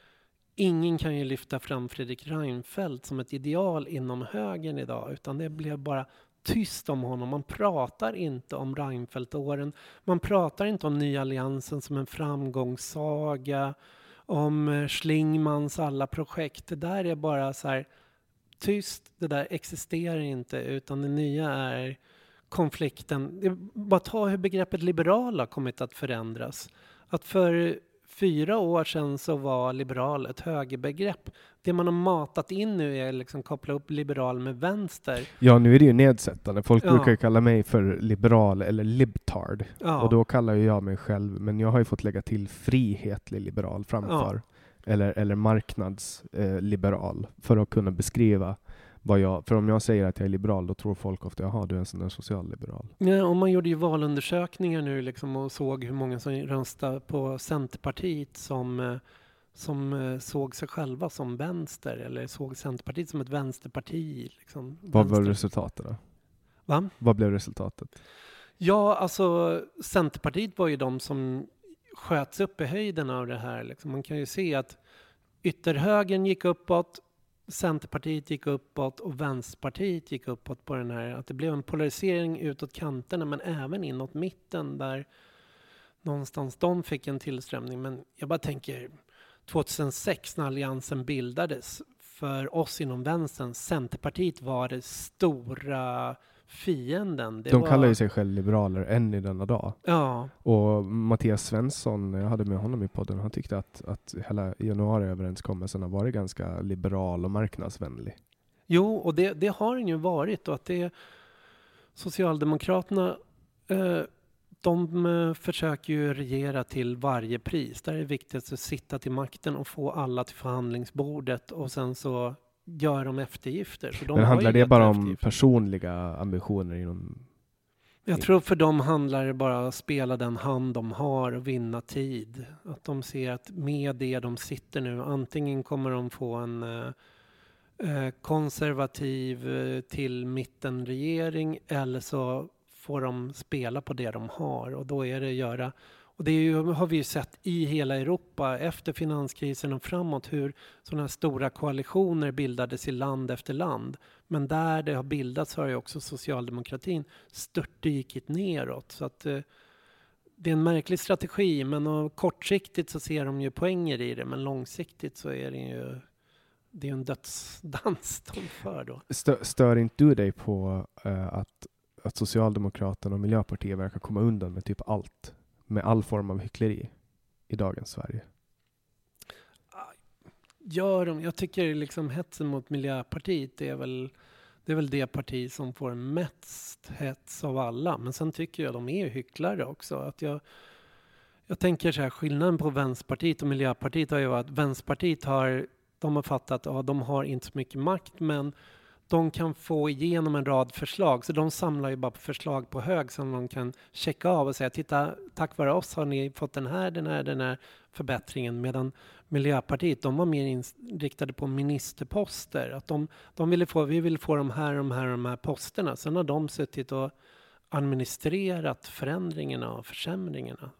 Speaker 2: Ingen kan ju lyfta fram Fredrik Reinfeldt som ett ideal inom högern idag, utan det blev bara tyst om honom. Man pratar inte om Reinfeldt-åren. Man pratar inte om Nya Alliansen som en framgångssaga, om eh, Schlingmans alla projekt. Det där är bara så här tyst, det där existerar inte, utan det nya är konflikten. Bara ta hur begreppet liberal har kommit att förändras. Att för fyra år sedan så var liberal ett högerbegrepp. Det man har matat in nu är liksom koppla upp liberal med vänster.
Speaker 1: Ja, nu är det ju nedsättande. Folk ja. brukar kalla mig för liberal eller libtard. Ja. Och då kallar jag mig själv, men jag har ju fått lägga till frihetlig liberal framför. Ja eller, eller marknadsliberal eh, för att kunna beskriva vad jag, för om jag säger att jag är liberal, då tror folk ofta, jaha, du är en sån där socialliberal.
Speaker 2: Ja, och man gjorde ju valundersökningar nu liksom och såg hur många som röstade på Centerpartiet som, eh, som eh, såg sig själva som vänster, eller såg Centerpartiet som ett vänsterparti. Liksom.
Speaker 1: Vad var resultatet då?
Speaker 2: Va?
Speaker 1: Vad blev resultatet?
Speaker 2: Ja, alltså Centerpartiet var ju de som sköts upp i höjden av det här. Liksom. Man kan ju se att ytterhögern gick uppåt, Centerpartiet gick uppåt och Vänsterpartiet gick uppåt på den här. Att det blev en polarisering utåt kanterna men även inåt mitten där någonstans de fick en tillströmning. Men jag bara tänker 2006 när Alliansen bildades för oss inom vänstern, Centerpartiet var det stora fienden.
Speaker 1: De var... kallar ju sig själva liberaler än i denna dag.
Speaker 2: Ja.
Speaker 1: Och Mattias Svensson, jag hade med honom i podden, han tyckte att, att hela januariöverenskommelsen har varit ganska liberal och marknadsvänlig.
Speaker 2: Jo, och det, det har den ju varit och att det Socialdemokraterna eh, de eh, försöker ju regera till varje pris. Där är det viktigt att sitta till makten och få alla till förhandlingsbordet och sen så gör de eftergifter. För de
Speaker 1: Men handlar det bara om personliga ambitioner inom
Speaker 2: jag tror för dem handlar det bara om att spela den hand de har och vinna tid. Att de ser att med det de sitter nu, antingen kommer de få en eh, eh konservativ eh, till mittenregering eller så får de spela på det de har och då är det göra och det ju, har vi ju sett i hela Europa efter finanskrisen och framåt hur sådana här stora koalitioner bildades i land efter land. Men där det har bildats har ju också socialdemokratin störtdykit neråt. Så att, eh, det är en märklig strategi, men kortsiktigt så ser de ju poänger i det, men långsiktigt så är det ju det är en dödsdans de för då.
Speaker 1: Stör, stör inte du dig på uh, att, att Socialdemokraterna och Miljöpartiet verkar komma undan med typ allt? Med all form av hyckleri i dagens Sverige?
Speaker 2: Ah, gör de? Jag tycker liksom hetsen mot Miljöpartiet är väl Det är väl det parti som får mest hets av alla. Men sen tycker jag de är hycklare också. Att jag, jag tänker så här, skillnaden på Vänsterpartiet och Miljöpartiet har ju varit att Vänsterpartiet har, de har fattat att ja, de har inte så mycket makt men de kan få igenom en rad förslag. Så de samlar ju bara förslag på hög som de kan checka av och säga titta, tack vare oss har ni fått den här, den här, den här förbättringen. Medan Miljöpartiet, de var mer inriktade på ministerposter. Att de, de ville få, vi vill få de här, de här, de här posterna. Sen har de suttit och administrerat förändringarna och försämringarna.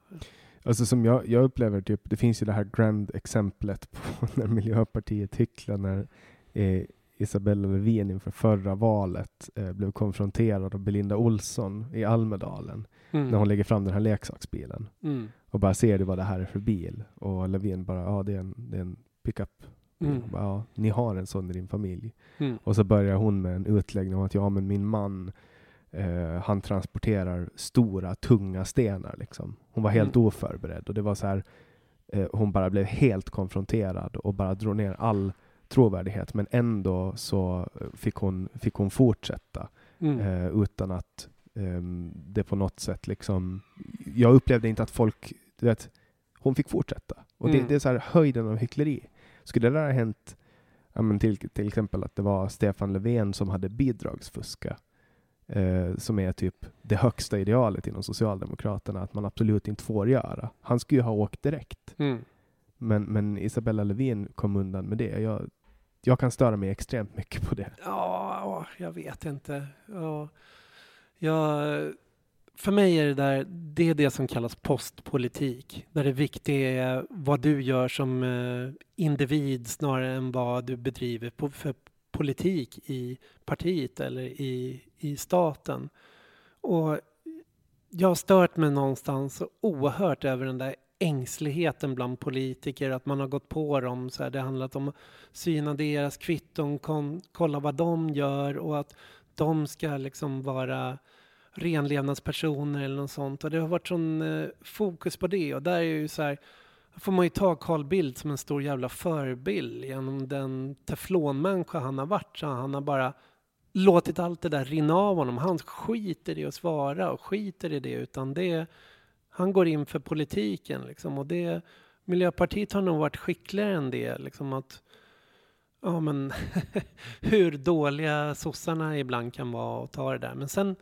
Speaker 1: Alltså som jag, jag upplever, typ, det finns ju det här grand-exemplet på när Miljöpartiet hycklar när eh, Isabella Lövin inför förra valet eh, blev konfronterad av Belinda Olsson i Almedalen
Speaker 2: Mm.
Speaker 1: när hon lägger fram den här leksaksbilen
Speaker 2: Mm.
Speaker 1: och bara ser du vad det här är för bil? Och Lövin bara, ja det är en, det är en pickup.
Speaker 2: Mm.
Speaker 1: Bara, Ja, ni har en sån i din familj.
Speaker 2: Mm.
Speaker 1: Och så börjar hon med en utläggning om att ja, men min man eh, han transporterar stora, tunga stenar. Liksom. Hon var helt
Speaker 2: Mm.
Speaker 1: oförberedd och det var så här, eh, hon bara blev helt konfronterad och bara drog ner all trovärdighet. Men ändå så fick hon, fick hon fortsätta
Speaker 2: Mm.
Speaker 1: eh, utan att ehm, det på något sätt liksom... Jag upplevde inte att folk... Du vet, hon fick fortsätta. Och det,
Speaker 2: Mm.
Speaker 1: det är så här höjden av hyckleri. Skulle det där ha hänt, ja, men till, till exempel att det var Stefan Löfven som hade bidragsfuska, eh, som är typ det högsta idealet inom Socialdemokraterna, att man absolut inte får göra. Han skulle ju ha åkt direkt.
Speaker 2: Mm.
Speaker 1: Men, men Isabella Lövin kom undan med det. Jag, jag kan störa mig extremt mycket på det.
Speaker 2: Ja, jag vet inte. Ja, jag, för mig är det där, det är det som kallas postpolitik. Där det viktiga är vad du gör som eh, individ snarare än vad du bedriver på, för politik i partiet eller i, i staten. Och jag har stört mig någonstans oerhört över den där ängsligheten bland politiker, att man har gått på dem. Så här, det har handlat om att syna deras kvitton, kon, kolla vad de gör och att de ska liksom vara renlevnadspersoner eller något sånt. Och det har varit sån eh, fokus på det. Och där är ju så här, får man ju ta Carl Bildt som en stor jävla förebild. Genom den teflonmänniska han har varit. Så han har bara låtit allt det där rinna av honom. Han skiter i att svara och skiter i det. Utan det, han går in för politiken liksom. Och det, Miljöpartiet har nog varit skickligare än det. Liksom att, ja men hur dåliga sossarna ibland kan vara och ta det där. Men sen,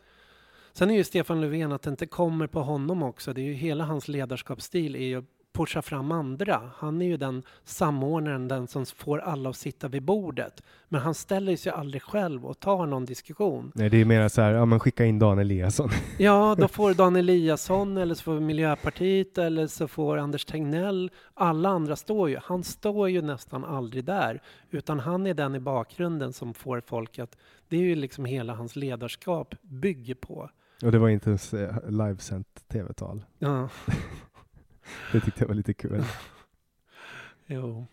Speaker 2: sen är ju Stefan Löfven att det inte kommer på honom också. Det är ju hela hans ledarskapsstil är ju pusha fram andra. Han är ju den samordnaren, den som får alla att sitta vid bordet. Men han ställer sig aldrig själv och tar någon diskussion.
Speaker 1: Nej, det är mer så här, ja men skicka in Dan Eliasson.
Speaker 2: Ja, då får Dan Eliasson eller så får Miljöpartiet eller så får Anders Tegnell. Alla andra står ju. Han står ju nästan aldrig där, utan han är den i bakgrunden som får folk att... Det är ju liksom hela hans ledarskap bygger på.
Speaker 1: Och det var inte ens eh, livesänt tv-tal.
Speaker 2: Ja,
Speaker 1: Det tyckte jag var lite kul.
Speaker 2: jo.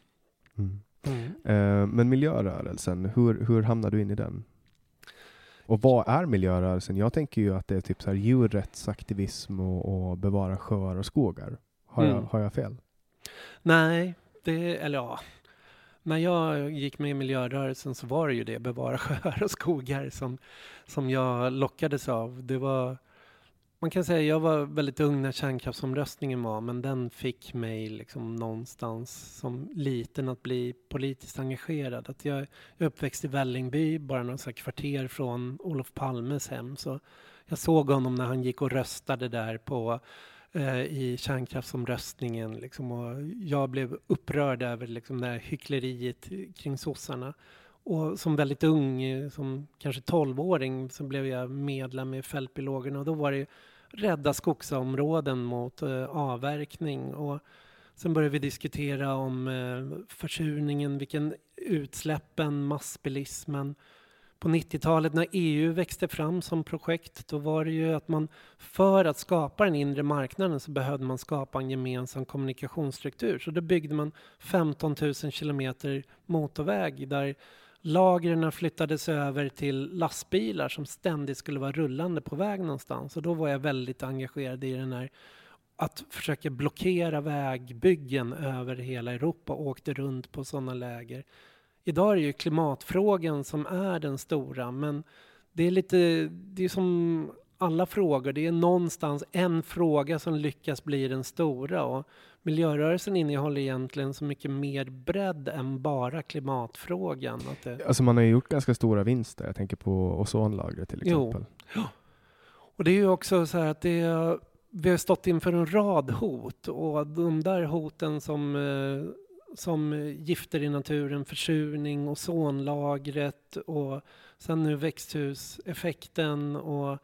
Speaker 1: Mm.
Speaker 2: Mm.
Speaker 1: Eh, men miljörörelsen, hur, hur hamnade du in i den? Och vad är miljörörelsen? Jag tänker ju att det är typ så här djurrättsaktivism och, och bevara sjöar och skogar. Har, jag,
Speaker 2: Mm.
Speaker 1: har jag fel?
Speaker 2: Nej, det, eller ja. När jag gick med i miljörörelsen så var det ju det, bevara sjöar och skogar som, som jag lockades av. Det var, man kan säga jag var väldigt ung när kärnkraftsomröstningen var, men den fick mig liksom någonstans som liten att bli politiskt engagerad. Att jag, jag är uppväxt i Vällingby, bara några så kvarter från Olof Palmes hem. Så jag såg honom när han gick och röstade där på eh, i kärnkraftsomröstningen. Liksom, och jag blev upprörd över liksom, det här hyckleriet kring sossarna. Och som väldigt ung, eh, som kanske 12-åring, så blev jag medlem i Fältbiologerna och då var det rädda skogsområden mot eh, avverkning. Och sen började vi diskutera om eh, försurningen, vilken utsläppen, massbilismen. På 90-talet när EU växte fram som projekt, då var det ju att man för att skapa den inre marknaden så behövde man skapa en gemensam kommunikationsstruktur. Så då byggde man 15 000 kilometer motorväg där lagren flyttades över till lastbilar som ständigt skulle vara rullande på väg någonstans. Och då var jag väldigt engagerad i den här att försöka blockera vägbyggen över hela Europa och åkte runt på sådana läger. Idag är det ju klimatfrågan som är den stora, men det är lite, det är som alla frågor, det är någonstans en fråga som lyckas bli den stora. Och miljörörelsen innehåller egentligen så mycket mer bredd än bara klimatfrågan. Att det...
Speaker 1: Alltså man har ju gjort ganska stora vinster. Jag tänker på ozonlagret till exempel.
Speaker 2: Jo. Och det är ju också så här att det, vi har stått inför en rad hot och de där hoten som, eh, som gifter i naturen, försurning, ozonlagret och sen nu växthuseffekten och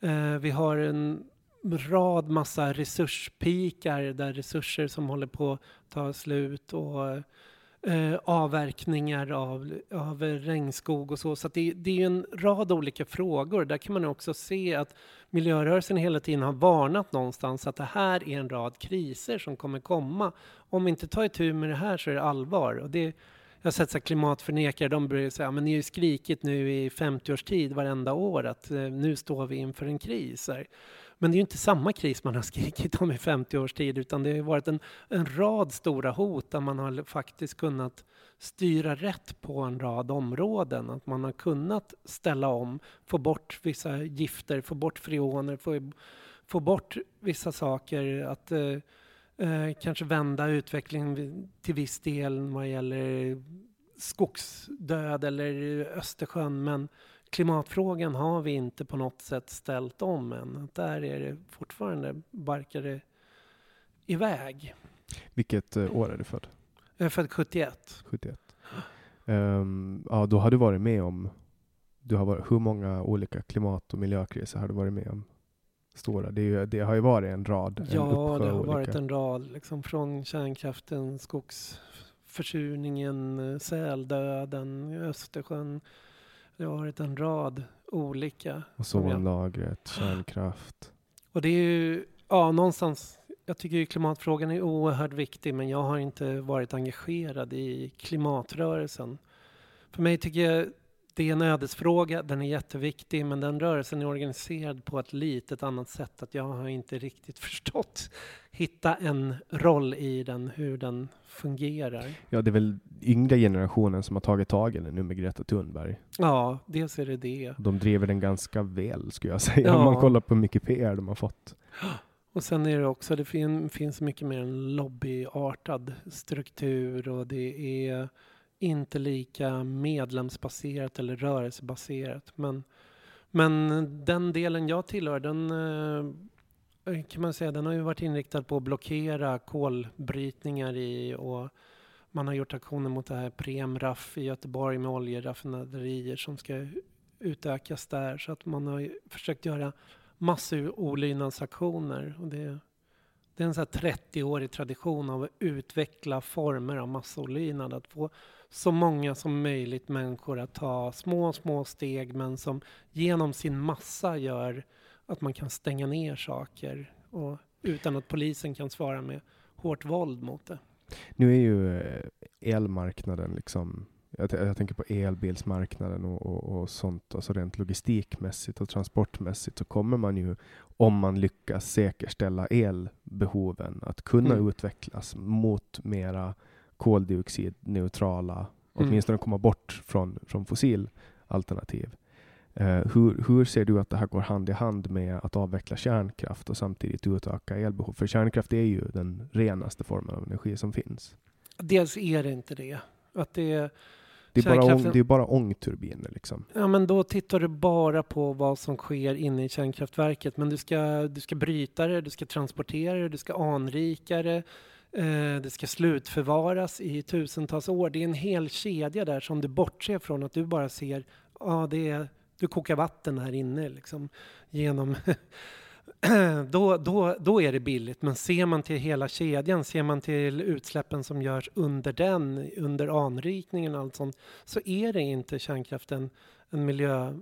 Speaker 2: eh, vi har en rad massa resurspikar där resurser som håller på att ta slut och eh, avverkningar av, av regnskog och så. Så det, det, är en rad olika frågor. Där kan man också se att miljörörelsen hela tiden har varnat någonstans att det här är en rad kriser som kommer komma. Om vi inte tar itu med det här så är det allvar. Och det, jag har sett så klimatförnekare, de börjar säga men ni har ju skrikit nu i 50 års tid varenda år att eh, nu står vi inför en kris. Här. Men det är ju inte samma kris man har skrikit om i 50 års tid utan det har varit en, en rad stora hot där man har faktiskt kunnat styra rätt på en rad områden. Att man har kunnat ställa om, få bort vissa gifter, få bort freoner, få, få bort vissa saker. Att eh, eh, kanske vända utvecklingen till viss del vad gäller skogsdöd eller Östersjön. Men klimatfrågan har vi inte på något sätt ställt om än. Där är det fortfarande barkar det iväg.
Speaker 1: Vilket uh, år är du född?
Speaker 2: Jag är född 71.
Speaker 1: 71. Um, ja, då har du varit med om, du har varit, hur många olika klimat och miljökriser har du varit med om? Stora. Det, ju, det har ju varit en rad.
Speaker 2: Ja,
Speaker 1: en
Speaker 2: det har
Speaker 1: olika.
Speaker 2: varit en rad. Liksom från kärnkraften, skogsförsurningen, säldöden, Östersjön, det har varit en rad olika.
Speaker 1: Ozonlagret, kärnkraft.
Speaker 2: Och det är ju, ja någonstans, jag tycker ju klimatfrågan är oerhört viktig men jag har inte varit engagerad i klimatrörelsen. För mig tycker jag det är en ödesfråga, den är jätteviktig men den rörelsen är organiserad på ett litet annat sätt. Att jag har inte riktigt förstått, hitta en roll i den, hur den fungerar.
Speaker 1: Ja, det är väl yngre generationen som har tagit tag i den nu med Greta Thunberg.
Speaker 2: Ja, dels är det det.
Speaker 1: De driver den ganska väl skulle jag säga,
Speaker 2: Ja.
Speaker 1: om man kollar på hur mycket PR de har fått.
Speaker 2: Och sen är det också, det fin, finns mycket mer en lobbyartad struktur och det är inte lika medlemsbaserat eller rörelsebaserat. Men, men den delen jag tillhör, den eh, kan man säga, den har ju varit inriktad på att blockera kolbrytningar i och man har gjort aktioner mot det här Premraff i Göteborg med oljeraffinaderier som ska utökas där. Så att man har ju försökt göra massor olydnadsaktioner. Och det, det är en så här 30-årig tradition av att utveckla former av massolydnad. Att få så många som möjligt människor att ta små, små steg men som genom sin massa gör att man kan stänga ner saker och utan att polisen kan svara med hårt våld mot det.
Speaker 1: Nu är ju eh, elmarknaden liksom jag, jag tänker på elbilsmarknaden och, och, och sånt, alltså rent logistikmässigt och transportmässigt så kommer man ju, om man lyckas säkerställa elbehoven, att kunna
Speaker 2: Mm.
Speaker 1: utvecklas mot mera koldioxidneutrala,
Speaker 2: Mm.
Speaker 1: åtminstone komma bort från, från fossil alternativ. Eh, hur, hur ser du att det här går hand i hand med att avveckla kärnkraft och samtidigt utöka elbehov? För kärnkraft är ju den renaste formen av energi som finns.
Speaker 2: Dels är det inte det. Att det,
Speaker 1: Det är, bara, ång,
Speaker 2: Kärnkraften-
Speaker 1: det är bara ångturbiner liksom.
Speaker 2: ja, men då tittar du bara på vad som sker inne i kärnkraftverket. Men du ska, du ska bryta det, du ska transportera det, du ska anrika det. Eh, det ska slutförvaras i tusentals år. Det är en hel kedja där som du bortser från att du bara ser, ja det är, du kokar vatten här inne liksom genom då, då, då är det billigt. Men ser man till hela kedjan, ser man till utsläppen som görs under den, under anrikningen och allt sånt, så är det inte kärnkraften en miljö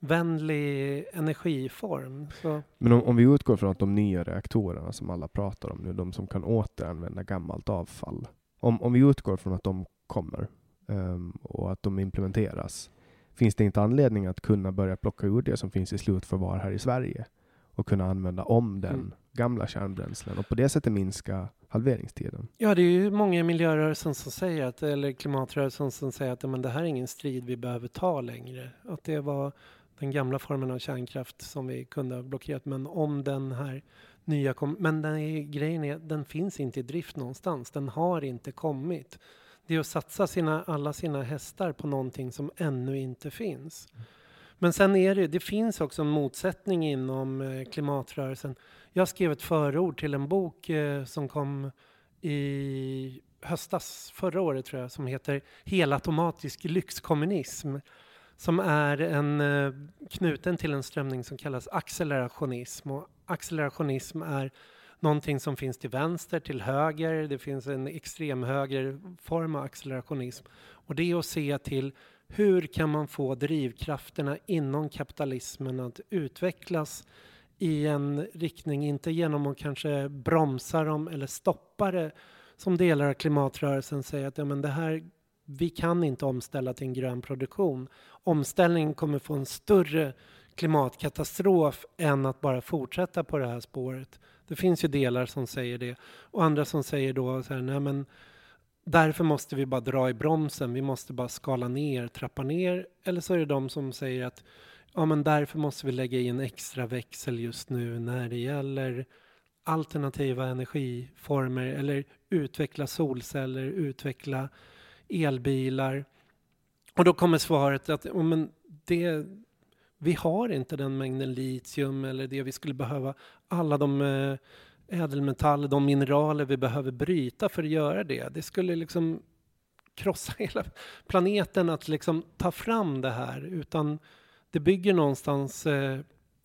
Speaker 2: miljövänlig energiform. Så,
Speaker 1: Men om, om vi utgår från att de nya reaktorerna som alla pratar om nu, de som kan återanvända gammalt avfall. Om, om vi utgår från att de kommer ehm, och att de implementeras, finns det inte anledning att kunna börja plocka ur det som finns i slutförvar här i Sverige och kunna använda om den
Speaker 2: Mm.
Speaker 1: gamla kärnbränslen och på det sättet minska halveringstiden.
Speaker 2: Ja, det är ju många i miljörörelsen som säger att, eller klimatrörelsen som säger att men det här är ingen strid vi behöver ta längre. Att det var den gamla formen av kärnkraft som vi kunde ha blockerat. Men om den här nya kom, men den är, grejen är den finns inte i drift någonstans. Den har inte kommit. Det är att satsa sina, alla sina hästar på någonting som ännu inte finns. Men sen är det, det finns också en motsättning inom eh, klimatrörelsen. Jag skrev ett förord till en bok eh, som kom i höstas, förra året tror jag, som heter Helautomatisk lyxkommunism. Som är en, eh, knuten till en strömning som kallas accelerationism. Och accelerationism är någonting som finns till vänster, till höger. Det finns en extremhögerform av accelerationism. Och det är att se till hur kan man få drivkrafterna inom kapitalismen att utvecklas i en riktning, inte genom att kanske bromsa dem eller stoppa det, som delar av klimatrörelsen säger att ja, men det här, vi kan inte omställa till en grön produktion. Omställningen kommer få en större klimatkatastrof än att bara fortsätta på det här spåret. Det finns ju delar som säger det och andra som säger då så här, nej men därför måste vi bara dra i bromsen, vi måste bara skala ner, trappa ner. Eller så är det de som säger att ja, men därför måste vi lägga i en extra växel just nu när det gäller alternativa energiformer eller utveckla solceller, utveckla elbilar. Och då kommer svaret att oh, men det, vi har inte den mängden litium eller det vi skulle behöva. Alla de eh, ädelmetaller, de mineraler vi behöver bryta för att göra det. Det skulle liksom krossa hela planeten att liksom ta fram det här. Utan det bygger någonstans... Eh,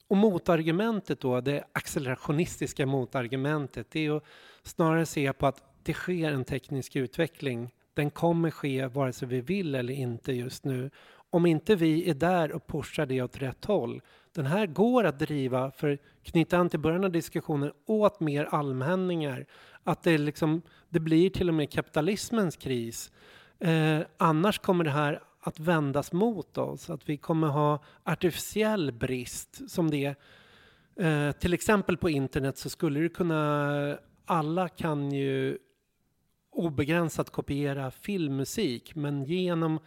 Speaker 2: och motargumentet då, det accelerationistiska motargumentet, det är att snarare se på att det sker en teknisk utveckling. Den kommer ske vare sig vi vill eller inte just nu. Om inte vi är där och pushar det åt rätt håll. Den här går att driva, för knyta an till början av diskussionen, åt mer allmänningar. Att det, liksom, det blir till och med kapitalismens kris. Eh, annars kommer det här att vändas mot oss. Att vi kommer ha artificiell brist som det eh, Till exempel på internet så skulle det kunna... Alla kan ju obegränsat kopiera filmmusik men genom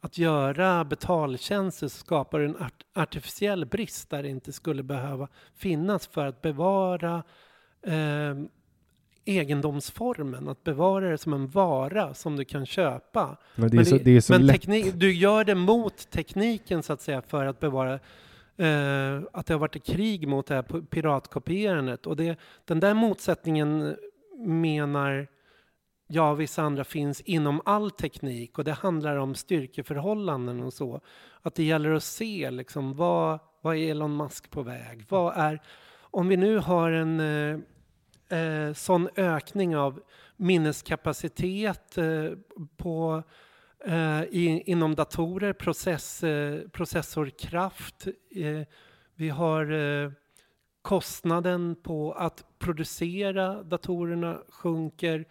Speaker 2: att göra betaltjänster så skapar en art artificiell brist där det inte skulle behöva finnas för att bevara eh, egendomsformen, att bevara det som en vara som du kan köpa.
Speaker 1: Men, det är så, det är så
Speaker 2: men
Speaker 1: lätt.
Speaker 2: du gör det mot tekniken så att säga för att bevara eh, att det har varit krig mot det här piratkopierandet. Och det, den där motsättningen menar jag och vissa andra finns inom all teknik och det handlar om styrkeförhållanden och så. Att det gäller att se liksom vad, vad är Elon Musk på väg? Vad är, om vi nu har en eh, eh, sån ökning av minneskapacitet eh, på, eh, i, inom datorer, process, eh, processorkraft. Eh, vi har eh, kostnaden på att producera datorerna sjunker.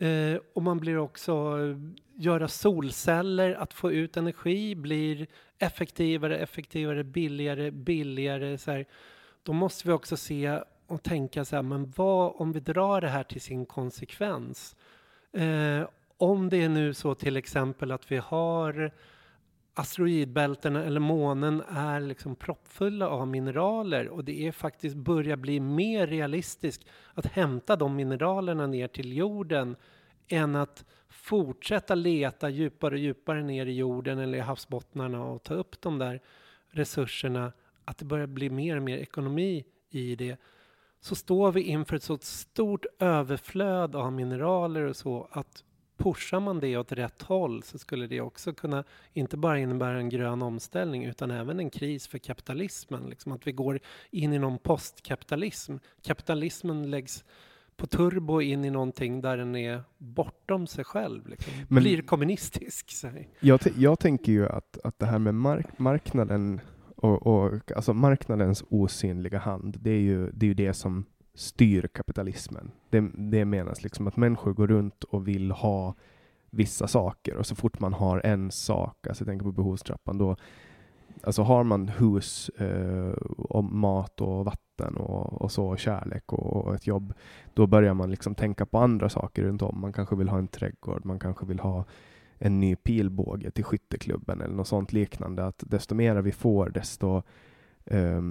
Speaker 2: Eh, och man blir också, eh, göra solceller, att få ut energi blir effektivare, effektivare, billigare, billigare. Så här. Då måste vi också se och tänka så här, men vad om vi drar det här till sin konsekvens? Eh, om det är nu så till exempel att vi har asteroidbältena eller månen är liksom proppfulla av mineraler och det är faktiskt börjar bli mer realistiskt att hämta de mineralerna ner till jorden än att fortsätta leta djupare och djupare ner i jorden eller i havsbottnarna och ta upp de där resurserna. Att det börjar bli mer och mer ekonomi i det så står vi inför ett så stort överflöd av mineraler och så att pushar man det åt rätt håll så skulle det också kunna inte bara innebära en grön omställning utan även en kris för kapitalismen. Liksom att vi går in i någon postkapitalism. Kapitalismen läggs på turbo in i någonting där den är bortom sig själv. Liksom.
Speaker 1: Men-
Speaker 2: Blir kommunistisk.
Speaker 1: Jag, jag tänker ju att, att det här med mark- marknaden och, och alltså marknadens osynliga hand, det är ju det, är ju det som styr kapitalismen. Det, det menas liksom att människor går runt och vill ha vissa saker och så fort man har en sak, alltså jag tänker på behovstrappan, då Alltså har man hus eh, och mat och vatten och, och så, och kärlek och, och, ett jobb, då börjar man liksom tänka på andra saker runt om. Man kanske vill ha en trädgård, man kanske vill ha en ny pilbåge till skytteklubben eller något sånt liknande. Att desto mer vi får, desto eh,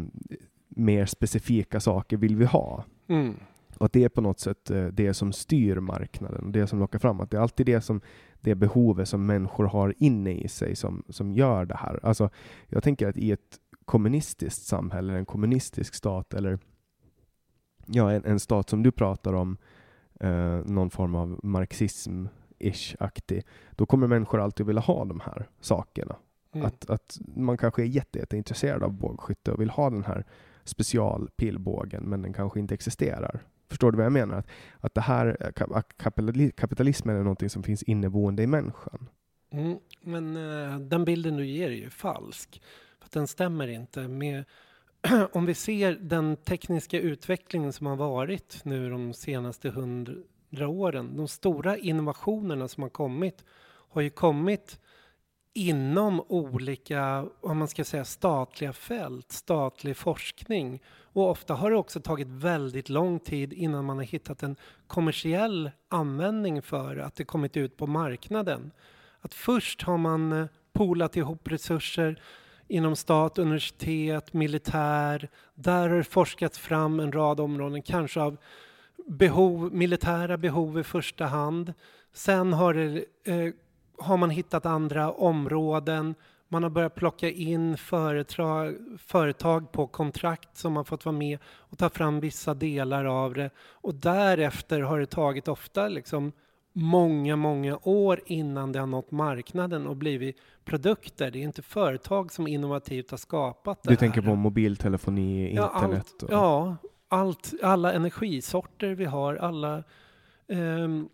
Speaker 1: mer specifika saker vill vi ha.
Speaker 2: Mm.
Speaker 1: Och att det är på något sätt uh, det som styr marknaden, det som lockar fram. Att det är alltid det som det behovet som människor har inne i sig som, som gör det här. Alltså, jag tänker att i ett kommunistiskt samhälle, en kommunistisk stat eller ja, en, en stat som du pratar om, eh, någon form av marxism-ish-aktig, då kommer människor alltid vilja ha de här sakerna. Mm. Att, att man kanske är jätteintresserad av bågskytte och vill ha den här specialpillbågen, men den kanske inte existerar. Förstår du vad jag menar? Att, att det här eh, kapitalismen är någonting som finns inneboende i människan.
Speaker 2: Mm, men uh, den bilden du ger är ju falsk. För den stämmer inte med om vi ser den tekniska utvecklingen som har varit nu de senaste hundra åren. De stora innovationerna som har kommit har ju kommit inom olika, om man ska säga statliga fält, statlig forskning. Och ofta har det också tagit väldigt lång tid innan man har hittat en kommersiell användning för att det kommit ut på marknaden. Att först har man eh, polat ihop resurser inom stat, universitet, militär. Där har det forskats fram en rad områden, kanske av behov, militära behov i första hand. Sen har det eh, har man hittat andra områden. Man har börjat plocka in företag, företag på kontrakt som har fått vara med och ta fram vissa delar av det. Och därefter har det tagit ofta liksom många, många år innan det har nått marknaden och blivit produkter. Det är inte företag som innovativt har skapat det
Speaker 1: Du tänker på mobiltelefoni, internet?
Speaker 2: Ja, allt,
Speaker 1: och...
Speaker 2: ja allt, alla energisorter vi har, alla um,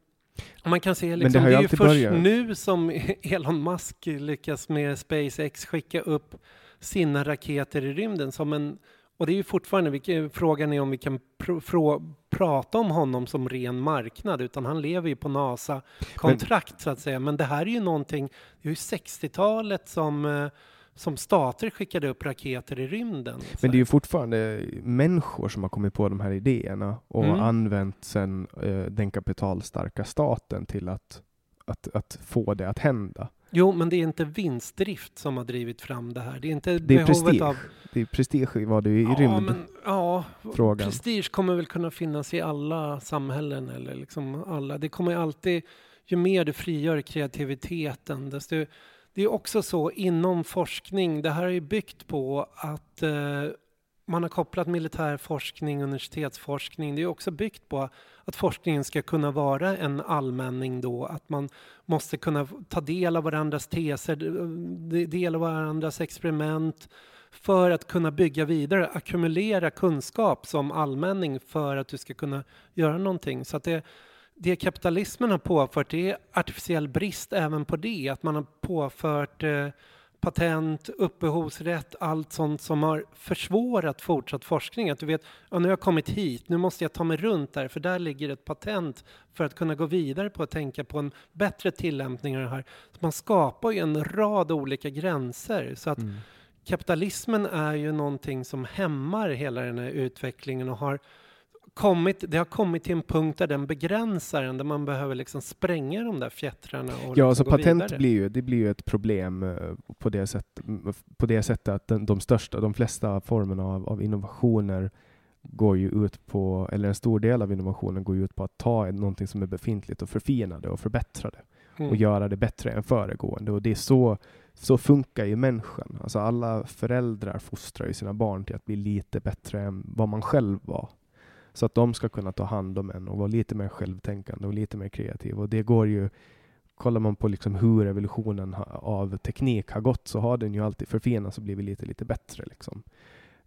Speaker 2: man kan se liksom, det, det, är ju först börjat. nu som Elon Musk lyckas med SpaceX skicka upp sina raketer i rymden som en och det är ju fortfarande, vilka, frågan är om vi kan pr pr prata om honom som ren marknad, utan han lever ju på NASA-kontrakt så att säga. Men det här är ju någonting, det är ju 60-talet som eh, som stater skickade upp raketer i rymden.
Speaker 1: Men det är ju fortfarande människor som har kommit på de här idéerna och mm. använt sen eh, den kapitalstarka staten till att, att, att få det att hända.
Speaker 2: Jo, men det är inte vinstdrift som har drivit fram det här. Det är inte
Speaker 1: det är prestige. Av... Det är prestige var det i ja, rymd. Men,
Speaker 2: ja, frågan. prestige kommer väl kunna finnas i alla samhällen eller liksom alla. Det kommer alltid, ju mer du frigör kreativiteten, desto det är också så inom forskning, det här är ju byggt på att eh, man har kopplat militär forskning, universitetsforskning. Det är också byggt på att forskningen ska kunna vara en allmänning då, att man måste kunna ta del av varandras teser, del av varandras experiment för att kunna bygga vidare, ackumulera kunskap som allmänning för att du ska kunna göra någonting. Så att det, det kapitalismen har påfört är artificiell brist även på det. Att man har påfört eh, patent, upphovsrätt, allt sånt som har försvårat fortsatt forskning. Att du vet, ja, nu har jag kommit hit, nu måste jag ta mig runt där, för där ligger ett patent för att kunna gå vidare på att tänka på en bättre tillämpning av det här. Så man skapar ju en rad olika gränser. Så att mm. kapitalismen är ju någonting som hämmar hela den här utvecklingen och har kommit, det har kommit till en punkt där den begränsar en, där man behöver liksom spränga de där fjättrarna. Och
Speaker 1: ja,
Speaker 2: liksom
Speaker 1: alltså patent vidare. blir ju, det blir ju ett problem eh, på det, sätt, på det sättet att den, de största, de flesta formerna av, av innovationer går ju ut på, eller en stor del av innovationen går ut på att ta någonting som är befintligt och förfina det och förbättra det mm. och göra det bättre än föregående. Och det är så, så funkar ju människan. Alltså alla föräldrar fostrar ju sina barn till att bli lite bättre än vad man själv var. Så att de ska kunna ta hand om en och vara lite mer självtänkande och lite mer kreativ. Och det går ju, kollar man på liksom hur evolutionen av teknik har gått så har den ju alltid förfinats och blivit lite, lite bättre. Liksom.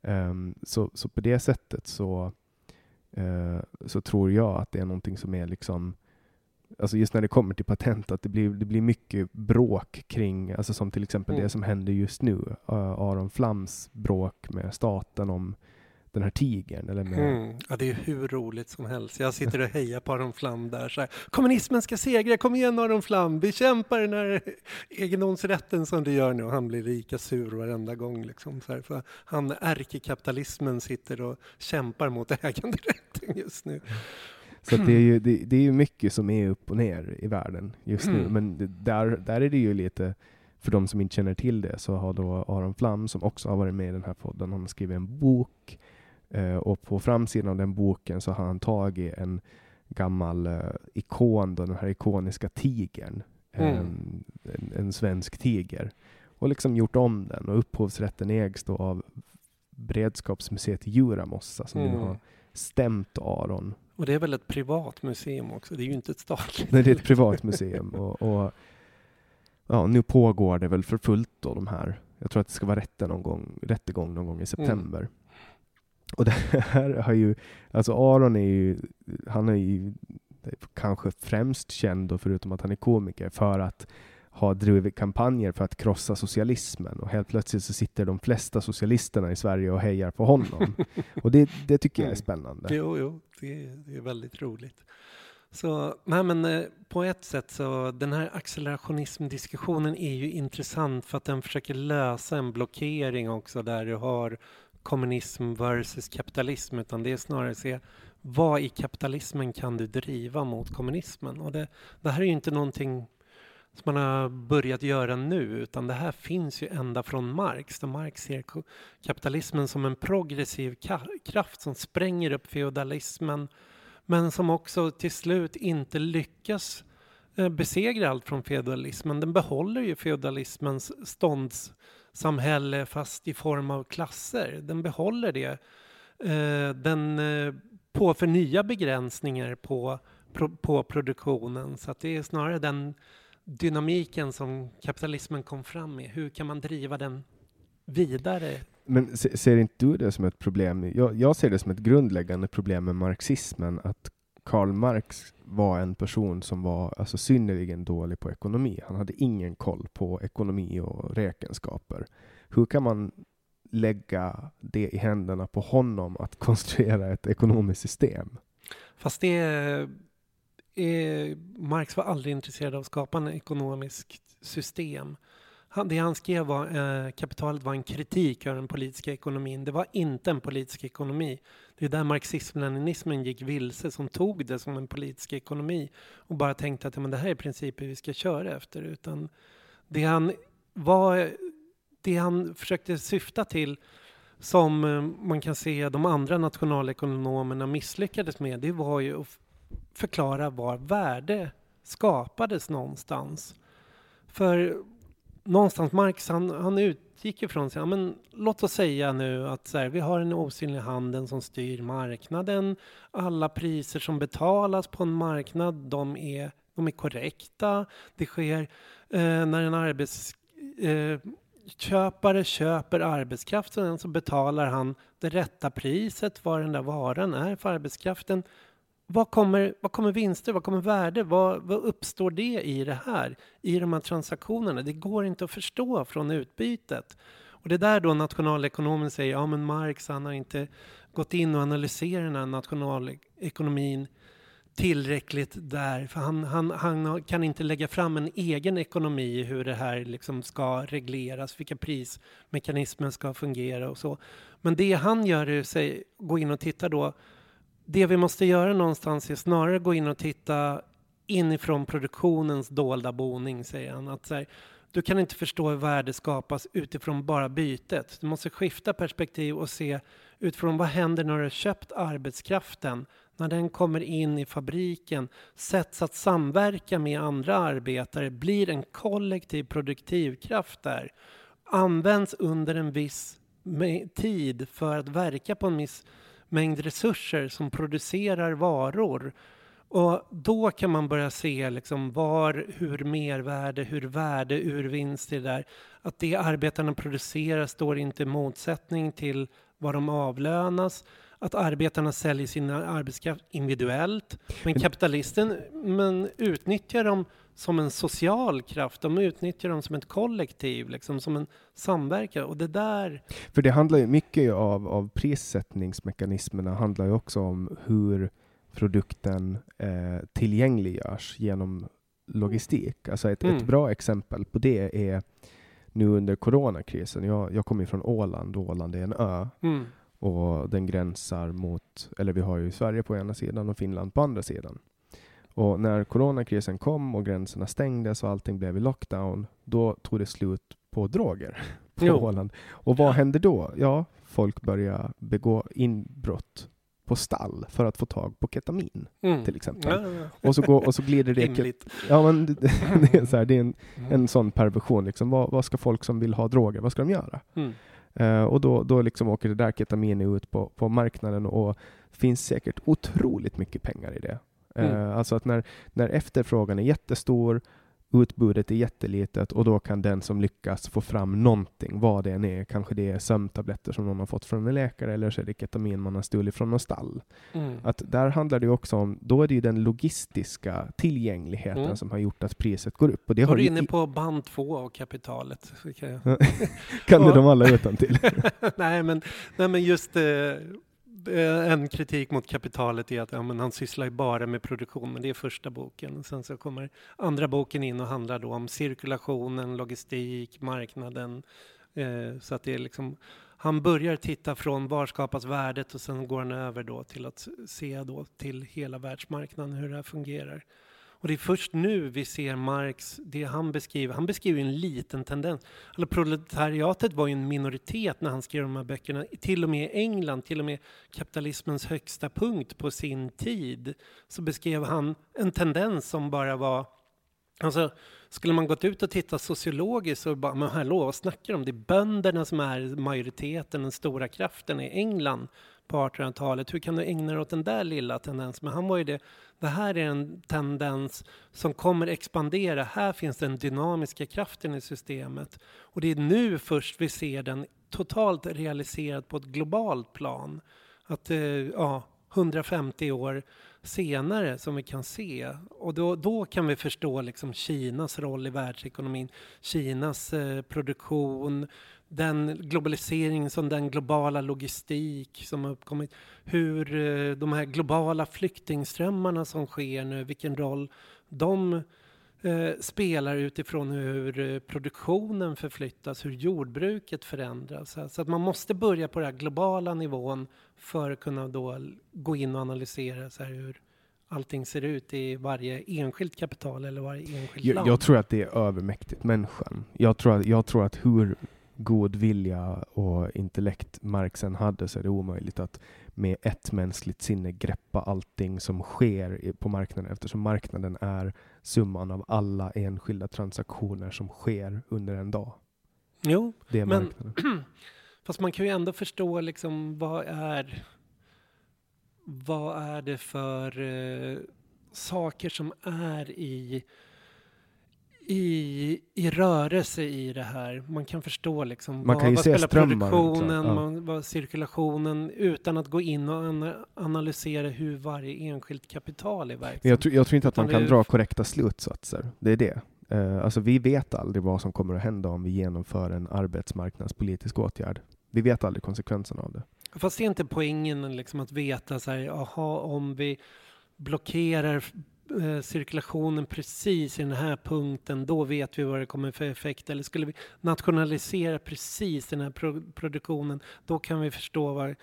Speaker 1: Um, så, så på det sättet så, uh, så tror jag att det är någonting som är liksom Alltså just när det kommer till patent, att det blir, det blir mycket bråk kring, alltså som till exempel mm. det som händer just nu, uh, Aron Flams bråk med staten om den här tigern. Eller med,
Speaker 2: Mm. Ja, det är hur roligt som helst. Jag sitter och hejar på Aron Flam där. Så här, Kommunismen ska segra, kom igen Aron Flam, bekämpa den här egendomsrätten som du gör nu. Och han blir lika sur varenda gång. Liksom, så här, för han, ärkekapitalismen sitter och kämpar mot äganderätten just nu.
Speaker 1: Så det, är ju, det, det är ju mycket som är upp och ner i världen just nu.
Speaker 2: Mm.
Speaker 1: Men det, där, där är det ju lite, för de som inte känner till det, så har då Aron Flam, som också har varit med i den här podden, han har skrivit en bok. Eh, och på framsidan av den boken så har han tagit en gammal eh, ikon, då, den här ikoniska tigern.
Speaker 2: Mm.
Speaker 1: En, en, en svensk tiger. Och liksom gjort om den. Och upphovsrätten ägs då av Beredskapsmuseet i Djuramossa som nu
Speaker 2: Mm.
Speaker 1: har stämt Aron
Speaker 2: Och det är väl ett privat museum också, det är ju inte ett statligt.
Speaker 1: Nej, det är ett privat museum. Och, och, ja, nu pågår det väl för fullt då de här. Jag tror att det ska vara rätte någon gång, rättegång någon gång i september. Och det här har ju, alltså Aron är ju, han är ju kanske främst känd då, förutom att han är komiker, för att ha drivit kampanjer för att krossa socialismen och helt plötsligt så sitter de flesta socialisterna i Sverige och hejar på honom. och det, det tycker jag är spännande.
Speaker 2: Jo, jo, det är, det är väldigt roligt. Så, nej men eh, på ett sätt så, den här accelerationismdiskussionen är ju intressant för att den försöker lösa en blockering också där du har kommunism versus kapitalism, utan det är snarare att se vad i kapitalismen kan du driva mot kommunismen? Och det, det här är ju inte någonting som man har börjat göra nu, utan det här finns ju ända från Marx, där Marx ser kapitalismen som en progressiv kraft som spränger upp feodalismen, men som också till slut inte lyckas eh, besegra allt från feodalismen. Den behåller ju feodalismens stånds samhälle fast i form av klasser. Den behåller det. Eh, den eh, påför nya begränsningar på, på produktionen. Så att det är snarare den dynamiken som kapitalismen kom fram med. Hur kan man driva den vidare?
Speaker 1: Men ser inte du det som ett problem? Jag, jag ser det som ett grundläggande problem med marxismen, att Karl Marx var en person som var alltså, synnerligen dålig på ekonomi. Han hade ingen koll på ekonomi och räkenskaper. Hur kan man lägga det i händerna på honom att konstruera ett ekonomiskt system?
Speaker 2: Fast det är, Marx var aldrig intresserad av att skapa ett ekonomiskt system. Han, det han skrev var eh, kapitalet var en kritik av den politiska ekonomin. Det var inte en politisk ekonomi. Det är där marxism-leninismen gick vilse som tog det som en politisk ekonomi och bara tänkte att ja, men det här är principer vi ska köra efter. Utan det han, var, det han försökte syfta till som eh, man kan se de andra nationalekonomerna misslyckades med, det var ju att förklara var värde skapades någonstans. För någonstans, Marx han, han utgick ifrån sig, ja, men låt oss säga nu att så här, vi har en osynlig handel som styr marknaden. Alla priser som betalas på en marknad, de är, de är korrekta. Det sker eh, när en arbetsköpare Eh, köper arbetskraft så betalar han det rätta priset vad den där varan är för arbetskraften. Vad kommer, vad kommer vinster, vad kommer värde, vad, vad uppstår det i det här, i de här transaktionerna? Det går inte att förstå från utbytet. Och det är där då nationalekonomen säger, ja men Marx han har inte gått in och analyserat den här nationalekonomin tillräckligt där, för han, han, han kan inte lägga fram en egen ekonomi hur det här liksom ska regleras, vilka prismekanismer ska fungera och så. Men det han gör är att gå in och titta då, det vi måste göra någonstans är snarare gå in och titta inifrån produktionens dolda boning, säger han. Att så här, du kan inte förstå hur värde skapas utifrån bara bytet. Du måste skifta perspektiv och se utifrån vad händer när du har köpt arbetskraften när den kommer in i fabriken, sätts att samverka med andra arbetare, blir en kollektiv produktivkraft där, används under en viss tid för att verka på en viss mängd resurser som producerar varor. Och då kan man börja se liksom var, hur mervärde, hur värde ur vinst är där. Att det arbetarna producerar står inte i motsättning till vad de avlönas att arbetarna säljer sin arbetskraft individuellt. Men kapitalisten men utnyttjar dem som en social kraft. De utnyttjar dem som ett kollektiv, liksom, som en samverkan. Och det där...
Speaker 1: För det handlar ju mycket av, av prissättningsmekanismerna handlar ju också om hur produkten eh, tillgängliggörs genom logistik. Alltså ett, mm. ett bra exempel på det är nu under coronakrisen. Jag, jag kommer från Åland, Åland är en ö. Mm. Och den gränsar mot, eller vi har ju Sverige på ena sidan och Finland på andra sidan. Och när coronakrisen kom och gränserna stängdes och allting blev i lockdown, då tog det slut på droger på jo. Åland. Och vad hände då? Ja, folk började begå inbrott på stall för att få tag på ketamin, mm. till exempel. Ja, ja. Och, så går, och så glider det... ja, men det, det, är så här, det är en, mm. en sån perversion. Liksom. Vad, vad, ska folk som vill ha droger, vad ska de göra? Mm. Uh, och då, då liksom åker det där ketaminet ut på, på marknaden och finns säkert otroligt mycket pengar i det. Mm. Uh, alltså att när, när efterfrågan är jättestor utbudet är jättelitet och då kan den som lyckas få fram någonting, vad det än är, kanske det är sömntabletter som någon har fått från en läkare eller så är det ketamin man har stulit från någon stall. Mm. Att där handlar det också om, då är det ju den logistiska tillgängligheten mm. som har gjort att priset går upp.
Speaker 2: Och det har du inne på band två av kapitalet.
Speaker 1: Kan, kan du dem alla utan till?
Speaker 2: nej, men, nej, men just eh, Eh, Eh, en kritik mot kapitalet är att ja, men han sysslar ju bara med produktion, men det är första boken. Sen så kommer andra boken in och handlar då om cirkulationen, logistik, marknaden. Eh, så att det är liksom, han börjar titta från var skapas värdet och sen går han över då till att se då till hela världsmarknaden hur det här fungerar. Och det är först nu vi ser Marx, det han beskriver, han beskriver en liten tendens. Alltså proletariatet var ju en minoritet när han skrev de här böckerna, till och med i England, till och med kapitalismens högsta punkt på sin tid, så beskrev han en tendens som bara var Alltså, skulle man gått ut och tittat sociologiskt så bara, men hallå, vad snackar de om? Det är bönderna som är majoriteten, den stora kraften i England på 1800-talet. Hur kan du ägna dig åt den där lilla tendensen? Men han var ju det, det här är en tendens som kommer expandera. Här finns den dynamiska kraften i systemet. Och det är nu först vi ser den totalt realiserad på ett globalt plan. Att, eh, ja, 150 år senare som vi kan se. Och då, då kan vi förstå liksom Kinas roll i världsekonomin, Kinas eh, produktion, den globalisering som den globala logistik som har uppkommit, hur eh, de här globala flyktingströmmarna som sker nu, vilken roll de eh, spelar utifrån hur eh, produktionen förflyttas, hur jordbruket förändras. Så att man måste börja på den här globala nivån för att kunna då gå in och analysera så hur allting ser ut i varje enskilt kapital eller varje enskilt
Speaker 1: jag,
Speaker 2: land.
Speaker 1: Jag tror att det är övermäktigt människan. Jag tror att, jag tror att hur god vilja och intellekt Marxen hade så är det omöjligt att med ett mänskligt sinne greppa allting som sker på marknaden eftersom marknaden är summan av alla enskilda transaktioner som sker under en dag.
Speaker 2: Jo, det är men marknaden. fast man kan ju ändå förstå liksom vad är vad är det för uh, saker som är i i, i rörelse i det här. Man kan förstå liksom
Speaker 1: man vad, kan vad spelar
Speaker 2: produktionen, ja. man, vad cirkulationen utan att gå in och analysera hur varje enskilt kapital är verksamt.
Speaker 1: Jag, tror, jag tror inte att man kan dra korrekta slutsatser. Det är det. Uh, alltså vi vet aldrig vad som kommer att hända om vi genomför en arbetsmarknadspolitisk åtgärd. Vi vet aldrig konsekvenserna av det.
Speaker 2: Fast det är inte poängen liksom att veta så här, aha, om vi blockerar cirkulationen precis i den här punkten, då vet vi vad det kommer för effekt. Eller skulle vi nationalisera precis den här pro produktionen, då kan vi förstå vad,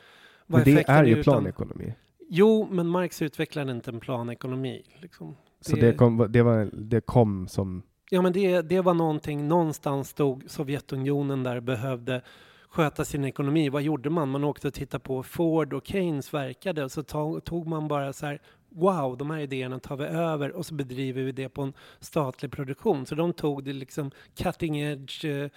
Speaker 2: vad
Speaker 1: men det är ju planekonomi.
Speaker 2: Jo, men Marx utvecklade inte en planekonomi. Liksom.
Speaker 1: Så det, det, kom, det, var, det kom som...
Speaker 2: Ja, men det, det var någonting, någonstans stod Sovjetunionen där behövde sköta sin ekonomi. Vad gjorde man? Man åkte och tittade på Ford och Keynes verkade och så tog man bara så här wow, de här idéerna tar vi över och så bedriver vi det på en statlig produktion. Så de tog det liksom cutting edge, eh,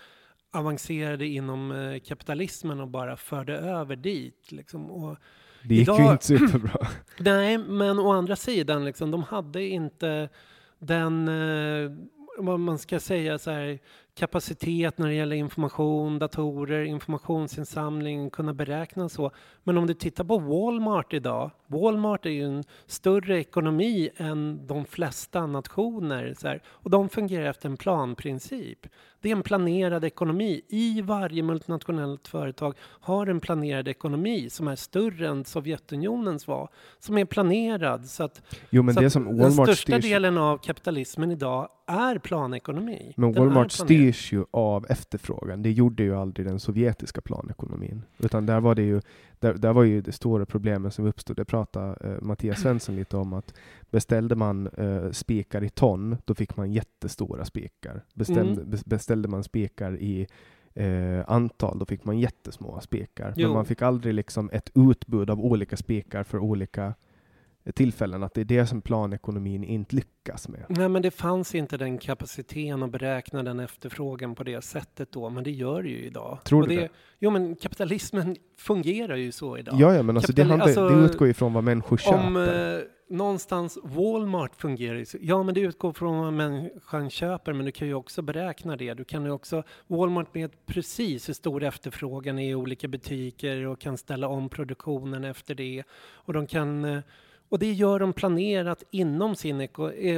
Speaker 2: avancerade inom eh, kapitalismen och bara förde över dit. Liksom. Och
Speaker 1: det gick idag, ju inte superbra.
Speaker 2: nej, men å andra sidan, liksom, de hade inte den, eh, vad man ska säga så här, kapacitet när det gäller information, datorer, informationsinsamling, kunna beräkna så. Men om du tittar på Walmart idag, Walmart är ju en större ekonomi än de flesta nationer så här, och de fungerar efter en planprincip. Det är en planerad ekonomi. I varje multinationellt företag har en planerad ekonomi som är större än Sovjetunionens var. Som är planerad så att,
Speaker 1: Jo, men
Speaker 2: så
Speaker 1: det som
Speaker 2: den
Speaker 1: Walmart
Speaker 2: största
Speaker 1: styrs,
Speaker 2: delen av kapitalismen idag är planekonomi.
Speaker 1: men
Speaker 2: Den
Speaker 1: Walmart styrs ju av efterfrågan. Det gjorde ju aldrig den sovjetiska planekonomin. Utan där var det ju, där, där var ju det stora problemet som uppstod. Det pratade eh, Mattias Svensson lite om att beställde man eh, spikar i ton, då fick man jättestora spikar. Bestämde,
Speaker 2: Mm.
Speaker 1: bes- Beställde man spikar i eh, antal, då fick man jättesmå spikar.
Speaker 2: Jo.
Speaker 1: Men man fick aldrig liksom ett utbud av olika spikar för olika tillfällen. Att det är det som planekonomin inte lyckas med.
Speaker 2: Nej, men det fanns inte den kapaciteten att beräkna den efterfrågan på det sättet då, men det gör det ju idag.
Speaker 1: Tror
Speaker 2: Och
Speaker 1: du
Speaker 2: det?
Speaker 1: det?
Speaker 2: Jo, men kapitalismen fungerar ju så idag.
Speaker 1: Ja, ja, men alltså det, handlar,
Speaker 2: alltså,
Speaker 1: det utgår ju från vad människor köper.
Speaker 2: Om eh, någonstans Walmart fungerar ju så, ja men det utgår från vad människan köper, men du kan ju också beräkna det. Du kan ju också, Walmart vet precis hur stor efterfrågan är i olika butiker och kan ställa om produktionen efter det. Och de kan eh, och det gör de planerat inom, sin,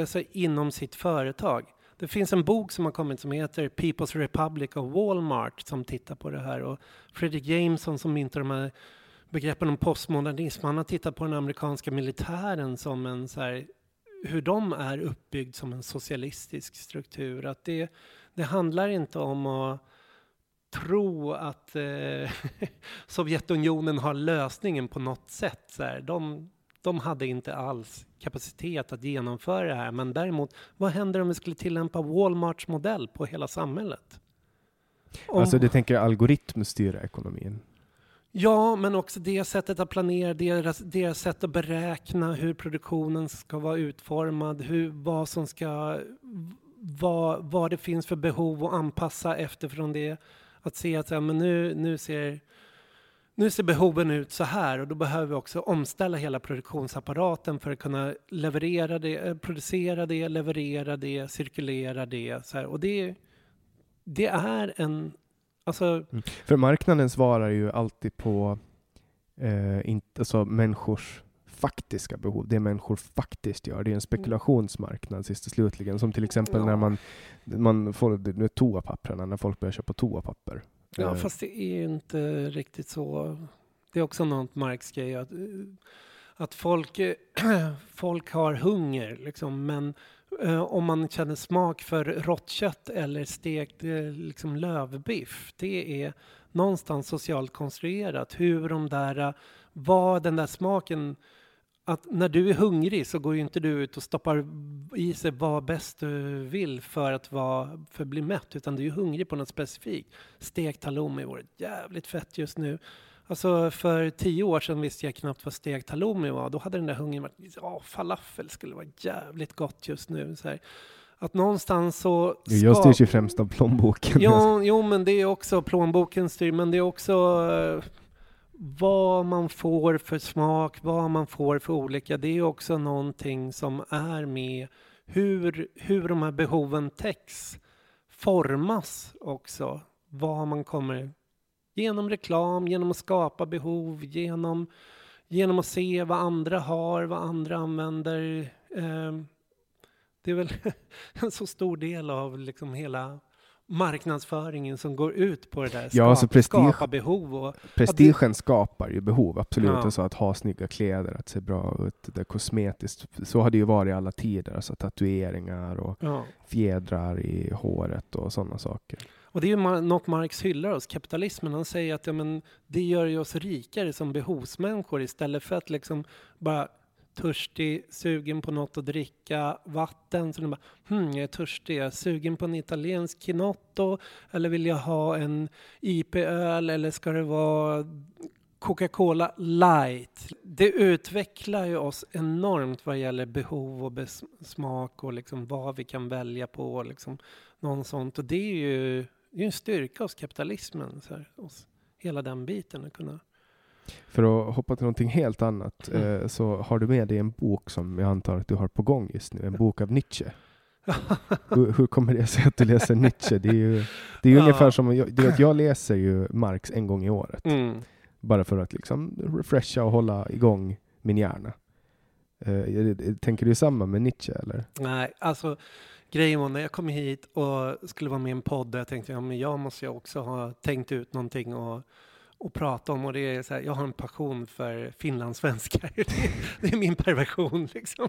Speaker 2: alltså inom sitt företag. Det finns en bok som har kommit som heter People's Republic of Walmart som tittar på det här. Och Fredrik Jameson som myntar de här begreppen om postmodernism, han har tittat på den amerikanska militären som en så här, hur de är uppbyggd som en socialistisk struktur. Att det, det handlar inte om att tro att eh, Sovjetunionen har lösningen på något sätt. Så här. De, de hade inte alls kapacitet att genomföra det här. Men däremot, vad händer om vi skulle tillämpa Walmarts modell på hela samhället? Om,
Speaker 1: Alltså det tänker jag algoritmstyra ekonomin.
Speaker 2: Ja, men också det sättet att planera, deras, deras sätt att beräkna hur produktionen ska vara utformad, hur, vad som ska, vad, vad det finns för behov och anpassa efterifrån det. Att se att ja, men nu, nu, ser, nu ser behoven ut så här och då behöver vi också omställa hela produktionsapparaten för att kunna leverera det, eh, producera det, leverera det, cirkulera det. Så här. Och det, det är en, alltså
Speaker 1: För marknaden svarar ju alltid på eh, inte, alltså människors faktiska behov, det människor faktiskt gör. Det är en spekulationsmarknad sist och slutligen, som till exempel
Speaker 2: Ja.
Speaker 1: när man, man får toapapperna, när folk börjar köpa toapapper.
Speaker 2: Ja,
Speaker 1: Eh,
Speaker 2: fast det är ju inte riktigt så. Det är också något Marx grej att, eh, att folk, folk har hunger, liksom, men eh, om man känner smak för rått kött eller stekt liksom, lövbiff, det är någonstans socialt konstruerat. Hur de där, vad den där smaken att när du är hungrig så går ju inte du ut och stoppar i sig vad bäst du vill för att, vara, för att bli mätt, utan du är hungrig på något specifikt. Stekt halloumi vore jävligt fett just nu. Alltså för tio år sedan visste jag knappt vad stekt halloumi var. Då hade den där hungern varit, ja falafel skulle vara jävligt gott just nu. Så här. Att någonstans så...
Speaker 1: Jag
Speaker 2: ska-
Speaker 1: styrs ju främst av plånboken.
Speaker 2: Jo, jo, men det är också plånboken styr, men det är också eh, vad man får för smak, vad man får för olika. Det är också någonting som är med hur, hur de här behoven täcks, formas också. Vad man kommer genom reklam, genom att skapa behov, genom, genom att se vad andra har, vad andra använder. Eh, det är väl en så stor del av liksom hela marknadsföringen som går ut på det där.
Speaker 1: Ja, alltså prestige-
Speaker 2: skapa behov. Och,
Speaker 1: Prestigen skapar ju behov, absolut.
Speaker 2: Ja.
Speaker 1: Alltså att ha snygga kläder, att se bra ut, det kosmetiskt. Så har det ju varit i alla tider. Alltså tatueringar och
Speaker 2: ja.
Speaker 1: fjädrar i håret och sådana saker.
Speaker 2: och det är ju något Marx hyllar hos kapitalismen. Han säger att ja, men, det gör ju oss rikare som behovsmänniskor istället för att liksom bara törstig, sugen på något att dricka, vatten. Så de bara, hmm, jag är törstig, jag är sugen på en italiensk Kinotto eller vill jag ha en IP-öl eller ska det vara Coca-Cola light. Det utvecklar ju oss enormt vad gäller behov och smak och liksom vad vi kan välja på. och Liksom, någon sånt. Och det är ju det är en styrka hos kapitalismen. Så här, hos hela den biten. Att kunna.
Speaker 1: För att hoppa till någonting helt annat
Speaker 2: Mm.
Speaker 1: eh, så har du med dig en bok som jag antar att du har på gång just nu. En bok av Nietzsche. hur, hur kommer det sig att du läser Nietzsche? Det är ju, det är
Speaker 2: Ja.
Speaker 1: ungefär som, jag, du vet, jag läser ju Marx en gång i året.
Speaker 2: Mm.
Speaker 1: Bara för att liksom refresha och hålla igång min hjärna. Eh, tänker du samma med Nietzsche eller?
Speaker 2: Nej, alltså grejen var när jag kom hit och skulle vara med i en podd, jag tänkte ja, men jag måste ju också ha tänkt ut någonting och, och prata om och det är så här, jag har en passion för finlandssvenskar. Det, det är min perversion liksom.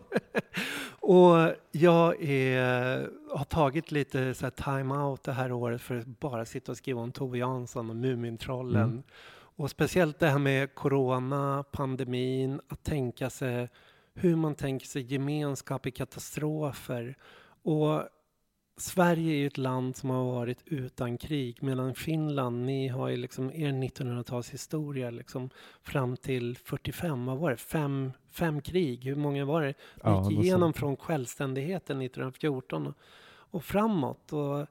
Speaker 2: Och jag är, har tagit lite så här time-out det här året för att bara sitta och skriva om Tove Jansson och Mumintrollen.
Speaker 1: Mm.
Speaker 2: Och speciellt det här med corona, pandemin, att tänka sig hur man tänker sig gemenskap i katastrofer. Och Sverige är ju ett land som har varit utan krig medan Finland, ni har ju liksom er 1900-talshistoria liksom fram till 45, vad var det, fem, fem krig, hur många var det? Ni
Speaker 1: Ja,
Speaker 2: gick igenom
Speaker 1: sånt.
Speaker 2: från självständigheten 1914 och, och framåt. Och,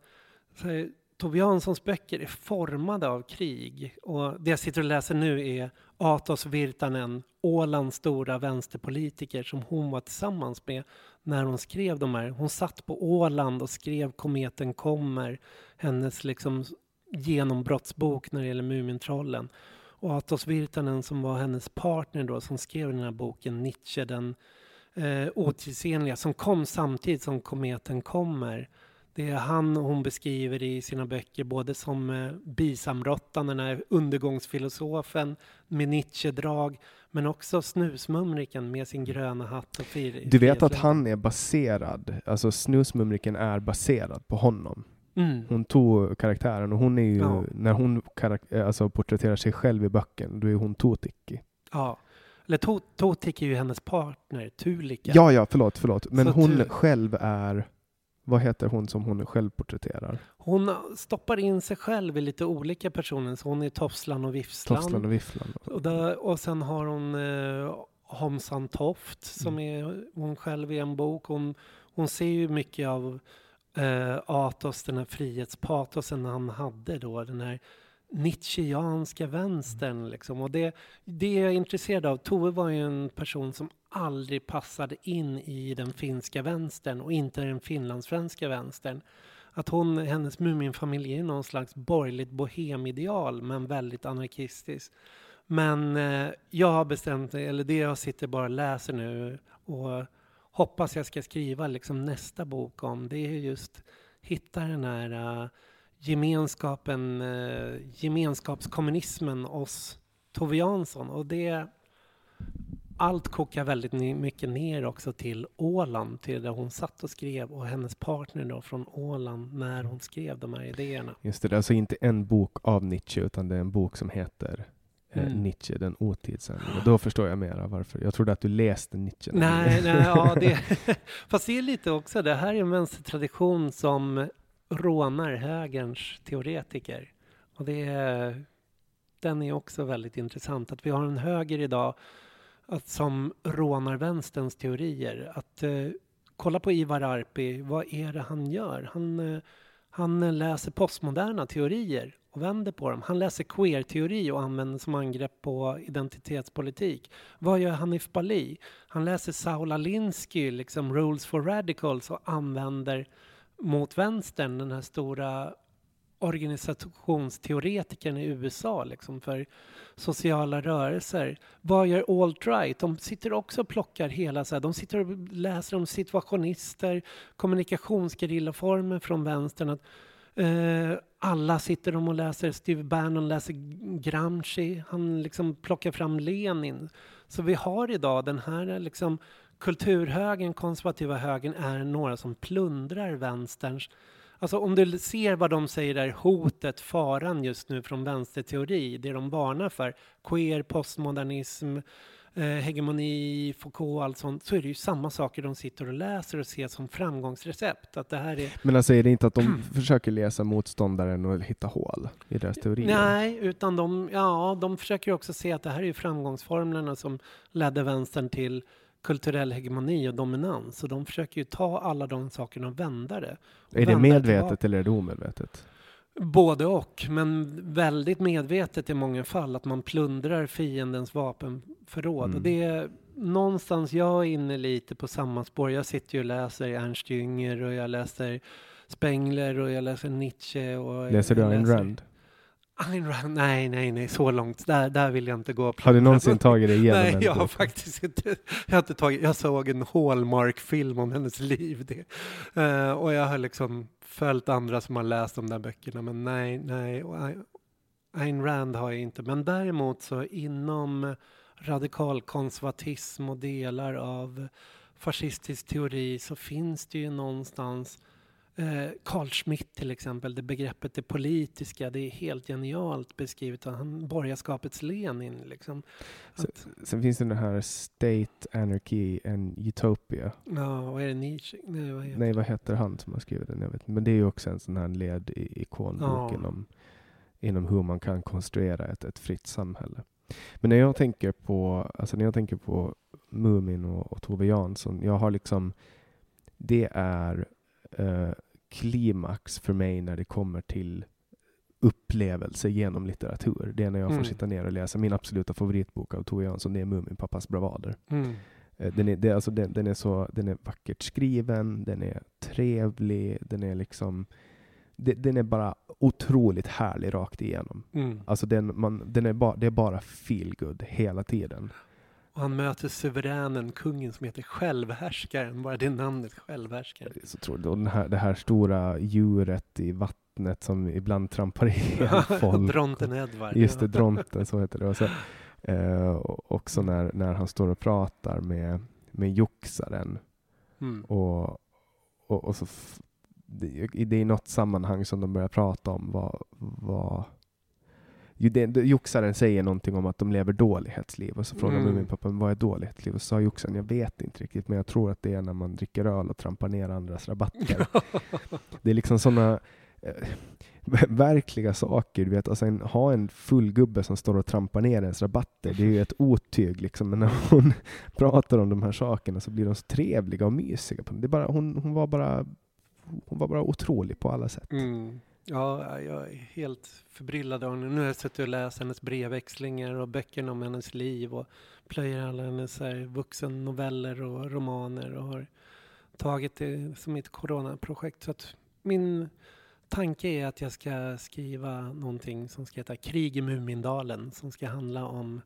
Speaker 2: så här, Tove Janssons böcker är formade av krig och det jag sitter och läser nu är Atos Virtanen, Ålands stora vänsterpolitiker som hon var tillsammans med när hon skrev de här. Hon satt på Åland och skrev Kometen kommer, hennes liksom genombrottsbok när det gäller Mumintrollen. Och Atos Virtanen som var hennes partner då som skrev den här boken Nietzsche, den eh, otidsenliga, som kom samtidigt som Kometen kommer. Det är han hon beskriver i sina böcker både som eh, bisamrottan, den här undergångsfilosofen med Nietzsche-drag, men också snusmumriken med sin gröna hatt och fir-
Speaker 1: Du vet att han är baserad, alltså Snusmumriken är baserad på honom.
Speaker 2: Mm.
Speaker 1: Hon tog karaktären och hon är ju,
Speaker 2: Ja.
Speaker 1: när hon eh, alltså porträtterar sig själv i böcken, då är hon Totikki.
Speaker 2: Ja. Eller To- Totik är ju hennes partner, Tulika.
Speaker 1: Ja, ja, förlåt, förlåt. Men
Speaker 2: Så
Speaker 1: hon själv är, vad heter hon som hon själv porträtterar?
Speaker 2: Hon stoppar in sig själv i lite olika personer, så hon är Tofslan och Vifslan.
Speaker 1: Tofslan och Vifflan.
Speaker 2: Och, där, och sen har hon eh, Homsan Toft som
Speaker 1: Mm.
Speaker 2: är hon själv i en bok. Hon, hon ser ju mycket av eh, Atos, den här frihetspatosen han hade då, den här Nietzscheanska vänstern liksom. Och det, det är jag intresserad av. Tove var ju en person som aldrig passade in i den finska vänstern och inte den finlandssvenska vänstern. Att hon, hennes Muminfamilj är någon slags borgerligt bohemideal men väldigt anarkistiskt. Men eh, jag har bestämt mig, eller det jag sitter bara och läser nu och hoppas jag ska skriva liksom nästa bok om, det är just hitta den här uh, gemenskapen, uh, gemenskapskommunismen hos Tove Jansson. Och det, allt kokar väldigt mycket ner också till Åland, till där hon satt och skrev och hennes partner då från Åland när hon skrev de här idéerna.
Speaker 1: Just det, det är alltså inte en bok av Nietzsche, utan det är en bok som heter eh,
Speaker 2: Mm.
Speaker 1: Nietzsche, den otidsenliga. Då förstår jag mera varför. Jag trodde att du läste Nietzsche.
Speaker 2: Nej, nej, ja, det, fast det är lite också, det här är en vänstertradition som rånar högerns teoretiker. Och det är, den är också väldigt intressant, att vi har en höger idag att, som rånar vänsterns teorier. Att eh, kolla på Ivar Arpi, vad är det han gör? Han, eh, han läser postmoderna teorier och vänder på dem. Han läser queer-teori och använder som angrepp på identitetspolitik. Vad gör Hanif Bali? Han läser Saul Alinsky, liksom Rules for Radicals och använder mot vänstern den här stora organisationsteoretikern i USA liksom för sociala rörelser. Vad gör alt-right? De sitter också och plockar hela så här, de sitter och läser om situationister, kommunikationsgerillaformer från vänstern. Att, eh, alla sitter de och läser, Steve Bannon läser Gramsci, han liksom plockar fram Lenin. Så vi har idag den här liksom kulturhögen, konservativa högen är några som plundrar vänsterns Alltså om du ser vad de säger är hotet, faran just nu från vänsterteori, det de varnar för, queer, postmodernism, eh, hegemoni, Foucault, allt sånt, så är det ju samma saker de sitter och läser och ser som framgångsrecept. Att det här är,
Speaker 1: Men alltså är det inte att de försöker läsa motståndaren och hitta hål i deras teorier?
Speaker 2: nej, utan de, ja, de försöker också se att det här är framgångsformlerna som ledde vänstern till kulturell hegemoni och dominans. Och de försöker ju ta alla de sakerna och vända det. Och
Speaker 1: Är det
Speaker 2: vända
Speaker 1: medvetet
Speaker 2: tillbaka.
Speaker 1: eller är det omedvetet?
Speaker 2: Både och, men väldigt medvetet i många fall att man plundrar fiendens vapenförråd.
Speaker 1: Mm.
Speaker 2: Och det är någonstans jag är inne lite på samma spår. Jag sitter ju och läser Ernst Jünger och jag läser Spengler och jag läser Nietzsche. Och
Speaker 1: Läser du Ayn Rand?
Speaker 2: Ayn Rand? Nej, nej, nej, så långt. Där, där vill jag inte gå.
Speaker 1: Har du någonsin tagit dig igenom
Speaker 2: Nej, jag har faktiskt inte. Jag, har inte tagit, jag såg en Hallmark-film om hennes liv. Det. Eh, och jag har liksom följt andra som har läst de där böckerna. Men nej, nej. Ayn Rand har jag inte. Men däremot så inom radikalkonservatism och delar av fascistisk teori så finns det ju någonstans eh, Carl Schmitt till exempel, det begreppet det politiska, det är helt genialt beskrivet av han, borgarskapets Lenin. Liksom. Att,
Speaker 1: Sen finns det den här State, Anarchy and Utopia.
Speaker 2: ja, vad är det Nietzsche? Nej, vad heter
Speaker 1: Nej, vad heter han som har skrivit den? Jag vet. Men det är ju också en sån här led i- ikonbok
Speaker 2: Ja.
Speaker 1: inom, inom hur man kan konstruera ett, ett fritt samhälle. Men när jag tänker på, alltså när jag tänker på Mumin och, och Tove Jansson, jag har liksom, det är eh, klimax för mig när det kommer till upplevelse genom litteratur. Det är när jag får
Speaker 2: Mm.
Speaker 1: sitta ner och läsa min absoluta favoritbok av Tove Jansson, det är Muminpappas bravader.
Speaker 2: Mm.
Speaker 1: Eh, Den är, det, alltså, den, den, är så, den är vackert skriven, den är trevlig, den är liksom den är bara otroligt härlig rakt igenom.
Speaker 2: Mm.
Speaker 1: Alltså den, man, den är ba, det är bara feel good hela tiden.
Speaker 2: Och han möter suveränen, kungen som heter Självhärskaren, bara det namnet, Självhärskaren.
Speaker 1: Så tror jag, och den här, det här stora djuret i vattnet som ibland trampar ihjäl folk.
Speaker 2: Dronten Edvard.
Speaker 1: Just det. Dronten, så heter det. Och så, eh, också när, när han står och pratar med, med joxaren
Speaker 2: Mm.
Speaker 1: Och, och, och så det, det är i något sammanhang som de börjar prata om vad, vad det, det, Joxaren säger någonting om att de lever dålighetsliv och så frågar
Speaker 2: Mm.
Speaker 1: mm. pappa vad är dålighetsliv? Och så sa Joxaren jag vet inte riktigt men jag tror att det är när man dricker öl och trampar ner andras rabatter. det är liksom sådana eh, verkliga saker. Du vet, alltså en, ha en full gubbe som står och trampar ner ens rabatter, det är ju ett otyg. Liksom. Men när hon pratar om de här sakerna så blir de så trevliga och mysiga. Det är bara, hon, hon, var bara, hon var bara otrolig på alla sätt.
Speaker 2: Mm. Ja, jag är helt förbryllad av henne. Nu har jag suttit och läst hennes brevväxlingar och böckerna om hennes liv och plöjer alla hennes här, vuxennoveller och romaner och har tagit det som mitt coronaprojekt. Så att min tanke är att jag ska skriva någonting som ska heta Krig i Mumindalen som ska handla om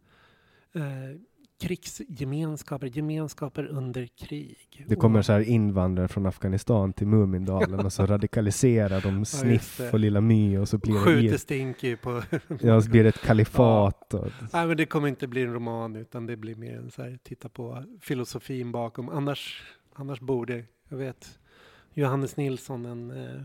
Speaker 2: eh, krigsgemenskaper, gemenskaper under krig.
Speaker 1: Det kommer så här invandrare från Afghanistan till Mumindalen och så radikaliserar de Sniff
Speaker 2: det.
Speaker 1: och Lilla My och så blir det,
Speaker 2: Skjuter Stinky på...
Speaker 1: ja, så blir det ett kalifat. Och,
Speaker 2: Nej, men det kommer inte bli en roman utan det blir mer en så här, titta på filosofin bakom. Annars, annars borde, jag vet, Johannes Nilsson, en eh,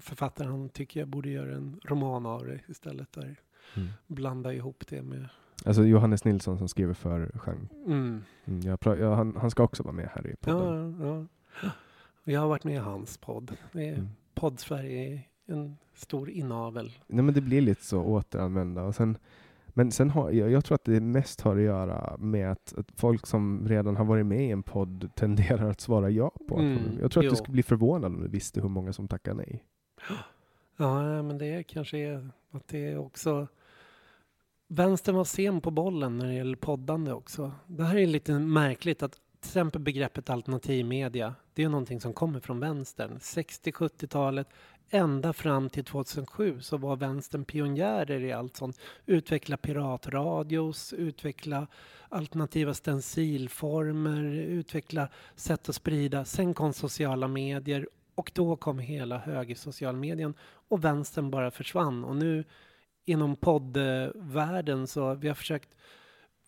Speaker 2: författare, han tycker jag borde göra en roman av det istället. Där
Speaker 1: Mm.
Speaker 2: blanda ihop det med...
Speaker 1: Alltså Johannes Nilsson som skriver för Jean.
Speaker 2: Mm.
Speaker 1: Mm, jag pra- ja, han, han ska också vara med här i podden.
Speaker 2: Ja, ja. Jag har varit med i hans podd.
Speaker 1: Mm.
Speaker 2: Podd-Sverige är en stor inavel.
Speaker 1: Nej, men det blir lite så återanvända. Och sen, men sen har, jag, jag tror att det mest har att göra med att, att folk som redan har varit med i en podd tenderar att svara ja på
Speaker 2: mm,
Speaker 1: Jag tror att
Speaker 2: jo.
Speaker 1: du skulle bli förvånad om du visste hur många som tackar nej.
Speaker 2: Ja, men det kanske är att det är också... Vänstern var sen på bollen när det gäller poddande också. Det här är lite märkligt att till exempel begreppet alternativmedia, det är någonting som kommer från vänstern. 60-70-talet, ända fram till 2007 så var vänstern pionjärer i allt sånt. Utveckla piratradios, utveckla alternativa stencilformer, utveckla sätt att sprida. Sen kom sociala medier och då kom hela högersocialmedien och vänstern bara försvann. Och nu inom poddvärlden så vi har försökt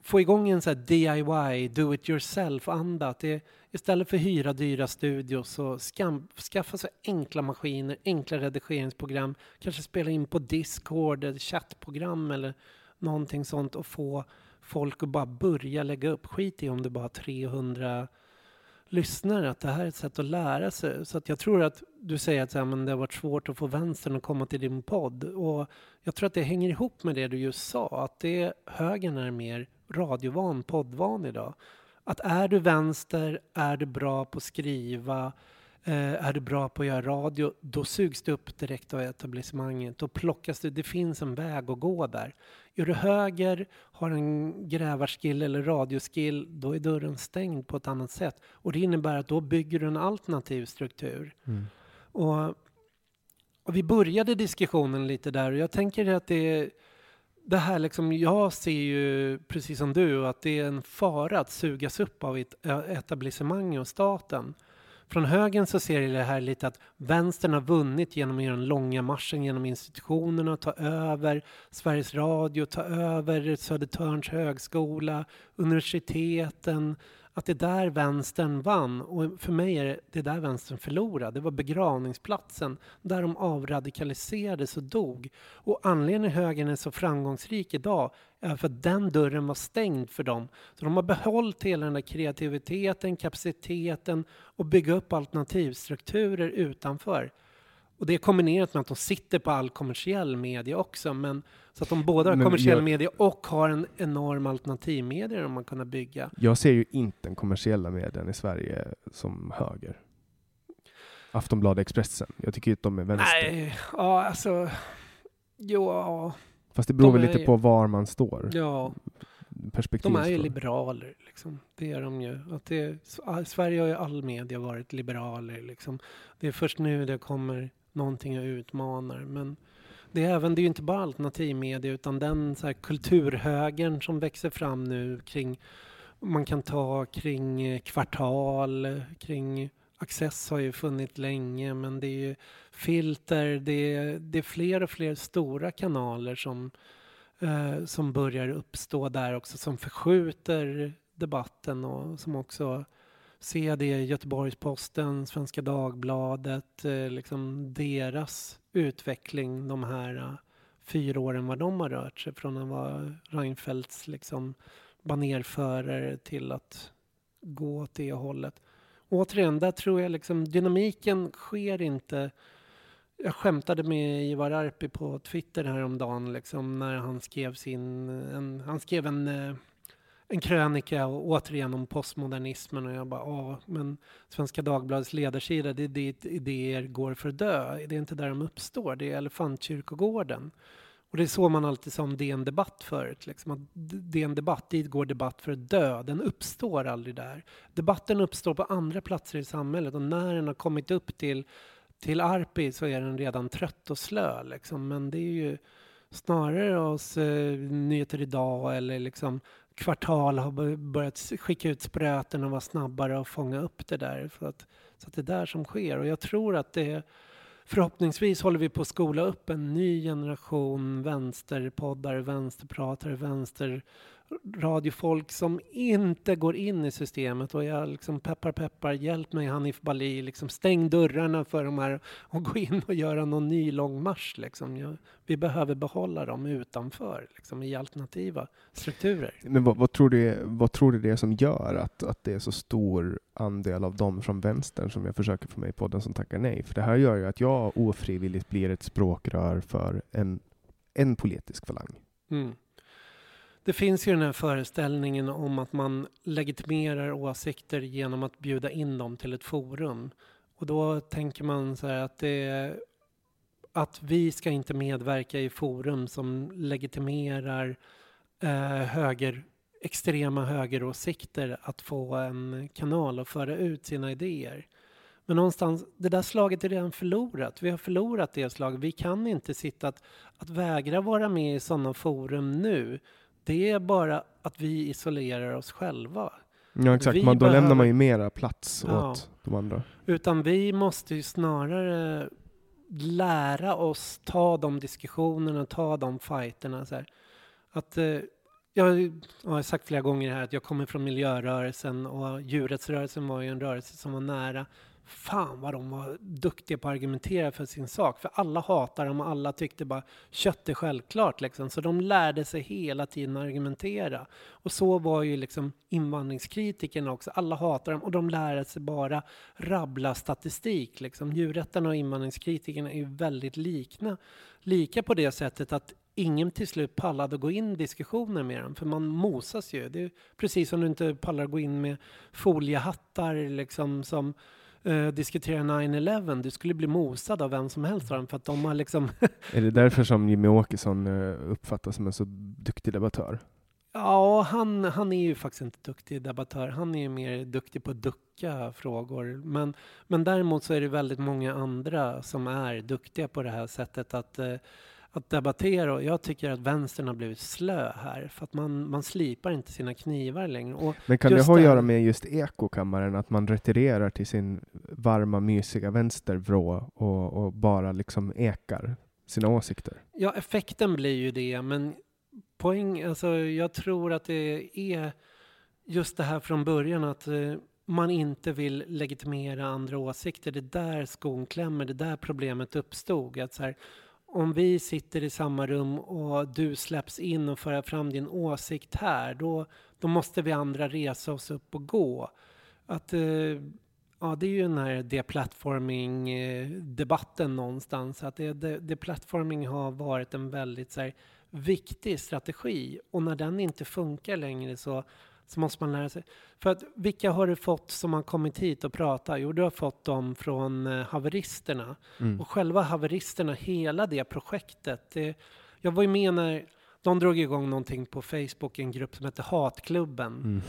Speaker 2: få igång en så här DIY, do it yourself-anda. Istället för hyra dyra studios så skam, skaffa sig enkla maskiner, enkla redigeringsprogram, kanske spela in på Discord, ett chattprogram eller någonting sånt och få folk att bara börja lägga upp. Skit i om det bara har 300 lyssnare, att det här är ett sätt att lära sig. Så att jag tror att du säger att så här, men det har varit svårt att få vänstern att komma till din podd. Och jag tror att det hänger ihop med det du just sa, att det högern är mer radiovan, poddvan idag. Att är du vänster, är du bra på att skriva, är du bra på att göra radio, då sugs du upp direkt av etablissemanget. Då plockas det, det finns en väg att gå där. Är du höger, har en grävarskill eller radioskill, då är dörren stängd på ett annat sätt. Och det innebär att då bygger du en alternativ struktur.
Speaker 1: Mm.
Speaker 2: Och, och vi började diskussionen lite där och jag tänker att det det här liksom, jag ser ju precis som du att det är en fara att sugas upp av ett etablissemang och staten. Från högern så ser jag det här lite att vänstern har vunnit genom att göra den långa marschen genom institutionerna, ta över Sveriges Radio, ta över Södertörns högskola, universiteten, att det är där vänstern vann. Och för mig är det, det där vänstern förlorade. Det var begravningsplatsen där de avradikaliserades och dog. Och anledningen till högern är så framgångsrik idag är för att den dörren var stängd för dem. Så de har behållit hela den där kreativiteten, kapaciteten och bygga upp alternativstrukturer utanför. Och det är kombinerat med att de sitter på all kommersiell media också. Men, så att de både har kommersiell
Speaker 1: jag-
Speaker 2: media och har en enorm alternativmedia de har kunnat bygga.
Speaker 1: Jag ser ju inte den kommersiella medien i Sverige som höger. Aftonbladet Expressen. Jag tycker ju att de är vänster.
Speaker 2: Nej, ja alltså... Jo, ja,
Speaker 1: Fast det beror
Speaker 2: de
Speaker 1: väl lite
Speaker 2: ju-
Speaker 1: på var man står.
Speaker 2: ja.
Speaker 1: Perspektiv.
Speaker 2: De är ju liberaler. Liksom. Det är de ju. Att det, Sverige har ju all media varit liberaler. Liksom. Det är först nu det kommer någonting jag utmanar. Men det är även, det är ju inte bara alternativmedia utan den så här, kulturhögern som växer fram nu kring, man kan ta kring eh, kvartal, kring Access har ju funnits länge men det är ju filter, det är, det är fler och fler stora kanaler som eh, som börjar uppstå där också som förskjuter debatten och som också Se det i Göteborgs-Posten, Svenska Dagbladet, eh, liksom deras utveckling de här eh, fyra åren vad de har rört sig från att vara Reinfeldts liksom banerförare till att gå åt det hållet. Återigen, där tror jag liksom dynamiken sker inte jag skämtade med Ivar Arpi på Twitter häromdagen liksom, när han skrev sin, en, han skrev en, eh, en krönika och, återigen om postmodernismen och jag bara, ja, men Svenska Dagbladets ledarsida, det är dit idéer går för att dö. Det är inte där de uppstår, det är Elefantkyrkogården. Och det är så man alltid sa om DN Debatt förut, liksom, att DN Debatt, dit går debatt för att dö. Den uppstår aldrig där. Debatten uppstår på andra platser i samhället och när den har kommit upp till till Arpi så är den redan trött och slö. Liksom. Men det är ju snarare hos eh, Nyheter Idag eller liksom Kvartal har börjat skicka ut spröten och vara snabbare och fånga upp det där. För att, så att det är där som sker. Och jag tror att det Förhoppningsvis håller vi på att skola upp en ny generation vänsterpoddar, vänsterpratare, vänster vänsterradiofolk som inte går in i systemet. Och jag liksom peppar peppar, hjälp mig Hanif Bali, liksom stäng dörrarna för de här och gå in och göra någon ny lång marsch. Liksom. Jag, vi behöver behålla dem utanför, liksom, i alternativa strukturer.
Speaker 1: Men vad, vad, tror du, vad tror du det är som gör att, att det är så stor andel av dem från vänstern som jag försöker få med i podden som tackar nej? För det här gör ju att jag ofrivilligt blir ett språkrör för en, en politisk falang.
Speaker 2: Mm. Det finns ju den här föreställningen om att man legitimerar åsikter genom att bjuda in dem till ett forum. Och då tänker man så här att det att vi ska inte medverka i forum som legitimerar eh, höger, extrema högeråsikter att få en kanal och föra ut sina idéer. Men någonstans, det där slaget är redan förlorat. Vi har förlorat det slaget. Vi kan inte sitta att, att vägra vara med i sådana forum nu. Det är bara att vi isolerar oss själva.
Speaker 1: Ja exakt,
Speaker 2: Vi
Speaker 1: man, då
Speaker 2: behöver-
Speaker 1: lämnar man ju mera plats
Speaker 2: Ja.
Speaker 1: åt de andra.
Speaker 2: Utan vi måste ju snarare lära oss ta de diskussionerna, ta de fighterna. Så här. Att, eh, jag har sagt flera gånger här att jag kommer från miljörörelsen och djurrättsrörelsen var ju en rörelse som var nära. Fan vad de var duktiga på att argumentera för sin sak. För alla hatar dem och alla tyckte bara kött är självklart. Liksom. Så de lärde sig hela tiden att argumentera. Och så var ju liksom invandringskritikerna också. Alla hatar dem och de lärde sig bara rabbla statistik. Liksom. Djurrättarna och invandringskritikerna är ju väldigt likna. Lika på det sättet att ingen till slut pallade att gå in i diskussioner med dem. För man mosas ju. Det är precis som du inte pallar att gå in med foliehattar liksom, som eh, diskutera 9-11. Du skulle bli mosad av vem som helst av dem för att de har liksom
Speaker 1: Är det därför som Jimmy Åkesson eh, uppfattas som en så duktig debattör?
Speaker 2: Ja, han, han är ju faktiskt inte duktig debattör. Han är ju mer duktig på att ducka frågor. Men, men däremot så är det väldigt många andra som är duktiga på det här sättet att, eh, att debattera. Och jag tycker att vänstern har blivit slö här. För att man, man slipar inte sina knivar längre. Och
Speaker 1: Men kan det ha att göra med just ekokammaren, att man retirerar till sin varma, mysiga vänstervrå och, och bara liksom ekar sina åsikter?
Speaker 2: Ja, effekten blir ju det, men poäng, alltså jag tror att det är just det här från början att eh, man inte vill legitimera andra åsikter. Det är där skon klämmer, det är där problemet uppstod. Att så här, om vi sitter i samma rum och du släpps in och för fram din åsikt här, då, då måste vi andra resa oss upp och gå. Att, eh, ja, det är ju den här deplatforming-debatten eh, någonstans. Att det, det, deplatforming har varit en väldigt så här, viktig strategi och när den inte funkar längre så, så måste man lära sig. För att vilka har du fått som har kommit hit och pratat? Jo, du har fått dem från eh, haveristerna.
Speaker 1: Mm.
Speaker 2: Och själva haveristerna, hela det projektet. Det, jag var ju med när de drog igång någonting på Facebook, en grupp som heter Hatklubben.
Speaker 1: Mm.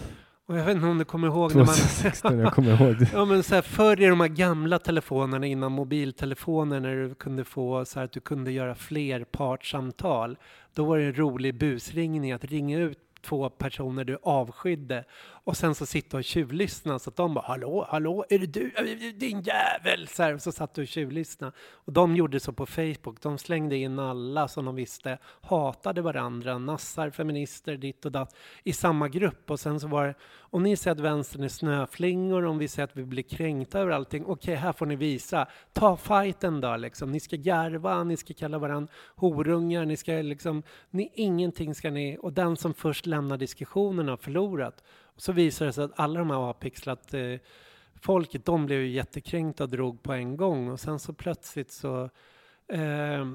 Speaker 2: Och jag vet inte om du kommer ihåg när man...
Speaker 1: 2016, jag kommer ihåg det.
Speaker 2: Ja men så här, förr i de här gamla telefonerna innan mobiltelefoner när du kunde få så här att du kunde göra flerpartssamtal. Då var det en rolig busringning att ringa ut två personer du avskydde och sen så sitta och tjuvlyssna så att de bara hallå, hallå, är det du, din jävel? Så, här, och så satt du och tjuvlyssnade. Och de gjorde så på Facebook, de slängde in alla som de visste hatade varandra, nassar, feminister, ditt och datt i samma grupp och sen så var det, om ni säger att vänstern är snöflingor, om vi säger att vi blir kränkta över allting, okej, här får ni visa. Ta fighten då, liksom. Ni ska garva, ni ska kalla varandra horungar, ni ska liksom, ni, ingenting ska ni, och den som först lämnar diskussionen har förlorat. Och så visar det sig att alla de här avpixlat eh, folket, de blev ju jättekränkta och drog på en gång och sen så plötsligt så eh,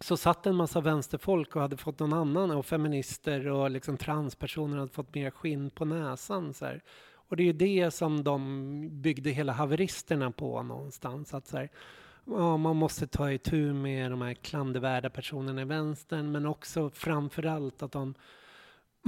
Speaker 2: så satt en massa vänsterfolk och hade fått någon annan och feminister och liksom transpersoner hade fått mer skinn på näsan. Så här. Och det är ju det som de byggde hela haveristerna på någonstans. Att så här, ja, man måste ta itu med de här klandervärda personerna i vänstern men också framförallt att de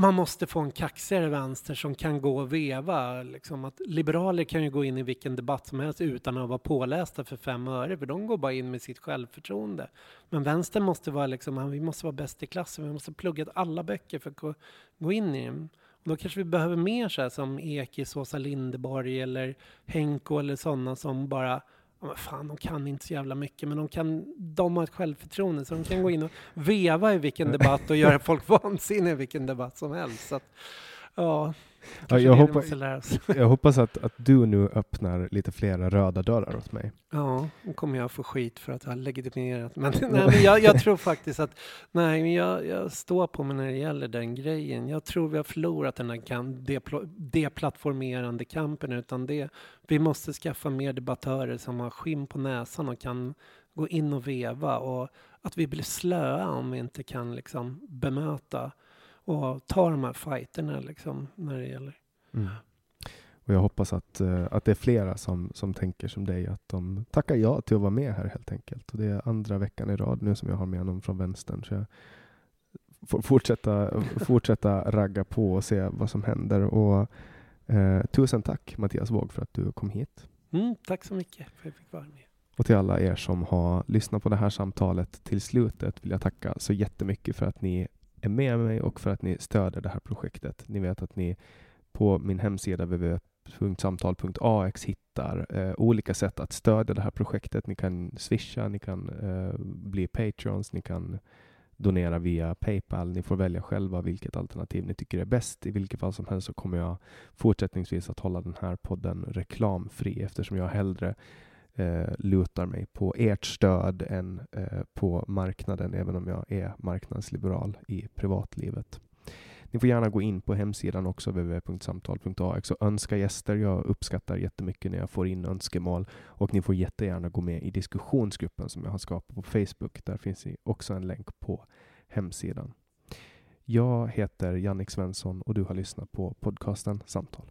Speaker 2: man måste få en kaxigare vänster som kan gå och veva. Liksom att liberaler kan ju gå in i vilken debatt som helst utan att vara pålästa för fem öre, för de går bara in med sitt självförtroende. Men vänstern måste vara liksom, vi måste vara bäst i klassen, vi måste plugga alla böcker för att gå, in i dem. Och då kanske vi behöver mer så här som Ekis, Åsa Linderborg eller Henko eller sådana som bara Ja, fan, de kan inte så jävla mycket, men de, kan, de har ett självförtroende så de kan gå in och veva i vilken debatt och göra folk vansinniga i vilken debatt som helst. Så att, ja, kanske
Speaker 1: jag
Speaker 2: oss.
Speaker 1: Jag hoppas att, att du nu öppnar lite flera röda dörrar åt mig.
Speaker 2: Ja, nu kommer jag få skit för att jag har legitimerat. Men, nej, men jag, jag tror faktiskt att nej, men jag, jag står på mig när det gäller den grejen. Jag tror vi har förlorat den här kan, deplattformerande kampen. Utan det, vi måste skaffa mer debattörer som har skinn på näsan och kan gå in och veva. Och att vi blir slöa om vi inte kan liksom, bemöta och ta de här fighterna liksom, när det gäller.
Speaker 1: Mm. Och jag hoppas att, eh, att det är flera som, som tänker som dig, att de tackar ja till att vara med här helt enkelt. Och det är andra veckan i rad nu som jag har med någon från vänstern. Så jag får fortsätta, fortsätta ragga på och se vad som händer. Och, eh, tusen tack Mattias Våg för att du kom hit.
Speaker 2: Mm, tack så mycket för att jag fick vara med.
Speaker 1: Och till alla er som har lyssnat på det här samtalet till slutet vill jag tacka så jättemycket för att ni är med mig och för att ni stöder det här projektet. Ni vet att ni på min hemsida www.samtal.ax hittar eh, olika sätt att stödja det här projektet. Ni kan swisha, ni kan eh, bli patrons, ni kan donera via Paypal. Ni får välja själva vilket alternativ ni tycker är bäst. I vilket fall som helst så kommer jag fortsättningsvis att hålla den här podden reklamfri eftersom jag hellre eh, lutar mig på ert stöd än eh, på marknaden, även om jag är marknadsliberal i privatlivet. Ni får gärna gå in på hemsidan också, www.samtal.ax och önska gäster. Jag uppskattar jättemycket när jag får in önskemål och ni får jättegärna gå med i diskussionsgruppen som jag har skapat på Facebook. Där finns också en länk på hemsidan. Jag heter Jannik Svensson och du har lyssnat på podcasten Samtal.